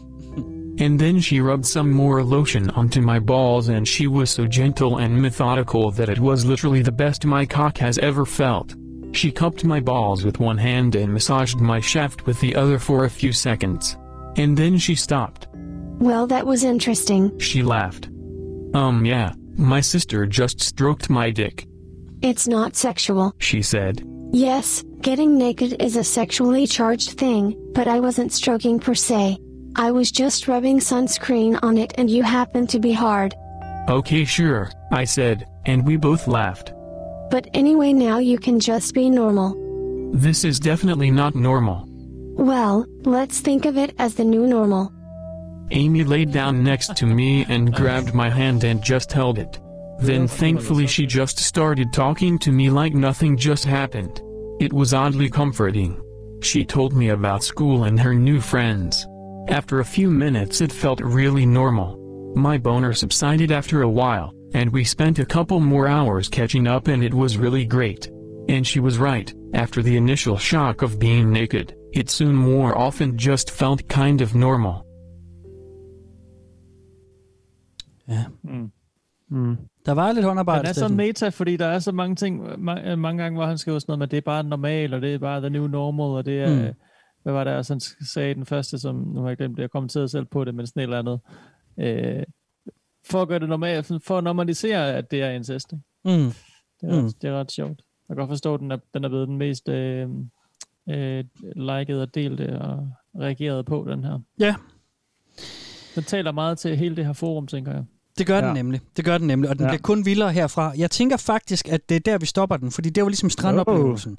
And then she rubbed some more lotion onto my balls and she was so gentle and methodical that it was literally the best my cock has ever felt. She cupped my balls with one hand and massaged my shaft with the other for a few seconds. And then she stopped. Well, that was interesting. She laughed. Um yeah, my sister just stroked my dick, It's not sexual. she said. Yes, getting naked is a sexually charged thing, but I wasn't stroking per se. I was just rubbing sunscreen on it and you happened to be hard. Okay sure, I said, and we both laughed. But anyway, now you can just be normal. This is definitely not normal. Well, let's think of it as the new normal. Amy laid down next to me and grabbed my hand and just held it. Then thankfully she just started talking to me like nothing just happened. It was oddly comforting. She told me about school and her new friends. After a few minutes it felt really normal. My boner subsided after a while, and we spent a couple more hours catching up and it was really great. And she was right, after the initial shock of being naked, it soon more often just felt kind of normal. Ja. Mm. Mm. Der var lidt håndarbejde, Den er sådan meta, fordi der er så mange ting, ma- øh, mange gange, hvor han skriver sådan noget med, det er bare normal, og det er bare the new normal, og det er, Mm. mm. hvad var det, altså, han sagde den første, som, nu har jeg glemt det, jeg kommenterede selv på det, men sådan et eller andet, øh, for at gøre det normalt, for at normalisere, at det er incest. ikke? Mm. Det, er ret, Mm. det er ret sjovt. Jeg kan godt forstå, at den er, den er blevet den mest øh, øh, liket og delte og reageret på, den her. Ja. Den taler meget til hele det her forum, tænker jeg. Det gør ja. Ja. den nemlig. Det gør den nemlig, og den ja. Ja. bliver kun vildere herfra. Jeg tænker faktisk, at det er der, vi stopper den, fordi det var ligesom strandoplevelsen.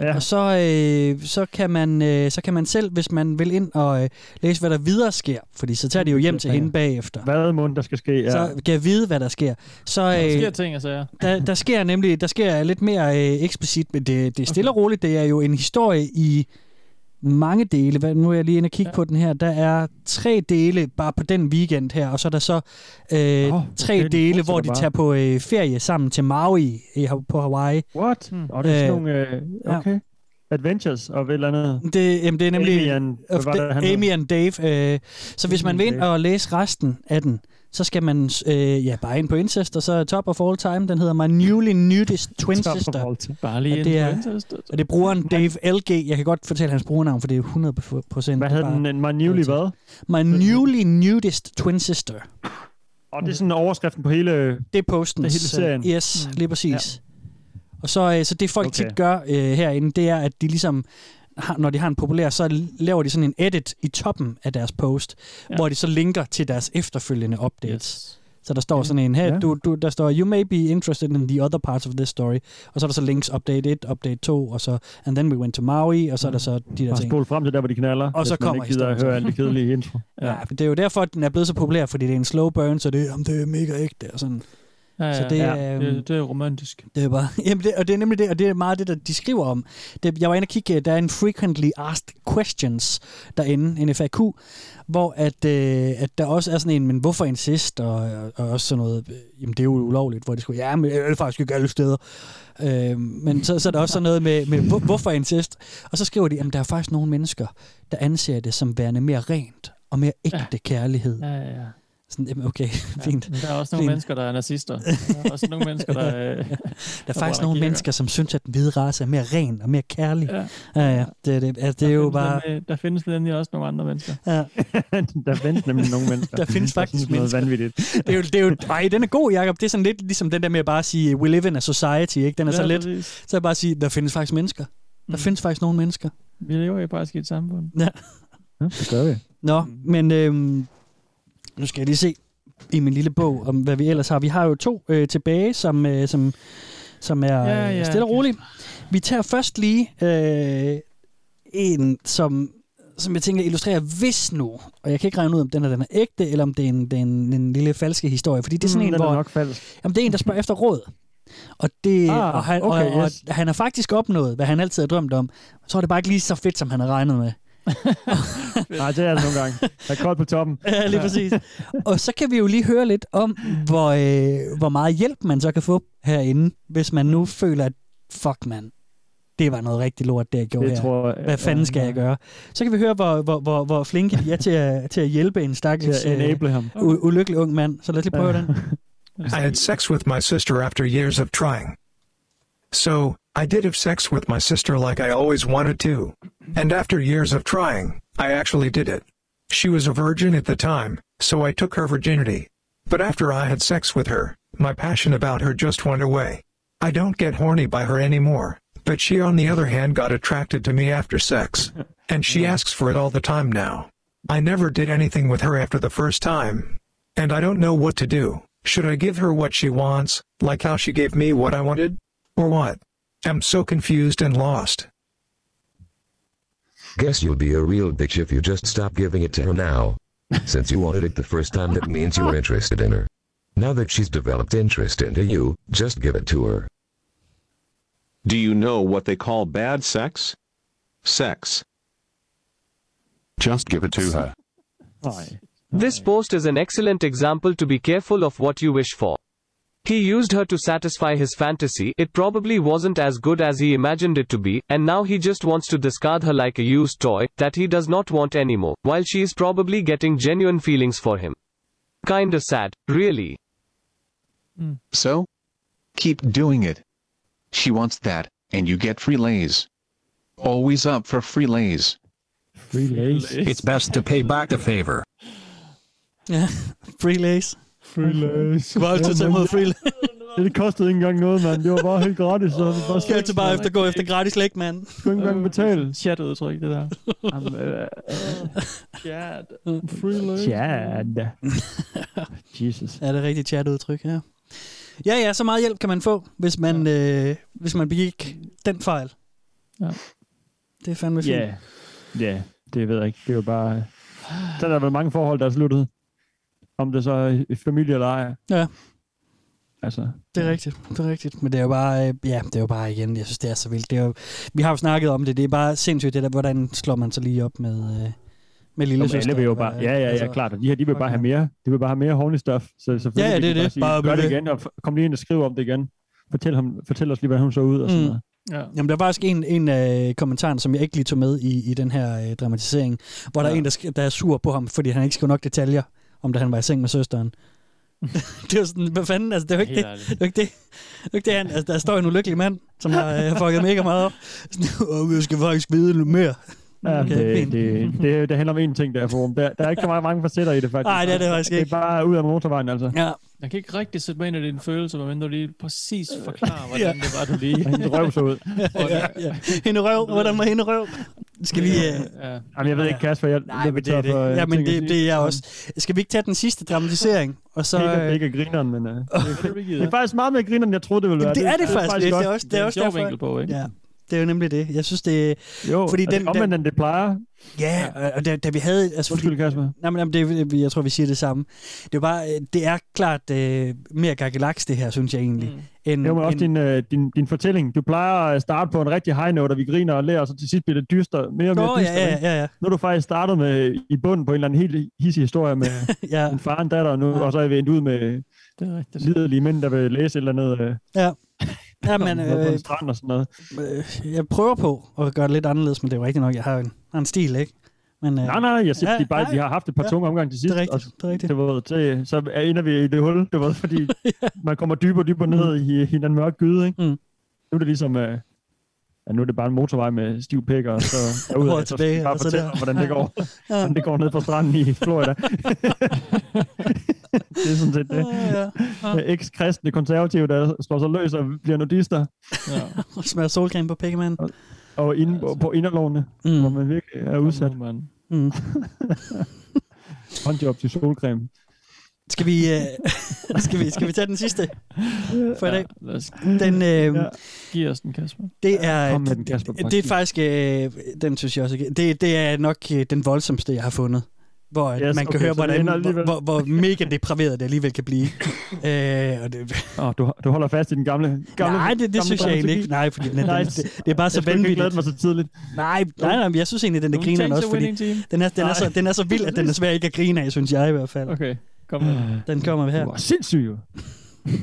Ja. Og så, øh, så, kan man, øh, så kan man selv, hvis man vil ind og øh, læse, hvad der videre sker, fordi så tager de jo hjem til hende bagefter. Hvad må der skal ske? Ja. Så kan jeg vide, hvad der sker. Så, Der øh, sker ting og sager. der, der sker nemlig der sker lidt mere øh, eksplicit, men det, det er stille og roligt. Det er jo en historie i mange dele. Hvad, nu er jeg lige inde og kigge ja. på den her. Der er tre dele bare på den weekend her, og så er der så øh, oh, tre okay, de dele, hvor de bare. tager på øh, ferie sammen til Maui i, på Hawaii. What? Hmm. Og det er sådan Øh, nogle... Øh, ja. okay. Adventures og et eller andet. Det, jamen, det er nemlig Amy and, hvad var det, han Amy and Dave. Øh, så hvis man vil ind og læse resten af den, så skal man øh, ja, bare ind på Incest, og så Top of All Time. Den hedder My Newly Nudist (laughs) Twin Sister. Bare lige Og det på er, altså. og det er brugeren Dave LG. Jeg kan godt fortælle hans brugernavn, for det er 100 procent. Hvad hed den? En My Newly hvad? My Newly Nudist Twin Sister. Og det er sådan overskriften på hele... Det er posten. Hele serien. Yes, Mm. lige præcis. Og så, øh, så det folk okay. Tit gør øh, herinde, det er, at de ligesom, når de har en populær, så laver de sådan en edit i toppen af deres post, ja. hvor de så linker til deres efterfølgende updates. Yes. Så der står sådan en her, Ja. du, du, der står, you may be interested in the other parts of this story. Og så er der så links update 1, update 2, og så, and then we went to Maui, og så er der så de der Og ting. spole frem til der, hvor de knaller, Og så kommer ikke gider at høre alt det kedelige intro. (laughs) Ja, det er jo derfor, at den er blevet så populær, fordi det er en slow burn, så det, jamen, det er mega ægte og sådan. Ja, ja, så det, ja. er, øhm, det, det er romantisk. Det er bare, (laughs) jamen det, og det er nemlig det, og det er meget det, der de skriver om. Det, jeg var inde og kigge, der er en frequently asked questions derinde, en FAQ, hvor at, øh, at der også er sådan en, men hvorfor incest, og, og, og også sådan noget, øh, jamen det er jo ulovligt, hvor de skulle, ja, men det er faktisk ikke alle steder. Øh, men så, så er der også sådan noget med, med hvor, hvorfor incest, og så skriver de, jamen der er faktisk nogle mennesker, der anser det som værende mere rent og mere ægte ja. kærlighed. Ja, ja, ja. Sådan, okay, (laughs) fint. Men der er også nogle Fint. mennesker, der er nazister. Der er også nogle mennesker, der... (laughs) Øh, Der er faktisk nogle mennesker, som synes, at den hvide race er mere ren og mere kærlig. Ja, ja. ja det, er det, altså, det er jo bare... Der findes nemlig også nogle andre mennesker. Ja. (laughs) der findes nemlig nogle mennesker. Der findes faktisk synes noget mennesker. vanvittigt. Det er jo, det er jo, ej, den er god, Jacob. Det er sådan lidt ligesom den der med at bare sige, we live in a society, ikke? Den er Ja, så let. præcis. Så bare at sige, der findes faktisk mennesker. Der Mm. findes faktisk nogle mennesker. Vi lever jo faktisk i et samfund. Ja. Ja, det gør vi. Nå, men øhm, nu skal jeg lige se i min lille bog, om hvad vi ellers har. Vi har jo to øh, tilbage, som, øh, som, som er Ja, ja, ja, stille og rolige. Vi tager først lige øh, en, som, som jeg tænker illustrerer, hvis nu, og jeg kan ikke regne ud, om den er, den er ægte, eller om det er en, er en, lille falske historie, fordi det er sådan Mm, en, den er hvor... nok falsk. Jamen, det er en, der spørger efter råd. Og, det, Ah, og, han, okay, og, yes. og han har faktisk opnået, hvad han altid har drømt om. Så er det bare ikke lige så fedt, som han har regnet med. (laughs) Nej, det er det nogle gange. Der er koldt på toppen. Ja, lige præcis. Og så kan vi jo lige høre lidt om, hvor, øh, hvor meget hjælp man så kan få herinde, hvis man nu føler, at fuck man, det var noget rigtig lort, det jeg gjorde Det her. tror jeg- Hvad fanden skal ja. jeg gøre? Så kan vi høre, hvor, hvor, hvor, hvor flinke de er til at, til at hjælpe en stakkels at enable ham. u- ulykkelig ung mand. Så lad os lige prøve den. I had sex with my sister after years of trying. So, I did have sex with my sister like I always wanted to. And after years of trying, I actually did it. She was a virgin at the time, so I took her virginity. But after I had sex with her, my passion about her just went away. I don't get horny by her anymore, but she on the other hand got attracted to me after sex. (laughs) And she asks for it all the time now. I never did anything with her after the first time. And I don't know what to do. Should I give her what she wants, like how she gave me what I wanted? Or what? I'm so confused and lost. Guess you'll be a real bitch if you just stop giving it to her now. (laughs) Since you wanted it the first time, that means you're interested in her. Now that she's developed interest into you, just give it to her. Do you know what they call bad sex? Sex. Just give it to her. This post is an excellent example to be careful of what you wish for. He used her to satisfy his fantasy, it probably wasn't as good as he imagined it to be, and now he just wants to discard her like a used toy, that he does not want anymore, while she is probably getting genuine feelings for him. Kinda sad, really. Hmm. So? Keep doing it. She wants that, and you get free lays. Always up for free lays. Free lays. It's best to pay back the favor. Yeah, (laughs) free lays. Free lays. Du var altid tage imod free lays. Det kostede ikke engang noget, mand. Det var bare helt gratis. Så det var Skal altid bare efter, gå efter gratis læg, mand. Du ikke engang betale. Chat-udtryk, det der. Øh, øh, Chat. Free lays. Chad. Jesus. Er det rigtigt chat-udtryk, ja. Ja, ja, så meget hjælp kan man få, hvis man, øh, hvis man begik den fejl. Ja. Det er fandme fint. Ja, ja, det ved jeg ikke. Det er jo bare... Så er der vel mange forhold, der er sluttet. Om det så er i familie eller ej. Ja. Altså, Det er rigtigt, det er rigtigt. Men det er jo bare, øh, ja, det er jo bare igen, jeg synes, det er så vildt. Det er jo, vi har jo snakket om det, det er bare sindssygt, det der, hvordan slår man så lige op med, øh, med lille Jamen, søster. alle vil jo bare, ja, ja, ja, klart. Og de her, de vil bare have mere, de vil bare have mere horny stuff. Så selvfølgelig Ja, ja, det er de det. Sige, Bare gør det igen, og kom lige ind og skriv om det igen. Fortæl, ham, fortæl os lige, hvordan hun så ud og sådan Mm. noget. Ja. Jamen, der var faktisk en, en af kommentarerne, som jeg ikke lige tog med i, i den her øh, dramatisering, hvor der er en, der, der er sur på ham, fordi han ikke skrev nok detaljer, om da han var i seng med søsteren. (laughs) det var sådan, hvad fanden, altså, det var ikke det. Det var ikke det. Det var ikke det, han, altså, der står en ulykkelig mand, som har øh, fucket mega meget op. (laughs) Sådan, "Åh, jeg skal faktisk vide lidt mere. Ja, Okay, det, det, det, det, handler om én ting, der er forum. Der, der er ikke så mange, mange facetter i det, faktisk. Nej, det er det faktisk Det ikke. er bare ud af motorvejen, altså. Ja. Jeg kan ikke rigtig sætte mig ind i dine følelser, medmindre du lige præcis forklarer, (laughs) hvordan Ja. det var, du lige... Hende røv så ud. (laughs) ja, ja. Hende røv, hvordan var hende røv? Skal vi... Øh... Ja. Jamen, jeg ved ikke, Kasper, jeg Nej, men det er det. Ja, men det, det er jeg også. Skal vi ikke tage den sidste dramatisering? Og så, ikke, ikke af grineren, men uh, det, det, er faktisk meget mere grineren, end jeg troede, det ville være. Det er det, faktisk lidt. Det er også, det er også derfor. vinkel på, ikke? Ja, det er jo nemlig det. Jeg synes, det Jo, fordi er omvendt, end det plejer. Ja, og- da, da vi havde... Altså, Undskyld, Kasper. Nej, men det, jeg tror, vi siger det samme. Det er bare, det er klart øh, mere gakkelaks, det her, synes jeg egentlig. Mm. End, Jo, men også end, din, øh, din, din fortælling. Du plejer at starte på en rigtig high note, og vi griner og lærer, og så til sidst bliver det dyster, mere og mere Nå, ja, dyster. ja, ikke? ja, ja. Nu er du faktisk startet med, i bunden på en eller anden helt hissig historie med (laughs) ja. en far og en datter, og, nu, og så er vi endt ud med det er rigtigt. liderlige mænd, der vil læse et eller andet øh, Ja. Ja, men noget på en øh, strand og sådan noget. øh, jeg prøver på at gøre det lidt anderledes, men det er jo rigtigt nok, jeg har en, har en stil, ikke? Men, øh, Nej, nej, jeg siger, ja, de, bare, nej. de har haft et par Ja. tunge omgange til sidst. Det er rigtigt, det er rigtigt. Det var, til, så er- ender vi i det hul, det var, fordi (laughs) man kommer dybere og dybere ned i, i den mørke gyde. Ikke? Mm. Nu er det ligesom, øh, ja, nu er det bare en motorvej med stiv pæk, og så (laughs) derud, så skal tilbage, bare og så fortælle, der. om, hvordan det går. (laughs) Ja. hvordan det går ned på stranden i Florida. (laughs) det er sådan set det. Ja, ja. Ja. Eks-kristne konservative, der slår sig løs og bliver nudister. Ja. Og smager solcreme på pikkemanden. Og inde, på, på inderlårene, Mm. hvor man virkelig er udsat. Nu, mand. Mm. Håndjob til solcreme. Skal vi, øh, (laughs) skal, vi, skal vi tage den sidste for i dag? lad os- Den, øh, Ja. Giv os den, Kasper. Det er, Kom med den, Kasper. det, det er faktisk, øh, den synes jeg også, det, det er nok øh, den voldsomste, jeg har fundet. Hvor yes, man kan okay, høre, hvordan, hvor, hvor, hvor mega depraveret det alligevel kan blive. (laughs) øh, og det, Oh, du, du holder fast i den gamle, gamle nej, det, det gamle synes jeg egentlig ikke. Nej, fordi den, Nej, den, det, det er bare så jeg vanvittigt. glæde mig så tidligt. Nej, nej, nej, jeg synes egentlig, den er Don't griner også, fordi den er, den, er så, den er så vild, at den er svær ikke at grine af, synes jeg i hvert fald. Okay, kom med. (sighs) Den kommer her. Du var sindssyg, jo. (laughs)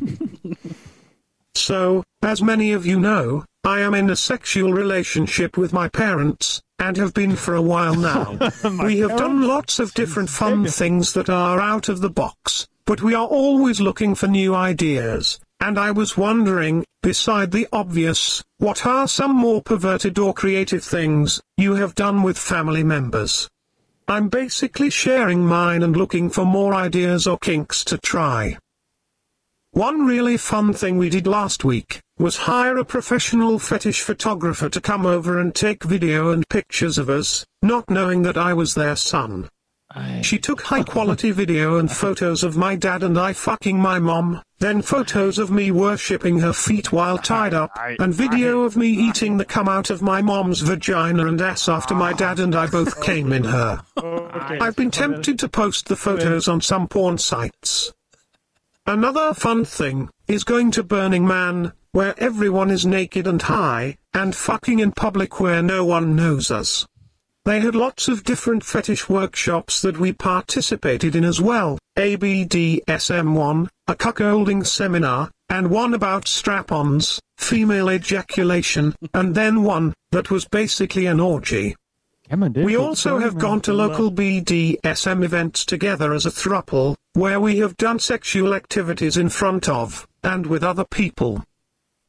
So, as many of you know, I am in a sexual relationship with my parents, and have been for a while now. (laughs) we have done lots of different fun things that are out of the box, but we are always looking for new ideas. And I was wondering, beside the obvious, what are some more perverted or creative things you have done with family members? I'm basically sharing mine and looking for more ideas or kinks to try. One really fun thing we did last week was hire a professional fetish photographer to come over and take video and pictures of us, not knowing that I was their son. She took high quality video and photos of my dad and I fucking my mom, then photos of me worshipping her feet while tied up, and video of me eating the cum out of my mom's vagina and ass after my dad and I both came in her. I've been tempted to post the photos on some porn sites. Another fun thing is going to Burning Man, where everyone is naked and high, and fucking in public where no one knows us. They had lots of different fetish workshops that we participated in as well. ABDSM1, a cuckolding seminar, and one about strap-ons, female ejaculation, and then one that was basically an orgy. We also have gone to local BDSM events together as a thruple, where we have done sexual activities in front of, and with other people.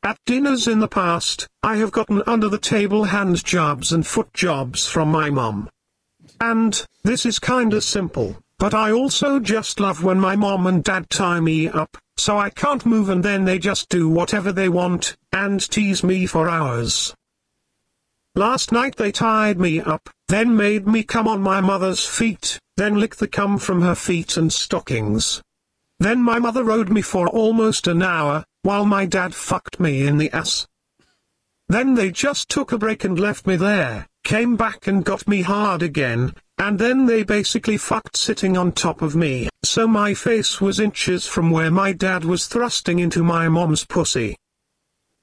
At dinners in the past, I have gotten under the table hand jobs and foot jobs from my mom. And, this is kinda simple, but I also just love when my mom and dad tie me up, so I can't move and then they just do whatever they want, and tease me for hours. Last night they tied me up, then made me come on my mother's feet, then lick the cum from her feet and stockings. Then my mother rode me for almost an hour, while my dad fucked me in the ass. Then they just took a break and left me there, came back and got me hard again, and then they basically fucked sitting on top of me, so my face was inches from where my dad was thrusting into my mom's pussy.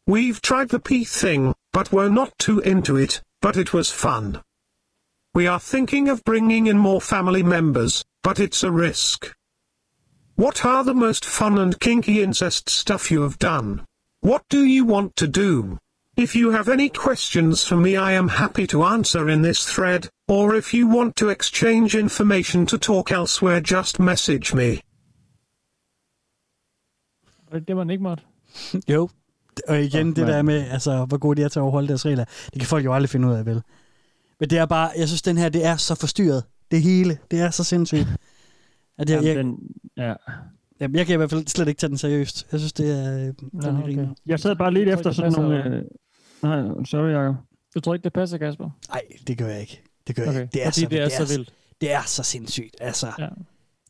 We've tried the pee thing, but we're not too into it, but it was fun. We are thinking of bringing in more family members, but it's a risk. What are the most fun and kinky incest stuff you have done? What do you want to do? If you have any questions for me I am happy to answer in this thread, or if you want to exchange information to talk elsewhere just message me. Var det man ikke måtte? (laughs) Jo. Og igen, Åh, det der med, altså, hvor gode de er til at overholde deres regler, det kan folk jo aldrig finde ud af, vel? Men det er bare, jeg synes, den her, det er så forstyrret. Det hele, det er så sindssygt. (laughs) At jeg, Jamen, jeg, den, ja. Jamen, jeg kan i hvert fald slet ikke tage den seriøst. Jeg synes, det er... Øh, den er okay. Jeg sad bare lidt efter sådan det nogle... Øh, nej, sorry, Jacob. Du tror ikke, det passer, Kasper? Nej, det gør jeg ikke. Det gør Okay, jeg ikke. Det er, fordi så, det er så vildt. Det er så sindssygt. Altså, Ja.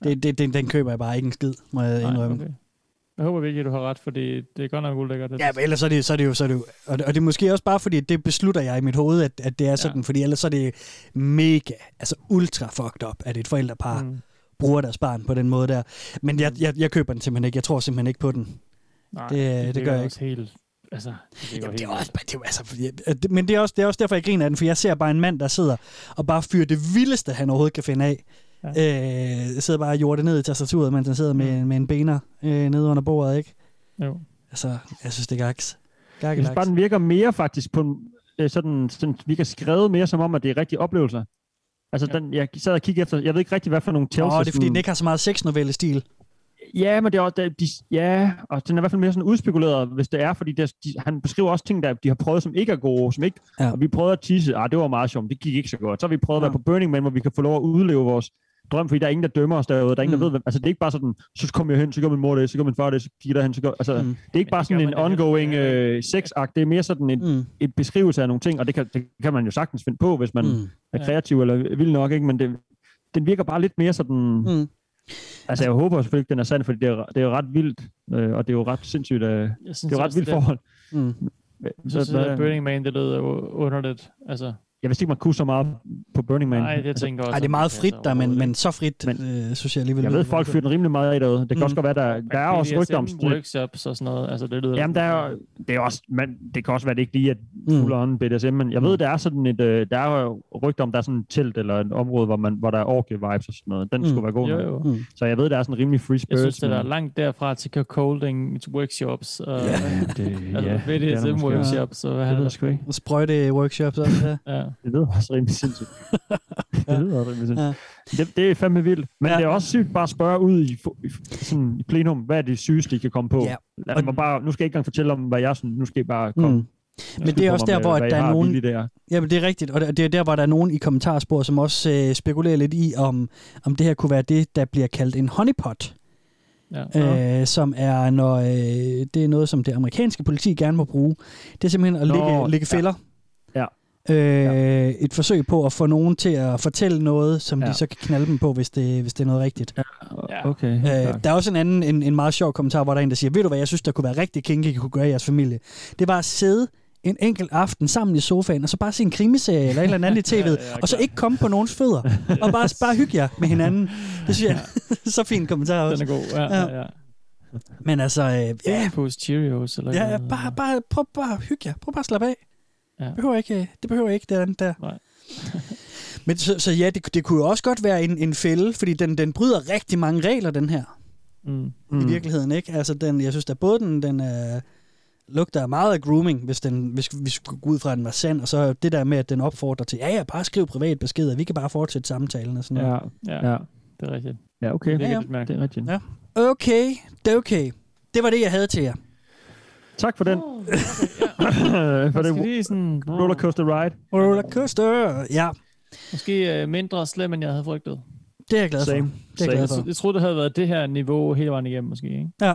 det, det, den, den køber jeg bare ikke en skid, må jeg Nej, indrømme. okay. Jeg håber virkelig, at du har ret, fordi det er godt nok ulækkert. Det. Ja, men ellers så er det, så er det jo, så er det jo og, det, og det er måske også bare fordi, det beslutter jeg i mit hoved, at, at det er sådan, ja. fordi ellers så er det mega, altså ultra fucked up, at et forældrepar mm. Bruger deres barn på den måde der. Men jeg, jeg, jeg køber den simpelthen ikke. Jeg tror simpelthen ikke på den. Nej, det, det, det gør jeg også ikke. Helt, altså, det, Jamen, det er helt også, det er, altså, fordi- at- men det er, også, det er også derfor, jeg griner af den, for jeg ser bare en mand, der sidder og bare fyrer det vildeste, han overhovedet kan finde af. Ja. Øh, sidder bare og jorder ned i tastaturet, mens han sidder med, med en bener øh, nede under bordet, ikke? Jo. Altså, jeg synes, det er gaks. Jeg synes bare, den virker mere faktisk på en, øh, sådan, sådan, virker skrevet mere som om, at det er rigtige oplevelser. Altså, ja. den, jeg sad og kiggede efter, jeg ved ikke rigtig, hvad for nogle tells. Åh, det er fordi, den ikke har så meget sexnovelle-stil. Ja, men det er også, det, de, ja, og den er i hvert fald mere sådan udspekuleret, hvis det er, fordi det, de, han beskriver også ting, der de har prøvet, som ikke er gode, som ikke, ja. og vi prøvede at tisse, ah, det var meget sjovt, det gik ikke så godt. Så har vi prøvet at Ja. være på Burning Man, hvor vi kan få lov at udleve vores drøm, fordi der er ingen, der dømmer os derude, der er ingen, Mm. der ved, hvem, altså det er ikke bare sådan, så kommer jeg hen, så gør min mor det, så gør min far det, så kigger der hen, så gør, altså, Mm. det er ikke bare sådan en ongoing øh, sexakt, det er mere sådan en, mm. et beskrivelse af nogle ting, og det kan, det kan man jo sagtens finde på, hvis man Mm. er kreativ eller vild nok, ikke? men det, den virker bare lidt mere sådan, mm. Altså, jeg håber selvfølgelig ikke, den er sand, fordi det er, det er jo ret vildt, øh, og det er jo ret sindssygt. Øh, det synes er jo ret vildt det er- forhold. Mm. Synes, Så- at Burning Man, det u- underligt. Altså, Jeg vidste ikke, man kunne så meget på Burning Man. Nej, det tænker jeg også. Ej, det er meget frit der, men, men så frit, men, øh, synes jeg alligevel. Jeg ved, folk fyrer den rimelig meget af derude. Det kan Mm. også godt være, der, der er også rygter om... workshops og sådan noget. Altså, det lyder Jamen, der er, det er også, man, det kan også være, det ikke lige er Mm. fuld on BDSM, men jeg ved, der er sådan et, øh, der er rygter om, der er sådan et telt eller et område, hvor, man, hvor der er orgie vibes og sådan noget. Den Mm. skulle være god. Jo, jo. Mm. Så jeg ved, der er sådan rimelig free Jeg spirits. synes, det er langt derfra til cuckolding workshops. Og, Ja, det- altså, ja, det er der BDSM måske. workshops. Og hvad Det han ved jeg sgu ikke. Og sprøjte workshops også, ja. Ja. Det lyder også rimelig sindssygt. (laughs) det lyder også rimelig sindssygt. Det, det er fandme vildt. Men ja. det er også sygt bare at spørge ud i, i, sådan, i plenum, hvad er det sygeste, I kan komme på? Ja. Lad mig bare, nu skal jeg ikke engang fortælle om, hvad jeg synes. Nu skal I bare komme. Mm. Men det er også der, hvor at der er nogen... Der. Jamen, det er rigtigt, og det er der, hvor der er nogen i kommentarspor, som også øh, spekulerer lidt i, om, om det her kunne være det, der bliver kaldt en honeypot. Ja. Øh, som er, når øh, det er noget, som det amerikanske politi gerne må bruge. Det er simpelthen at Nå, lægge, lægge ja. fælder. Ja. Øh, Et forsøg på at få nogen til at fortælle noget, som ja. De så kan knalde dem på, hvis det, hvis det er noget rigtigt. Ja. Okay. Øh, der er også en anden, en, en meget sjov kommentar, hvor der er en, der siger, ved du hvad, jeg synes, der kunne være rigtig kinky, I kunne gøre i jeres familie. Det var at sidde en enkelt aften sammen i sofaen, og så bare se en krimiserie eller et eller andet i tv'et, (laughs) ja, ja, og så ikke komme på nogens fødder, og bare, (laughs) bare hygge jer med hinanden. Det synes jeg (laughs) så fin kommentar også. Den er god, ja, ja, ja. Men altså, øh, ja, Pose Cheerios eller ja, ja, bare, bare, prøv bare at hygge jer. Prøv bare at slappe af. Ja. Det behøver ikke, det behøver ikke det andet der. Nej. (laughs) Men så, så ja, det, det kunne jo også godt være en, en fælde, fordi den, den bryder rigtig mange regler, den her. Mm. I virkeligheden, ikke? Altså, den, jeg synes, at både den, den øh, lugter meget af grooming, hvis, den, hvis vi skulle gå ud fra, at den var sand, og så det der med, at den opfordrer til, ja, ja, bare skriv privat beskeder, vi kan bare fortsætte samtalen og sådan noget. Ja, Ja, ja. det er rigtigt. Ja, okay. Det virker Ja, ja. Det er rigtigt. Ja. Okay, det er okay. Det var det, jeg havde til jer. Tak for den. (laughs) for Måske det lige sådan... rollercoaster ride. Rollercoaster, ja. Måske uh, mindre slem, end jeg havde frygtet. Det er jeg glad for. Same. Det er jeg glad Jeg, for. jeg troede, det havde været det her niveau hele vejen igennem, måske. Ikke? Ja.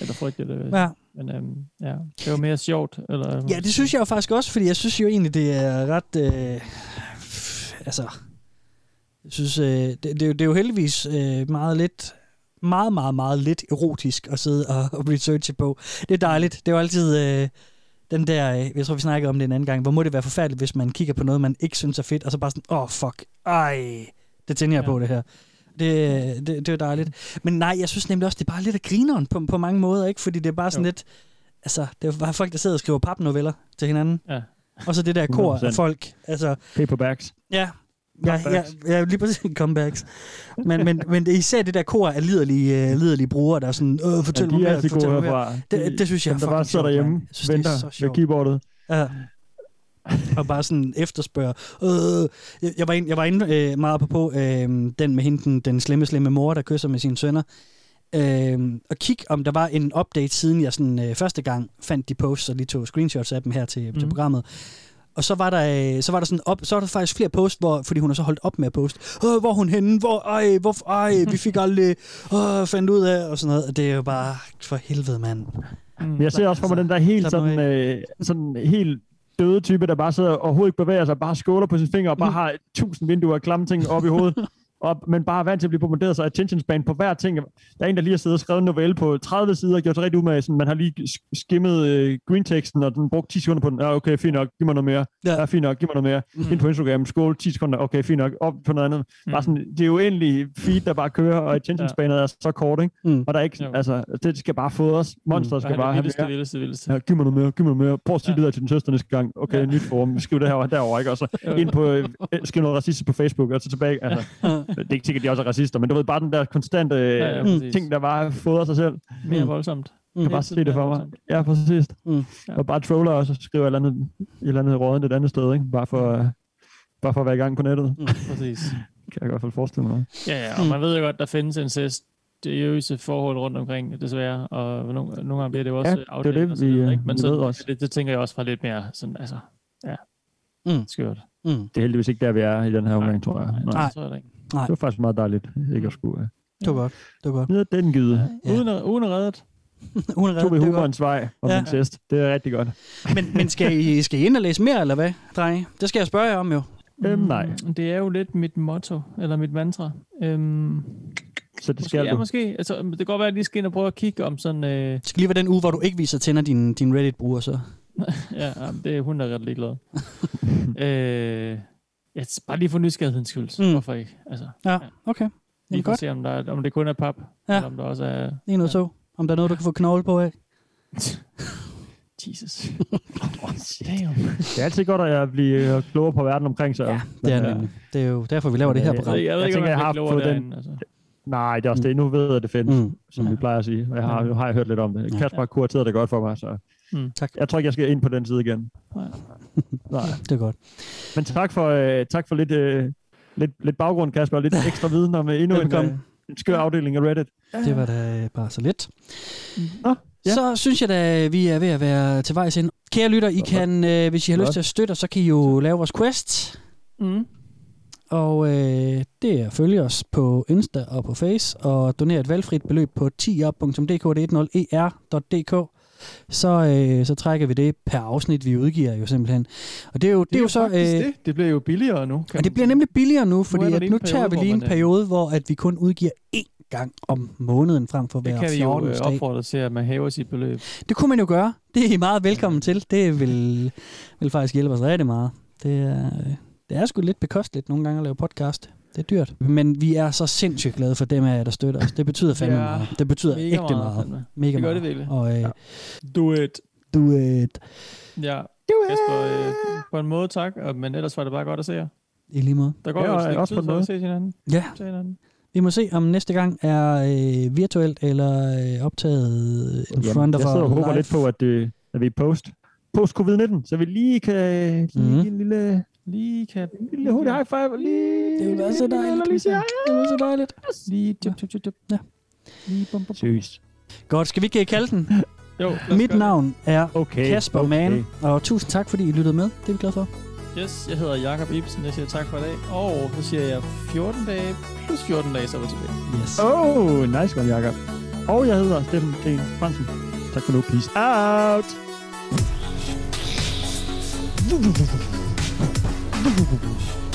Eller frygtet det. Ja. Men øhm, ja, det var mere sjovt. Eller, Ja, det synes jeg jo faktisk også, fordi jeg synes jo egentlig, det er ret... Øh, altså, jeg synes, øh, det, det, er jo- det er jo heldigvis øh, meget lidt meget, meget, meget lidt erotisk at sidde og, og researche på. Det er dejligt. Det er jo altid øh, den der, øh, jeg tror, vi snakkede om det en anden gang, hvor må det være forfærdeligt, hvis man kigger på noget, man ikke synes er fedt, og så bare sådan, åh, oh, fuck, ej, det tænder jeg ja. på det her. Det, det, det er dejligt. Men nej, jeg synes nemlig også, det er bare lidt af grineren på, på mange måder, ikke? Fordi det er bare sådan jo. lidt, altså, det er bare folk, der sidder og skriver papnoveller til hinanden. Ja. Og så det der kor 100%. af folk. Altså, Paperbacks. Ja, ja, ja, ja lige præcis (laughs) comebacks. Men, men, men det er især det der kor af liderlige, uh, liderlige brugere, der er sådan, øh, fortæl Ja, mig er mere, altid fortæl mig mere. Det, det synes jeg Dem, der er bare sidder derhjemme, det er venter så ved sjovt. keyboardet. Ja. og bare sådan efterspørger. Øh, jeg, jeg var inde, jeg var inde øh, meget på, på øh, den med hende, den, den slemme, slemme mor, der kysser med sine sønner. Øh, og kig, om der var en update, siden jeg sådan, øh, første gang fandt de posts, og lige tog screenshots af dem her til, mm. til Mhm. programmet. Og så var der, øh, så var der sådan op, så var der faktisk flere posts, hvor, fordi hun har så holdt op med at poste. Åh, hvor er hun henne? Hvor, ej, hvor, ej, vi fik (laughs) aldrig åh, fandt ud af, og sådan noget. Og det er jo bare, for helvede, mand. Men jeg ser også for mig den der helt sådan, øh, sådan helt døde type, der bare sidder og overhovedet ikke bevæger sig, bare skåler på sine fingre, og bare har tusind vinduer af klamme ting op i hovedet. (laughs) Og, men bare er vant til at blive bombarderet, så attention span på hver ting. Der er en, der lige har siddet og skrevet en novelle på 30 sider, og gjort sig rigtig umage. Sådan, man har lige sk- skimmet øh, green-teksten, og den brugt 10 sekunder på den. Ja, okay, fint nok, giv mig noget mere. Ja, ja fint nok, giv mig noget mere. Mm. Ind på Instagram, skål, 10 sekunder, okay, fint nok, op på noget andet. Mm. Bare sådan, det er jo endelig feed, der bare kører, og attention spanet er så kort, ikke? Mm. Og der er ikke, Jo. altså, det skal bare fodres. Monster Og skal bare have vildeste, mere. vildeste, vildeste. Ja, giv mig noget mere, giv mig noget mere. Prøv at sige ja. det der til din søster næste gang. Okay, ja. nyt forum. Skriv det her derovre, ikke? Og så (laughs) ind på, øh, skriv noget racistisk på Facebook, og så tilbage. Altså, (laughs) det er ikke sikkert, de også er racister, men du ved, bare den der konstante Ja, ja, ja, ja, præcis. ting, der bare fodrer sig selv. Mere voldsomt. Jeg kan bare se det for mig. Ja, præcis. Mm. Og bare troller og så skriver et eller andet, et eller andet rådent et andet sted, ikke? Bare for, øh, bare for at være i gang på nettet. Mm. Præcis. (laughs) Kan jeg i hvert fald forestille mig. Ja, ja, og man ved jo godt, der findes incestiøse forhold rundt omkring, desværre, og nogle, nogle gange bliver det jo også Ja, ja, det er afdækket det, videre, vi, ikke? Men vi så, ved også. Det, det, tænker jeg også fra lidt mere sådan, altså, ja, Mm. skørt. Mm. Det er heldigvis ikke der, vi er i den her omgang, tror jeg. Nej, det tror jeg ikke. Nej. Det var faktisk meget dejligt, ikke at skulle... øh, Det var godt. Det var godt. Ned ad den gyde. Ja. Uden, at, uden at redde det. (laughs) Uden at Tog vi redde, det er humorens vej om Ja. ja. incest. Det er rigtig godt. (laughs) Men, men skal, I, skal I ind og læse mere, eller hvad, drenge? Det skal jeg spørge jer om jo. Øhm, nej. Mm, Det er jo lidt mit motto, eller mit mantra. Øhm, Så det måske, skal ja, du. måske. Altså, det kan godt være, at jeg lige skal ind og prøve at kigge om sådan... Øh, Det skal lige være den uge, hvor du ikke viser tænder din, din Reddit-bruger, så. (laughs) ja, det er hun, der er ret ligeglad. øh, ja, bare lige for nysgerrighedens skyld. Mm. Hvorfor ikke? Altså, Ja, okay. Lige at godt. se, om, der er, om det kun er pap, Ja. eller om der også er... Lige noget så. Om der er noget, du kan få knogle på af. (laughs) Jesus. (laughs) Damn. Det er altid godt at blive øh, klogere på verden omkring sig. Ja, Det er, nemlig. det er jo derfor, vi laver det her program. Jeg Jeg ikke, om tænker, jeg jeg har fået den- derinde. Altså. Nej, det er også det. Nu ved jeg, at det findes, Mm. mm. som vi plejer at sige. Jeg har, nu har jeg hørt lidt om det. Ja. Kasper har kurateret det godt for mig, så Mm. Tak. jeg tror ikke, jeg skal ind på den side igen. Nej. (laughs) Nej. Det er godt. Men tak for, øh, tak for lidt, øh, lidt, lidt baggrund, Kasper, og lidt ekstra (laughs) viden om øh, endnu en, Velbekomme. øh, en skør afdeling af Reddit. Det var da øh, bare så lidt. Nå, ja. Så synes jeg da, vi er ved at være til vejs ind. Kære lytter, I kan, øh, hvis I har lyst til at støtte os, så kan I jo lave vores quest. Mm. Og øh, det er at følge os på Insta og på Face, og donere et valgfrit beløb på tier.dk, det er 10er.dk. Så, øh, så trækker vi det per afsnit, vi udgiver jo simpelthen. Og det er jo, det, det er jo så... Øh, det. Det bliver jo billigere nu. Kan og det bliver nemlig billigere nu, fordi der at nu tager vi lige en periode, hvor at vi kun udgiver én gang om måneden frem for Det hver kan vi jo 14. øh, opfordre til, at man hæver sit beløb. Det kunne man jo gøre. Det er I meget velkommen til. Det vil, vil faktisk hjælpe os rigtig meget. Det er, øh, det er sgu lidt bekosteligt nogle gange at lave podcast. Det er dyrt. Men vi er så sindssygt glade for dem af jer, der støtter os. Det betyder fandme Ja, meget. Det betyder mega ægte meget, meget. Mega Det gør meget. det virkelig. Og, øh, Ja. Do it. Du et Ja. Kasper, øh, på en måde tak, men ellers var det bare godt at se jer. i lige måde. Der går Ja, jo et også tid på en for måde. at se hinanden. Ja, Se hinanden. vi må se, om næste gang er øh, virtuelt eller øh, optaget in Jamen, front of jeg sidder og håber live. lidt på, at, det, at vi er post, post covid-19, så vi lige kan lige Mhm. give en lille, Lige kan... en lille hurtig high five. Lige, Det vil være så dejligt. Lige sige, Det vil være så dejligt. Lige... Tjup, tjup, tjup, tjup. Ja. Lige bum, bum. Seriøst. Godt, skal vi ikke kalde den? (laughs) Jo, lad os Mit navn er Okay, Kasper okay. Mann, og tusind tak, fordi I lyttede med. Det er vi glade for. Yes, jeg hedder Jakob Ibsen. Jeg siger tak for i dag. Og så siger jeg 14 dage plus 14 dage, så er vi tilbage. Yes. Oh, nice one, Jacob. Og jeg hedder Steffen Kren Fransen. Tak for nu. Peace out. Du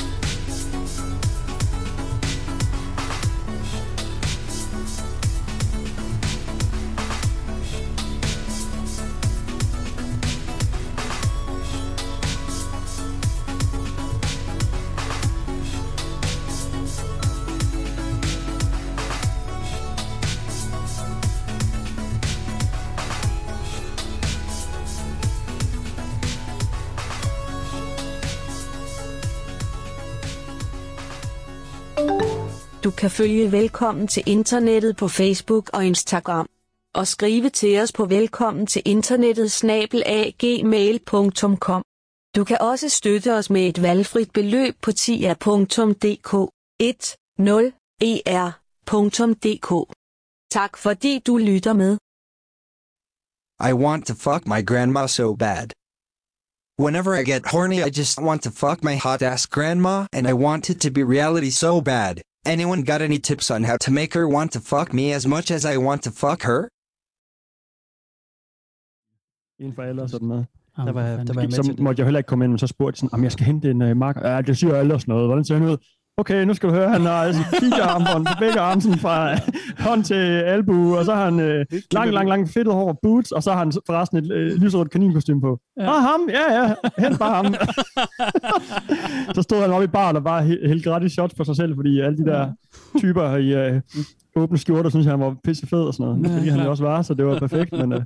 kan følge Velkommen til Internettet på Facebook og Instagram. Og skrive til os på velkommen til internettet snabelagmail.com. Du kan også støtte os med et valgfrit beløb på tia.dk 10er.dk. Tak fordi du lytter med. I want to fuck my grandma so bad. Whenever I get horny, I just want to fuck my hot ass grandma, and I want it to be reality so bad. Anyone got any tips on how to make her want to fuck me as much as I want to fuck her? En for alle og sådan noget. Der var, der var jeg med så til det. måtte jeg heller ikke komme ind, men så spurgte jeg sådan, om jeg skal hente en uh, marker. Ja, det siger alle og sådan noget. Hvordan ser han ud? Okay, nu skal du høre, han har altså kiggerarmbånd på begge arme, sådan fra hånd til albu, og så har han øh, lang, lang, lang fedtet hår, boots, og så har han forresten et øh, lyserødt kaninkostyme på. Ja. Ah, ham, ja, ja, hent bare ham. (laughs) så stod han oppe i baren og bare he- helt gratis shots på sig selv, fordi alle de der typer i øh, åbne skjorter, synes jeg, han var pisse fed og sådan noget. Ja, Ja, fordi han jo også var, så det var perfekt. Men, øh,